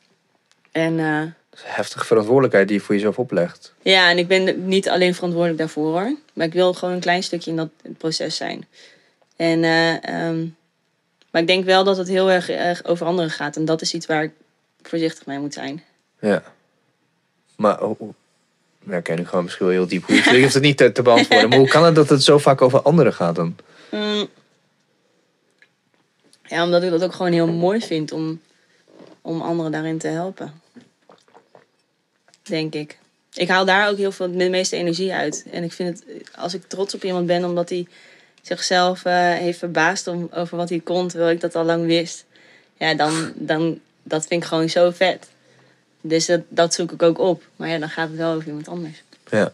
En eh, Dat is een heftige verantwoordelijkheid die je voor jezelf oplegt. ja, en ik ben niet alleen verantwoordelijk daarvoor hoor. Maar ik wil gewoon een klein stukje in dat proces zijn. En, eh, ehm, maar ik denk wel dat het heel erg, erg over anderen gaat. En dat is iets waar ik voorzichtig mee moet zijn. Ja. Maar, hoe- nou, gaan we misschien wel heel diep. Je hoeft het niet te, te beantwoorden. Maar hoe kan het dat het zo vaak over anderen gaat dan? Mm. Ja, omdat ik dat ook gewoon heel mooi vind om, om anderen daarin te helpen. Denk ik. Ik haal daar ook heel veel, de meeste energie uit. En ik vind het, als ik trots op iemand ben omdat hij zichzelf eh, heeft verbaasd om, over wat hij kon, terwijl ik dat al lang wist. Ja, dan, dan dat vind ik gewoon zo vet. Dus dat, dat zoek ik ook op. Maar ja, dan gaat het wel over iemand anders. Ja.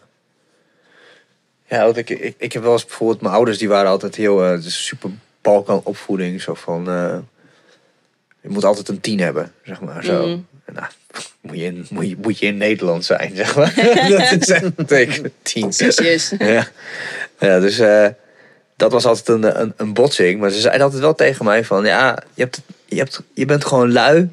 Ja, want ik, ik, ik heb wel eens bijvoorbeeld... Mijn ouders die waren altijd heel... dus super Balkan opvoeding. Zo van... eh, je moet altijd een tien hebben, zeg maar. Zo. Mhm. En, nou, moet, je in, moet, je, moet je in Nederland zijn, zeg maar. dat is echt een teken. Tien. Ja, ja dus eh, dat was altijd een, een, een botsing. Maar ze zeiden altijd wel tegen mij van... Ja, je, hebt, je, hebt, je bent gewoon lui.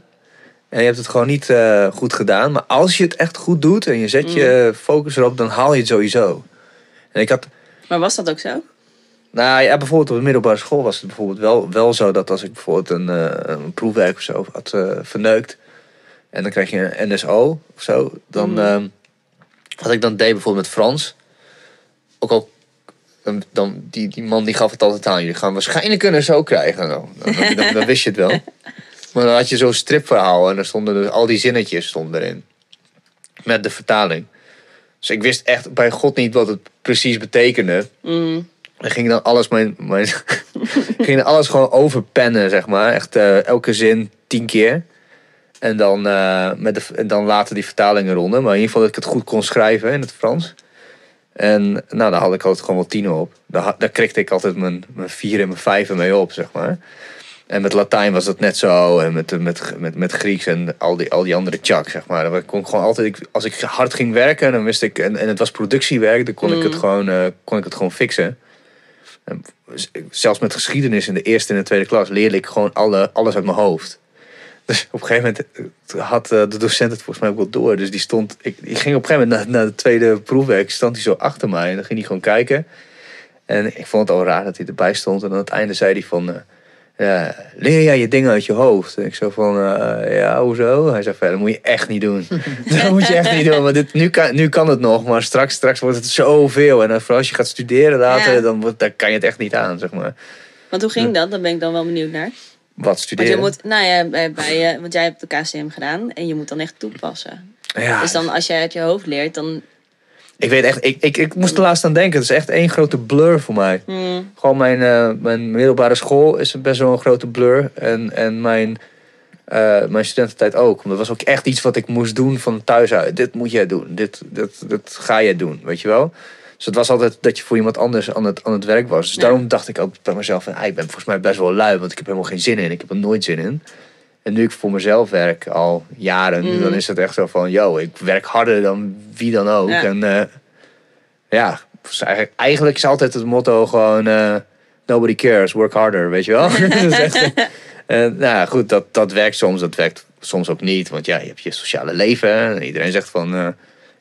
En je hebt het gewoon niet eh, goed gedaan. Maar als je het echt goed doet en je zet je focus erop... dan haal je het sowieso. En ik had... Maar was dat ook zo? Nou ja, bijvoorbeeld op de middelbare school was het bijvoorbeeld wel, wel zo... dat als ik bijvoorbeeld een, eh, een proefwerk of zo had eh, verneukt... En dan krijg je een NSO of zo. Dan, Mhm. ehm, wat ik dan deed bijvoorbeeld met Frans. Ook al, dan, dan, die, die man die gaf het altijd aan. Jullie gaan waarschijnlijk een NSO krijgen. Nou, dan, dan wist je het wel. Maar dan had je zo'n stripverhaal. En dan stonden dus al die zinnetjes stonden erin. Met de vertaling. Dus ik wist echt bij God niet wat het precies betekende. Mm. En ging dan alles, mijn, mijn, ging dan alles gewoon overpennen, zeg maar. Echt eh, elke zin tien keer. En dan, eh, met de, en dan later die vertalingen ronden. Maar in ieder geval dat ik het goed kon schrijven in het Frans. En nou, daar had ik altijd gewoon wel tien op. Daar, daar krikte ik altijd mijn, mijn vier en mijn vijven mee op, zeg maar. En met Latijn was dat net zo. En met, met, met, met Grieks en al die, al die andere chak, zeg maar. Dan kon ik gewoon altijd, als ik hard ging werken, dan wist ik, en, en het was productiewerk, dan kon, ik, het Mm. gewoon, eh, kon ik het gewoon fixen. En zelfs met geschiedenis in de eerste en de tweede klas leerde ik gewoon alle, alles uit mijn hoofd. Dus op een gegeven moment eh, had eh, de docent het volgens mij ook wel door. Dus die stond, ik, ik ging op een gegeven moment na, na de tweede proefwerk, stond hij zo achter mij. En dan ging hij gewoon kijken. En ik vond het al raar dat hij erbij stond. En aan het einde zei hij van, ja, leer jij je dingen uit je hoofd? En ik zo van, eh, ja, hoezo? Hij zei, dat moet je echt niet doen. dat moet je echt niet doen. Want dit, nu, kan, nu kan het nog, maar straks, straks wordt het zoveel. En vooral als je gaat studeren later, Ja. dan, wordt, dan kan je het echt niet aan, zeg maar. Want hoe ging dat? Daar ben ik dan wel benieuwd naar. Wat Want studeren? je moet, nou ja, bij, bij, eh, want jij hebt de KCM gedaan en je moet dan echt toepassen. ja, Dus dan als jij uit je hoofd leert, dan. Ik weet echt, ik, ik, ik moest er laatst aan denken. Het is echt één grote blur voor mij. Hmm, Gewoon mijn, eh, mijn middelbare school is best wel een grote blur. En, en mijn, eh, mijn studententijd ook. Want dat was ook echt iets wat ik moest doen van thuis uit. Dit moet jij doen. Dit, dit, dit ga je doen, weet je wel. Dus het was altijd dat je voor iemand anders aan het, aan het werk was. Dus Ja. daarom dacht ik ook bij mezelf van... ah, ik ben volgens mij best wel lui, want ik heb helemaal geen zin in. Ik heb er nooit zin in. En nu ik voor mezelf werk al jaren, Mm. dan is het echt zo van... yo, ik werk harder dan wie dan ook. Ja. En eh, ja, dus eigenlijk, eigenlijk is altijd het motto gewoon... eh, nobody cares, work harder, weet je wel? Dat echt, eh, nou goed, dat, dat werkt soms, dat werkt soms ook niet. Want ja, je hebt je sociale leven. En iedereen zegt van...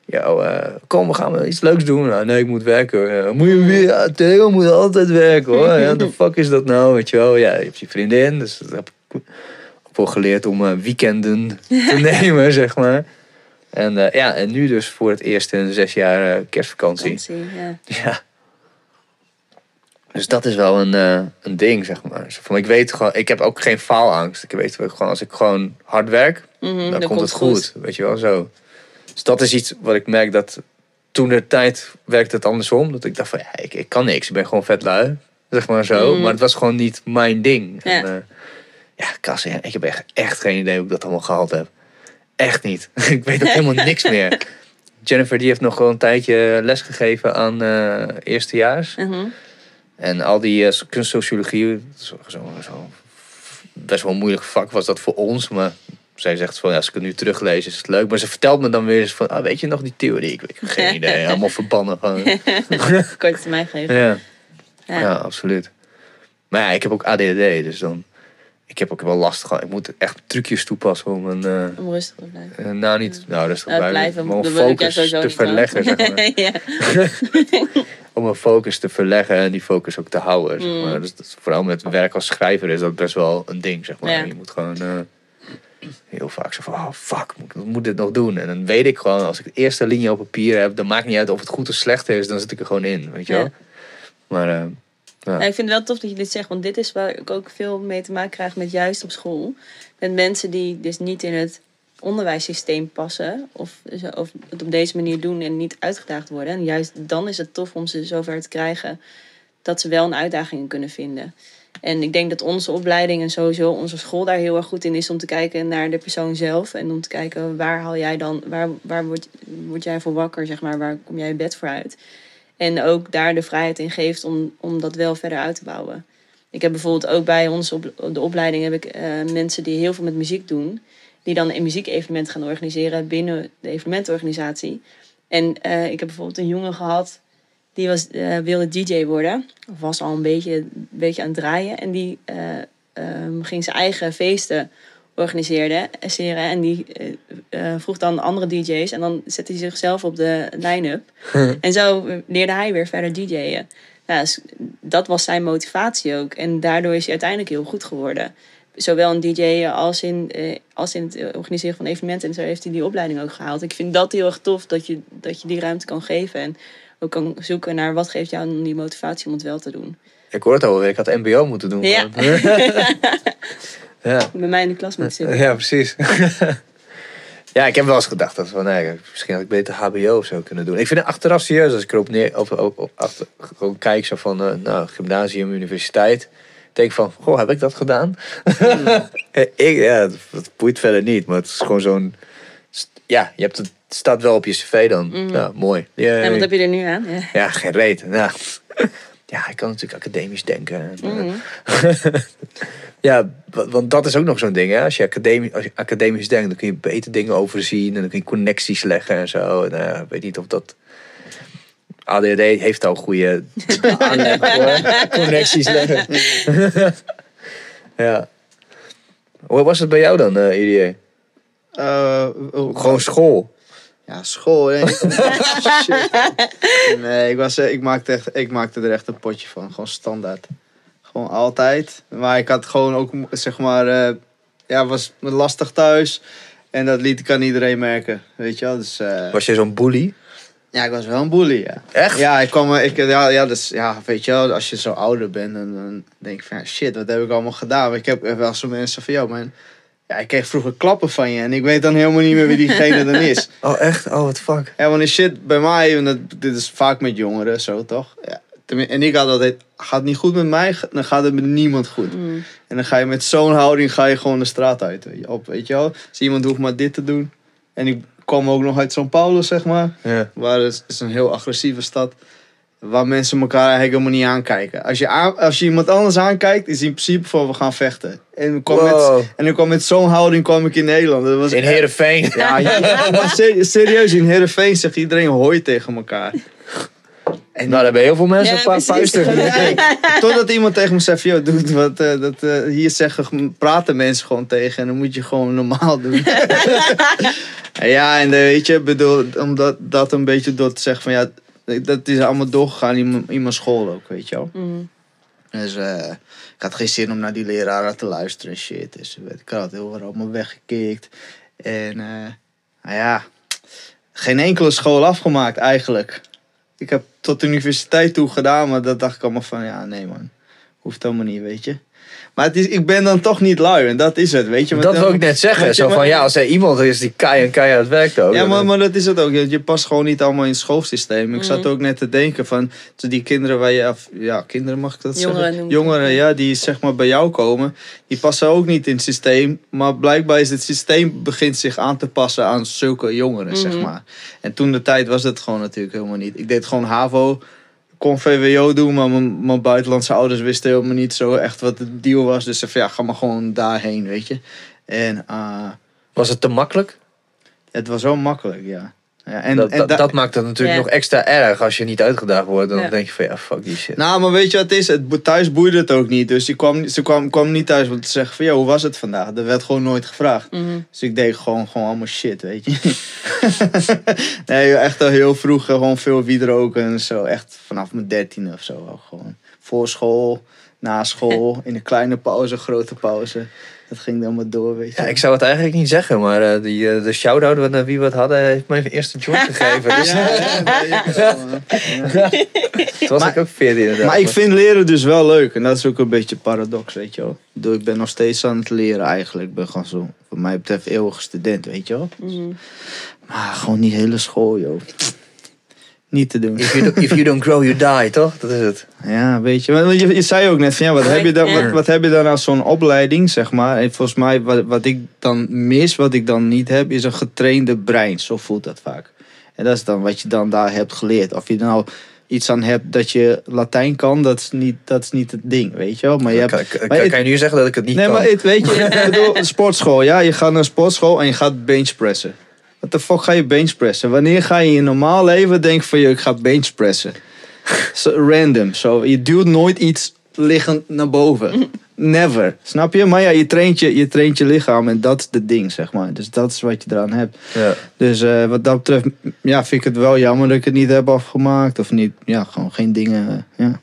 Yo, kom, we gaan iets leuks doen. Nou, nee, ik moet werken. Eh, moet je weer? Ja, Theo moet altijd werken hoor. Ja, de fuck is dat nou? Weet je wel? Ja, je hebt je vriendin. Dus dat heb ik wel geleerd om eh, weekenden te nemen, zeg maar. En eh, ja, en nu dus voor het eerst in zes jaar eh, kerstvakantie. vakantie, ja. Ja. Dus dat is wel een, een ding, zeg maar. Van, ik weet gewoon, ik heb ook geen faalangst. Ik weet gewoon, als ik gewoon hard werk, Mhm, dan, komt het goed. Weet je wel, zo. Dus dat is iets wat ik merk dat toen de tijd werkte het andersom. Dat ik dacht van, ja, ik, ik kan niks. Ik ben gewoon vet lui. Zeg maar zo. Mhm. Maar het was gewoon niet mijn ding. Ja. En, ja, ik heb echt, echt geen idee hoe ik dat allemaal gehaald heb. Echt niet. ik weet ook helemaal niks meer. Jennifer die heeft nog gewoon een tijdje les gegeven aan eh eerstejaars. Mhm. En al die eh, kunstsociologie, zo, zo, zo, best wel een moeilijk vak was dat voor ons. Maar zij zegt van, ja, als ik het nu teruglees is het leuk. Maar ze vertelt me dan weer eens van, ah, weet je nog die theorie? Ik weet geen idee, allemaal verbannen. Gewoon. Korte termijn geven. ja. Ja. Ja, absoluut. Maar ja, ik heb ook ADHD, dus dan... Ik heb ook wel last gehad. Ik moet echt trucjes toepassen om een... eh, Om rustig te blijven. eh, nou, niet... Nou, rustig Nou, blijven. blijven. Om ik focus te verleggen, zeg maar. om een focus te verleggen en die focus ook te houden. Zeg Mm. maar. dus dat, vooral met werk als schrijver is dat best wel een ding. Zeg maar. Ja. Je moet gewoon eh, heel vaak zo van, oh fuck, moet, moet dit nog doen? En dan weet ik gewoon, als ik de eerste linie op papier heb, dan maakt niet uit of het goed of slecht is, dan zit ik er gewoon in, weet je wel. Ja. Maar Ja, ik vind het wel tof dat je dit zegt, want dit is waar ik ook veel mee te maken krijg met juist op school. Met mensen die dus niet in het onderwijssysteem passen of, of het op deze manier doen en niet uitgedaagd worden. En juist dan is het tof om ze zover te krijgen dat ze wel een uitdaging kunnen vinden. En ik denk dat onze opleiding en sowieso onze school daar heel erg goed in is om te kijken naar de persoon zelf. En om te kijken waar haal jij dan, waar, waar word, word jij voor wakker, zeg maar, waar kom jij je bed voor uit. En ook daar de vrijheid in geeft om, om dat wel verder uit te bouwen. Ik heb bijvoorbeeld ook bij ons op de opleiding heb ik eh, mensen die heel veel met muziek doen. Die dan een muziekevenement gaan organiseren binnen de evenementorganisatie. En eh, ik heb bijvoorbeeld een jongen gehad die was, eh, wilde DJ worden. Was al een beetje, een beetje aan het draaien. En die eh, ehm, ging zijn eigen feesten organiseren. esseren. En die eh, eh, vroeg dan andere DJ's. En dan zette hij zichzelf op de line-up. en zo leerde hij weer verder DJ'en. Dus dat was zijn motivatie ook. En daardoor is hij uiteindelijk heel goed geworden. zowel in DJ als in, eh, als in het eh, organiseren van evenementen en zo heeft hij die opleiding ook gehaald. Ik vind dat heel erg tof dat je, dat je die ruimte kan geven en ook kan zoeken naar wat geeft jou dan die motivatie om het wel te doen. Ik hoor het alweer, ik had MBO moeten doen. Ja. ja. Bij mij in de klas moet zitten. Ja, precies. ja, ik heb wel eens gedacht dat van, nee, misschien had ik beter HBO of zo kunnen doen. Ik vind het achteraf serieus als ik erop neer, op, op, op- achter, gewoon kijk zo van, eh, nou, gymnasium, universiteit. Denk van, goh, heb ik dat gedaan? ik, ja, dat, boeit verder niet, maar het is gewoon zo'n, ja, je hebt het, staat wel op je cv dan. Mhm. Ja, mooi. Ja, En wat heb je er nu aan? Ja. ja, geen reet. Nou, ja, ik kan natuurlijk academisch denken. En, Mhm. ja, wa- want dat is ook nog zo'n ding. Hè? Als, je academisch, als je academisch denkt, dan kun je beter dingen overzien. En dan kun je connecties leggen en zo. En, eh, ik weet niet of dat... ADHD heeft al goede aanleg voor connecties leggen. ja. Hoe was het bij jou dan, eh IDA? Eh, oh, Gewoon school. Ja, school. Nee, Shit. nee ik, was, eh, ik, maakte echt, ik maakte er echt een potje van. Gewoon standaard. Gewoon altijd. Maar ik had gewoon ook, zeg maar, eh, ja, was lastig thuis. En dat liet ik aan iedereen merken. Weet je wel? Dus, eh, Was je zo'n bully? ja, ik was wel een bully, ja. Echt? Ja, ik kwam, ik, ja, ja, dus, ja, weet je wel, als je zo ouder bent, dan, dan denk ik van, ja, shit, wat heb ik allemaal gedaan? Maar ik heb wel zo mensen van, jou, man, ja, ik kreeg vroeger klappen van je en ik weet dan helemaal niet meer wie diegene dan is. Oh, echt? Oh, wat fuck. Ja, want die shit bij mij, en dat, dit is vaak met jongeren zo, toch? Ja, en ik had altijd, gaat niet goed met mij, dan gaat het met niemand goed. Mm. En dan ga je met zo'n houding ga je gewoon de straat uit, weet je, op, weet je wel? Dus iemand hoeft maar dit te doen. En ik kwam ook nog uit São Paulo, zeg maar. Ja. Waar het is een heel agressieve stad. Waar mensen elkaar eigenlijk helemaal niet aankijken. Als je, aan, als je iemand anders aankijkt, is in principe van we gaan vechten. En ik kwam Wow. met, en ik kwam met zo'n houding kwam ik in Nederland. Dat was In Heerenveen. Ja, ja, serieus, in Heerenveen zegt iedereen hoi tegen elkaar. En Nou, daar hebben heel veel mensen Ja, een paar. Ja, Totdat iemand tegen me zegt, joh, doe wat, eh, dat, eh, hier zeggen, praten mensen gewoon tegen en dan moet je gewoon normaal doen. ja, en eh, weet je, bedoel, omdat dat een beetje door te zeggen van, ja, dat is allemaal doorgegaan in, mijn- in mijn school ook, weet je wel. Mm. Dus eh, ik had geen zin om naar die leraren te luisteren en shit. Dus weet ik had heel erg allemaal weggekikt. En eh, nou ja, geen enkele school afgemaakt eigenlijk. Ik heb tot de universiteit toe gedaan, maar dat dacht ik allemaal van, ja, nee man. Hoeft helemaal niet, weet je. Maar het is, ik ben dan toch niet lui en dat is het, weet je. Want Dat dan- wil ik net zeggen. Zo van, ja, als er iemand is die kei en keihard werkt ook. Ja, maar, maar dat is het ook. Je je past gewoon niet allemaal in het schoolsysteem. Ik zat ook net te denken van die kinderen waar je af, ja, kinderen mag ik dat Jongeren zeggen? Jongeren, ja, die zeg maar bij jou komen, die passen ook niet in het systeem. Maar blijkbaar is het systeem begint zich aan te passen aan zulke jongeren, zeg Mhm. maar. En toen de tijd was dat gewoon natuurlijk helemaal niet. Ik deed gewoon HAVO, kon VWO doen, maar mijn, mijn buitenlandse ouders wisten helemaal niet zo echt wat de deal was. Dus ze van ja, ga maar gewoon daarheen, weet je. En eh, Was het te makkelijk? het was zo makkelijk, ja. Ja en, dat, en dat, da- dat maakt het natuurlijk Ja. nog extra erg als je niet uitgedaagd wordt. Dan Ja. denk je van, ja, fuck die shit. Nou, maar weet je wat het is? Het, thuis boeide het ook niet. Dus die kwam, ze kwam, kwam niet thuis om te zeggen van... Ja, hoe was het vandaag? Dat werd gewoon nooit gevraagd. Mhm. Dus ik deed gewoon, gewoon allemaal shit, weet je. nee, echt al heel vroeg eh, gewoon veel wiet roken en zo. Echt vanaf mijn dertiende of zo. al Gewoon voor school, na school, in een kleine pauze, grote pauze. Dat ging dan maar door, weet je. Ja, ik zou het eigenlijk niet zeggen, maar eh, die, eh, de shout-out naar wie we het hadden, heeft mij even eerst een joint gegeven. Dus Ja, ja, toen was Maar- ik ook 14 inderdaad. Maar ik vind leren dus wel leuk. En dat is ook een beetje paradox, weet je wel. Ik ben nog steeds aan het leren eigenlijk. Ik ben gewoon zo, wat mij betreft, eeuwige student, weet je wel. Mhm. Maar gewoon die hele school, joh. Niet te doen. If you, do- if you don't grow, you die, toch? Dat is het. Ja, weet je. Want je, je zei ook net van, ja, wat, heb je dan, wat, wat heb je dan aan zo'n opleiding, zeg maar. En volgens mij, wat, wat ik dan mis, wat ik dan niet heb, is een getrainde brein. Zo voelt dat vaak. En dat is dan wat je dan daar hebt geleerd. Of je nou iets aan hebt dat je Latijn kan, dat is niet, dat is niet het ding, weet je wel. Maar je hebt, kan, kan, maar kan het- je nu zeggen dat ik het niet nee, kan? maar het, weet je, ik bedoel, een sportschool. Ja, je gaat naar een sportschool en je gaat benchpressen. Wat de fuck ga je benchpressen? Wanneer ga je in je normaal leven denken van je, ik ga benchpressen? Zo random. Zo, je duwt nooit iets liggend naar boven. Never. Snap je? Maar ja, je traint je, je traint je lichaam en dat is het ding, zeg maar. Dus dat is wat je eraan hebt. Ja. Dus eh, wat dat betreft, ja, vind ik het wel jammer dat ik het niet heb afgemaakt. Of niet, ja, gewoon geen dingen, eh, ja.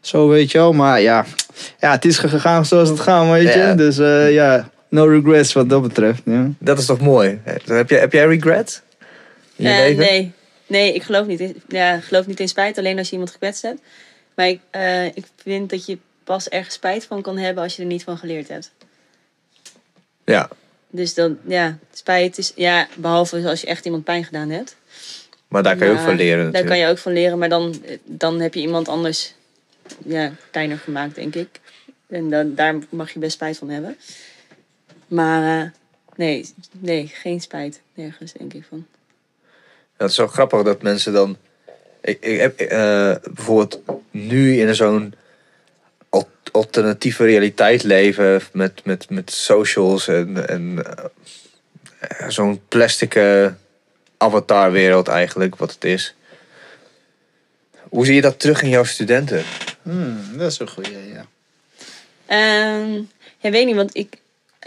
Zo weet je wel. Maar ja, ja het is gegaan zoals het gaat, weet je. Ja. Dus eh, ja, no regrets wat dat betreft. Ja. Dat is toch mooi? Heb jij, heb jij regret? In je Eh, leven? nee. nee, ik geloof niet, in, ja, geloof niet in spijt, alleen als je iemand gekwetst hebt. Maar ik, eh, ik vind dat je pas ergens spijt van kan hebben als je er niet van geleerd hebt. Ja, Dus dan, ja, spijt is, ja, behalve als je echt iemand pijn gedaan hebt. maar daar kan je ook van leren Daar natuurlijk. kan je ook van leren, maar dan, dan heb je iemand anders ja, kleiner gemaakt, denk ik. En dan, daar mag je best spijt van hebben. Maar eh, nee, nee, geen spijt. Nergens, denk ik van. Het is zo grappig dat mensen dan... Ik, ik heb eh, bijvoorbeeld nu in zo'n al- alternatieve realiteit leven met, met, met socials en, en eh, zo'n plastic avatarwereld eigenlijk, wat het is. Hoe zie je dat terug in jouw studenten? Hmm, dat is een goeie, ja. Ehm ja, weet niet, want ik,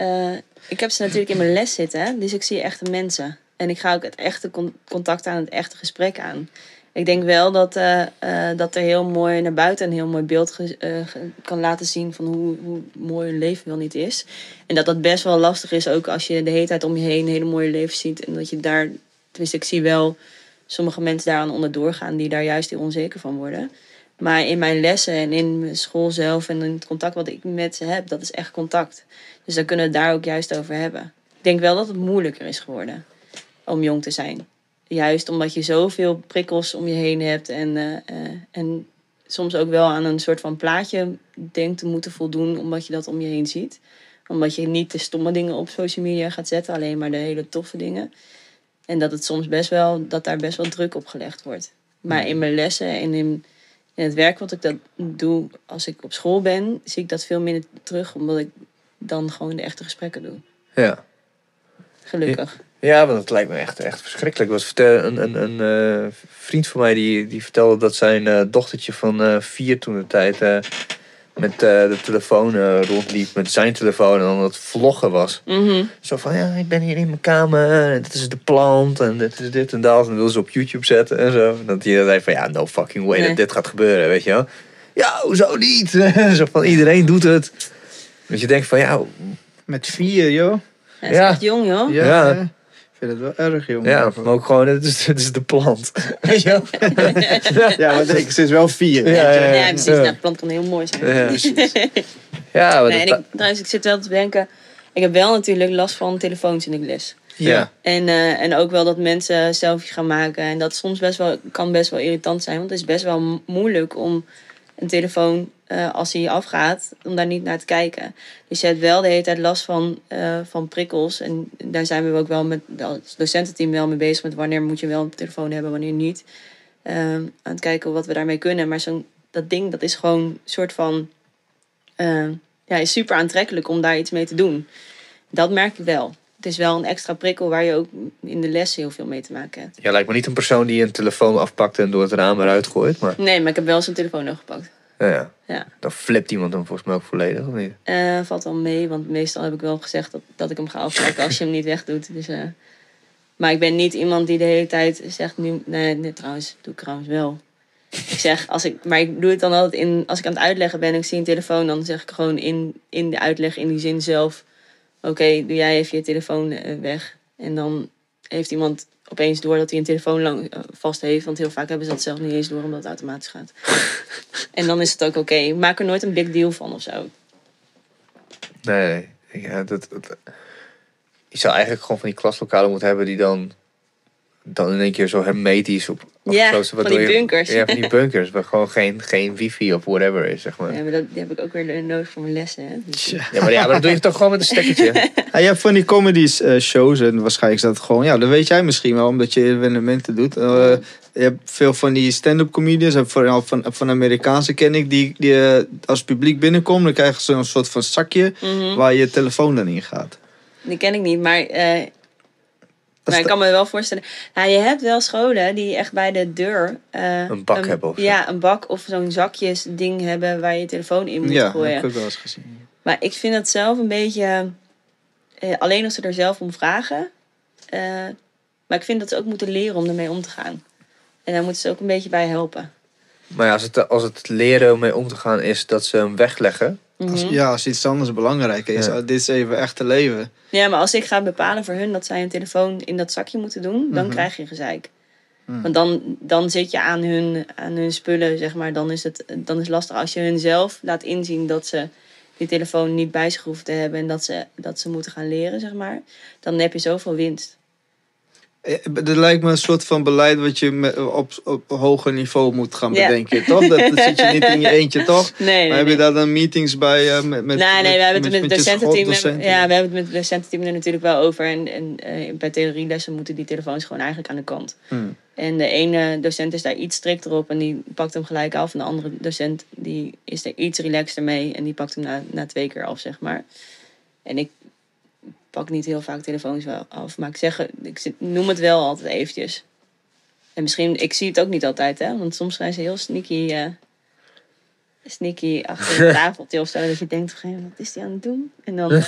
eh, ik heb ze natuurlijk in mijn les zitten. Dus ik zie echte mensen. En ik ga ook het echte con- contact aan, het echte gesprek aan. Ik denk wel dat, eh, eh, dat er heel mooi naar buiten een heel mooi beeld kan laten zien van hoe, hoe mooi een leven wel niet is. En dat dat best wel lastig is, ook als je de hele tijd om je heen hele mooie leven ziet. En dat je daar, tenminste ik zie wel sommige mensen daaraan onderdoor gaan die daar juist heel onzeker van worden. Maar in mijn lessen en in mijn school zelf en in het contact wat ik met ze heb, dat is echt contact. Dus dan kunnen we het daar ook juist over hebben. Ik denk wel dat het moeilijker is geworden om jong te zijn. Juist omdat je zoveel prikkels om je heen hebt en, eh, eh, en soms ook wel aan een soort van plaatje denkt te moeten voldoen, omdat je dat om je heen ziet. Omdat je niet de stomme dingen op social media gaat zetten, alleen maar de hele toffe dingen. En dat het soms best wel, dat daar best wel druk op gelegd wordt. Maar in mijn lessen en in, in het werk wat ik dat doe als ik op school ben, zie ik dat veel minder terug, omdat ik dan gewoon de echte gesprekken doe. Ja. Gelukkig. Ja, want het lijkt me echt, echt verschrikkelijk. Wat vertel, een een, een eh, vriend van mij die, die vertelde dat zijn eh, dochtertje van eh, vier toen de tijd met de telefoon rondliep. Met zijn telefoon en dan het vloggen was. Mhm. Zo van, ja, ik ben hier in mijn kamer en dit is de plant en dit is dit en dat. En dan wil ze op YouTube zetten en zo. En dat hij dan zei van, ja, no fucking way Nee. dat dit gaat gebeuren, weet je wel. Ja, hoezo niet? zo van, iedereen doet het. Dus je denkt van, ja, Met vier, joh. Ja, het is Ja. echt jong, joh. Ja, Ja. hè? Ik vind het wel erg, joh. ja, maar ook gewoon, dit is, dit is de plant. Weet je wel? Ja, maar denk, ze is wel vier. Ja, ja, Ja, ja. precies. Ja. Nou, de plant kan heel mooi zijn. Ja. Ja, maar Nee, dat- ik, trouwens, ik zit wel te denken... Ik heb wel natuurlijk last van telefoons in de les. ja. En, eh, en ook wel dat mensen selfies gaan maken. En dat soms best wel, kan best wel irritant zijn. Want het is best wel mo- moeilijk om een telefoon, eh, als hij afgaat, om daar niet naar te kijken. Dus je hebt wel de hele tijd last van, eh, van prikkels. En daar zijn we ook wel met het docententeam wel mee bezig. Met wanneer moet je wel een telefoon hebben, wanneer niet. Eh, aan het kijken wat we daarmee kunnen. Maar zo'n dat ding, dat is gewoon een soort van... eh, ja, is super aantrekkelijk om daar iets mee te doen. Dat merk ik wel. Het is wel een extra prikkel waar je ook in de les heel veel mee te maken hebt. Jij lijkt me niet een persoon die een telefoon afpakt en door het raam eruit gooit. Maar Nee, maar ik heb wel zijn telefoon nog gepakt. Ja, ja. Ja. dan flipt iemand hem volgens mij ook volledig, of niet? Eh, valt wel mee, want meestal heb ik wel gezegd dat, dat ik hem ga afpakken als je hem niet wegdoet. Dus, eh, maar ik ben niet iemand die de hele tijd zegt nu... Nee, nee trouwens, doe ik trouwens wel. Ik zeg, als ik, maar ik doe het dan altijd in... Als ik aan het uitleggen ben en ik zie een telefoon... dan zeg ik gewoon in, in de uitleg, in die zin zelf... Oké, doe jij even je telefoon eh, weg. En dan heeft iemand opeens door dat hij een telefoon lang, eh, vast heeft. Want heel vaak hebben ze dat zelf niet eens door, omdat het automatisch gaat. en dan is het ook oké. Maak er nooit een big deal van of zo. Nee, nee. Ja, dat, dat- je zou eigenlijk gewoon van die klaslokalen moeten hebben die dan, dan in één keer zo hermetisch op Ja, van die je- bunkers. Ja, van die bunkers, waar gewoon geen, geen wifi of whatever is, zeg maar. Ja, maar dat, die heb ik ook weer nodig voor mijn lessen. Hè? Dus. Ja, maar, ja, maar dat doe je toch gewoon met een stekkertje? Ja, je hebt van die comedy eh, shows en waarschijnlijk is dat gewoon, ja, dat weet jij misschien wel, omdat je evenementen doet. Eh, je hebt veel van die stand-up comedians, en vooral van, van Amerikaanse ken ik, die, die eh, als publiek binnenkomen, dan krijgen ze een soort van zakje Mhm. waar je telefoon dan in gaat. Die ken ik niet, maar, eh, maar ik kan me wel voorstellen. Nou, je hebt wel scholen die echt bij de deur eh, Een bak hebben of. Ja, een bak of zo'n zakjes ding hebben waar je je telefoon in moet ja, dat gooien. heb ik ook wel eens gezien. Maar ik vind dat zelf een beetje. eh, alleen als ze er zelf om vragen. eh, maar ik vind dat ze ook moeten leren om ermee om te gaan. En daar moeten ze ook een beetje bij helpen. Maar ja, als het, als het leren om mee om te gaan is dat ze hem wegleggen. Als, Mhm. ja, als iets anders belangrijk is. Ja. dit is even echt te leven. Ja, maar als ik ga bepalen voor hun dat zij een telefoon in dat zakje moeten doen, dan Mhm. krijg je gezeik. Mhm. Want dan, dan zit je aan hun, aan hun spullen, zeg maar. Dan is het dan is het lastig als je hun zelf laat inzien dat ze die telefoon niet bij zich hoeven te hebben en dat ze, dat ze moeten gaan leren, zeg maar. Dan heb je zoveel winst. Eh, Er lijkt me een soort van beleid wat je met- op, op hoger niveau moet gaan Ja. bedenken, toch? Dat, dat zit je niet in je eentje, toch? Nee, nee, Maar heb je daar dan meetings bij eh, met, met nee, nee, we hebben het met, het docententeam. docenten? Ja, we hebben het met het docententeam er natuurlijk wel over. En, en eh, bij theorielessen moeten die telefoons gewoon eigenlijk aan de kant. Hmm. En de ene docent is daar iets strikter op en die pakt hem gelijk af. En de andere docent die is er iets relaxter mee en die pakt hem na, na twee keer af, zeg maar. En ik pak niet heel vaak telefoons wel af, maar ik, zeg, ik noem het wel altijd eventjes. En misschien, ik zie het ook niet altijd, hè, want soms zijn ze heel sneaky, eh, sneaky achter een tafeltje of zo. Dat je denkt, "Goh, wat is die aan het doen? En dan,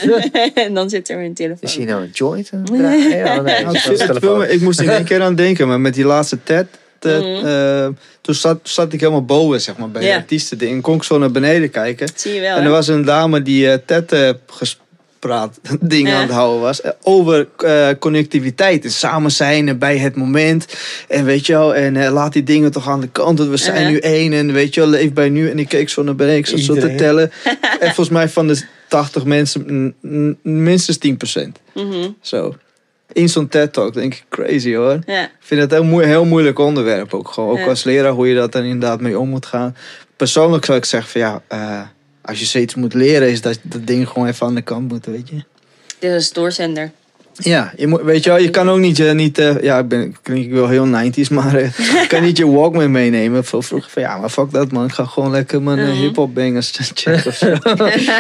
en dan zit er weer een telefoon. Is hij nou een joint? Ja, nee, Nou, ik moest er één keer aan denken, maar met die laatste TED. Mhm. eh, toen zat, zat ik helemaal boven, zeg maar, bij de artiesten. En kon ik zo naar beneden kijken. Dat zie je wel, En hè? er was een dame die eh TED eh, gespraat ding Ja. aan het houden was. eh, Over eh, connectiviteit en samen zijn en bij het moment. En weet je wel, en eh, laat die dingen toch aan de kant. Want we zijn nu één en weet je wel, leef bij nu. En ik keek zo naar beneden, ik zat zo te tellen. en volgens mij van de 80 mensen, minstens 10%. Mhm, Zo. In zo'n TED-talk denk ik crazy hoor. Ja. Ik vind het een heel, heel moeilijk onderwerp ook gewoon. Ook Ja. als leraar hoe je dat dan inderdaad mee om moet gaan. Persoonlijk zou ik zeggen van ja, eh, als je zoiets moet leren is dat dat ding gewoon even aan de kant moet, weet je. Dit is een doorzender. Ja, je moet, weet je wel, je kan ook niet, je, niet eh, ja, ik ben, ik klink wel heel 90s, maar eh, je kan niet je Walkman meenemen. Veel vroeger van ja, maar fuck dat man, ik ga gewoon lekker mijn eh, hip-hop bangers checken of zo.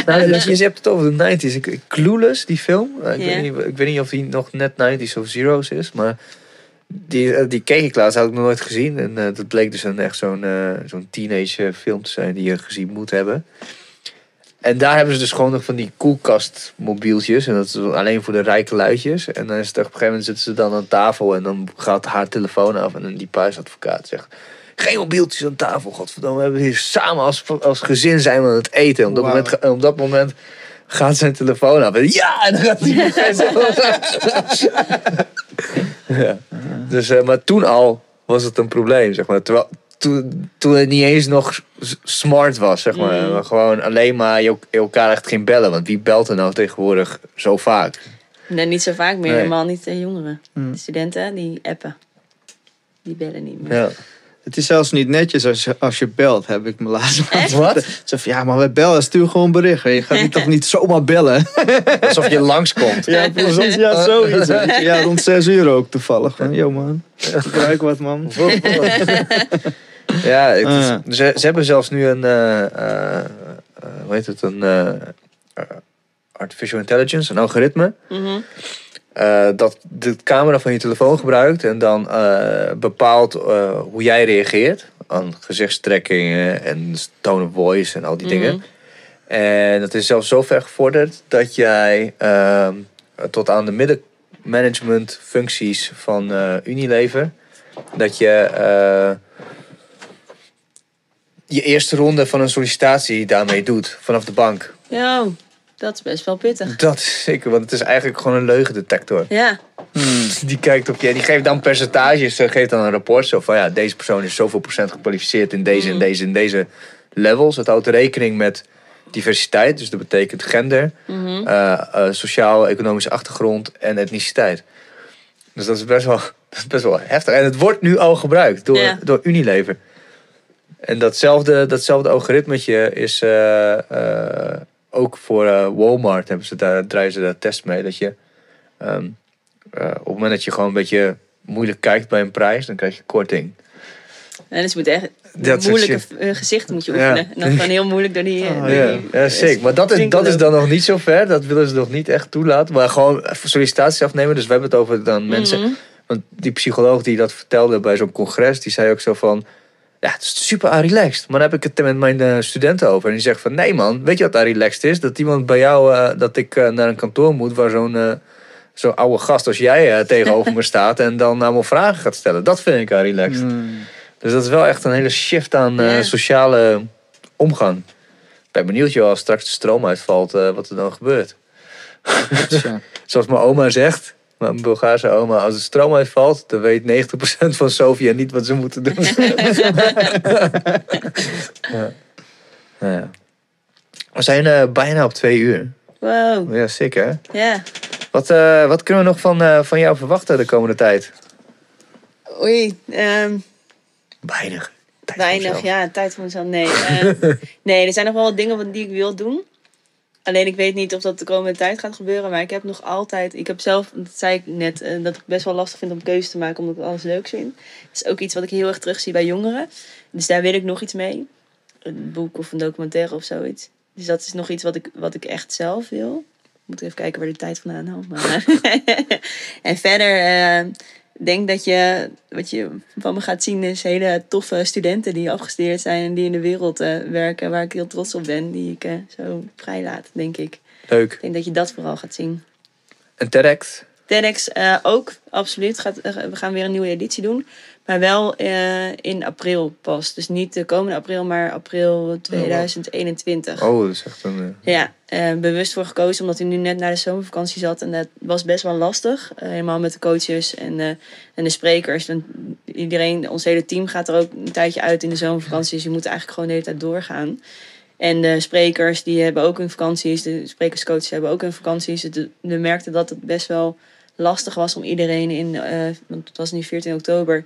Nou, je, je hebt het over de 90s. Ik, ik- Clueless, die film. Eh, Ik, weet niet, ik weet niet of die nog net 90s of Zero's is. Maar die, eh, die keek ik laatst, had ik nog nooit gezien. En eh, dat bleek dus een, echt zo'n eh, zo'n teenage eh, film te zijn die je gezien moet hebben. En daar hebben ze dus gewoon nog van die koelkastmobieltjes. En dat is alleen voor de rijke luidjes. En dan is het op een gegeven moment zitten ze dan aan tafel. En dan gaat haar telefoon af. En dan die paasadvocaat zegt... Geen mobieltjes aan tafel, godverdomme. We hebben hier samen als, als gezin zijn we aan het eten. Op dat, moment, op dat moment gaat zijn telefoon af. En ja, en dan gaat hij ja. Dus, eh, maar toen al was het een probleem, zeg maar. Terwijl, toen, toen het niet eens nog smart was, zeg maar. Mm. maar gewoon alleen maar je, elkaar echt ging bellen. Want wie belt er nou tegenwoordig zo vaak? Nee, niet zo vaak meer. Nee. Helemaal niet de jongeren. Hmm. De studenten, die appen. Die bellen niet meer. Ja. Het is zelfs niet netjes als je, als je belt, heb ik me laatst? Wat? Zo van, ja, maar we bellen, stuur gewoon een bericht. Je gaat niet toch niet zomaar bellen. Alsof je langskomt. Ja, precies. Ja, zoiets. Ja, rond zes uur ook toevallig. Van, yo man, gebruik wat man. Ja, het is- Ah. ze, ze hebben zelfs nu een, eh, eh, eh, hoe heet het, een artificial intelligence, een algoritme. Mhm. Eh, dat de camera van je telefoon gebruikt en dan eh, bepaalt eh, hoe jij reageert aan gezichtstrekkingen en tone of voice en al die dingen. Mhm. En dat is zelfs zo ver gevorderd dat jij ehm, tot aan de middenmanagement functies van Unilever, dat je je eerste ronde van een sollicitatie daarmee doet vanaf de bank. Ja, dat is best wel pittig. Dat is zeker, want het is eigenlijk gewoon een leugendetector. Ja, Die kijkt op je, die geeft dan percentages, eh, geeft dan een rapport zo van ja, deze persoon is zoveel procent gekwalificeerd in deze en Mhm. deze en deze levels. Het houdt rekening met diversiteit, dus dat betekent gender, mhm. eh, eh, sociaal-economische achtergrond en etniciteit. Dus dat is best wel, dat is best wel heftig. En het wordt nu al gebruikt door, Ja. door Unilever. En datzelfde, datzelfde algoritmetje is ook voor eh, Walmart. Hebben ze daar, draaien ze daar test mee. Dat je ehm, eh, op het moment dat je gewoon een beetje moeilijk kijkt bij een prijs, dan krijg je korting. En dus je moet echt Dat moeilijke eh, gezichten moet je Ja. oefenen. En dan gewoon heel moeilijk door die... door Ja, die- ja zeker. Maar dat is, dat is dan nog niet zo ver. Dat willen ze nog niet echt toelaten. Maar gewoon sollicitaties afnemen. Dus we hebben het over dan mensen. Mhm. Want die psycholoog die dat vertelde bij zo'n congres, die zei ook zo van. Ja, het is super relaxed. Maar dan heb ik het met mijn eh, studenten over. En die zegt van, nee man, weet je wat daar relaxed is? Dat iemand bij jou, eh, dat ik eh, naar een kantoor moet waar zo'n zo'n oude gast als jij tegenover me staat en dan allemaal vragen gaat stellen. Dat vind ik relaxed. Hmm. Dus dat is wel echt een hele shift aan eh, sociale omgang. Ik ben benieuwd joh, als straks de stroom uitvalt, eh, wat er dan gebeurt. Ja. Zoals mijn oma zegt, mijn Bulgaarse oma, als de stroom uitvalt, dan weet 90% van Sofia niet wat ze moeten doen. ja. Nou ja. We zijn eh, bijna op twee uur. Wow, Ja, sick hè? ja. Wat, eh, wat kunnen we nog van, eh, van jou verwachten de komende tijd? Oei, ehm, Weinig. Tijd weinig. Ja, tijd voor mezelf. Nee, ehm, nee, er zijn nog wel wat dingen wat- die ik wil doen. Alleen ik weet niet of dat de komende tijd gaat gebeuren. Maar ik heb nog altijd... Ik heb zelf, dat zei ik net, eh, dat ik best wel lastig vind om keuze te maken. Omdat ik alles leuk vind. Dat is ook iets wat ik heel erg terugzie bij jongeren. Dus daar wil ik nog iets mee. Een boek of een documentaire of zoiets. Dus dat is nog iets wat ik, wat ik echt zelf wil. Ik moet even kijken waar de tijd vandaan haalt. En verder eh, denk dat je, wat je van me gaat zien, is hele toffe studenten die afgestudeerd zijn en die in de wereld eh, werken, waar ik heel trots op ben, die ik eh, zo vrijlaat, denk ik. Leuk. Ik denk dat je dat vooral gaat zien. En TEDx? TEDx eh, ook, absoluut. Gaat, we gaan weer een nieuwe editie doen. Maar wel eh, in april pas. Dus niet de komende april, maar april 2021. Oh, dat is echt een... eh, Ja, eh, bewust voor gekozen omdat hij nu net naar de zomervakantie zat. En dat was best wel lastig. Helemaal met de coaches en, en de sprekers. En iedereen, ons hele team gaat er ook een tijdje uit in de zomervakantie. Dus je moet eigenlijk gewoon de hele tijd doorgaan. En de sprekers die hebben ook hun vakanties. De sprekerscoaches hebben ook hun vakanties. Dus we merkten dat het best wel lastig was om iedereen in, want het was nu 14 oktober,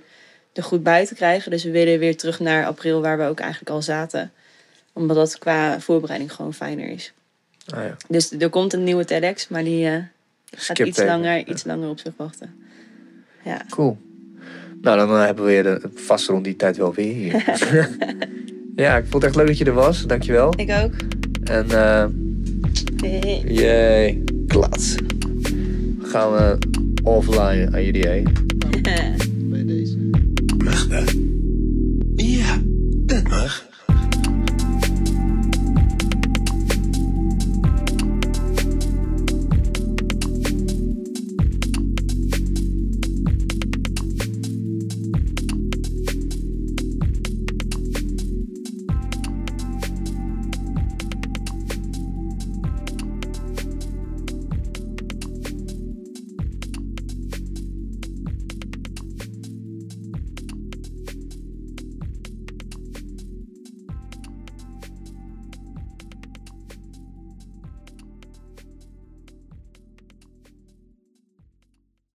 er goed bij te krijgen. Dus we willen weer terug naar april waar we ook eigenlijk al zaten. Omdat dat qua voorbereiding gewoon fijner is. ah ja. Dus er komt een nieuwe TEDx, maar die eh, gaat Skip iets even. langer, iets langer op zich wachten. Ja. Cool. Nou, dan eh, hebben we je de, vast rond die tijd wel weer hier. ja, ik vond het echt leuk dat je er was. Dankjewel. Ik ook. En eh jee, klats. Gaan we offline aan jullie heen.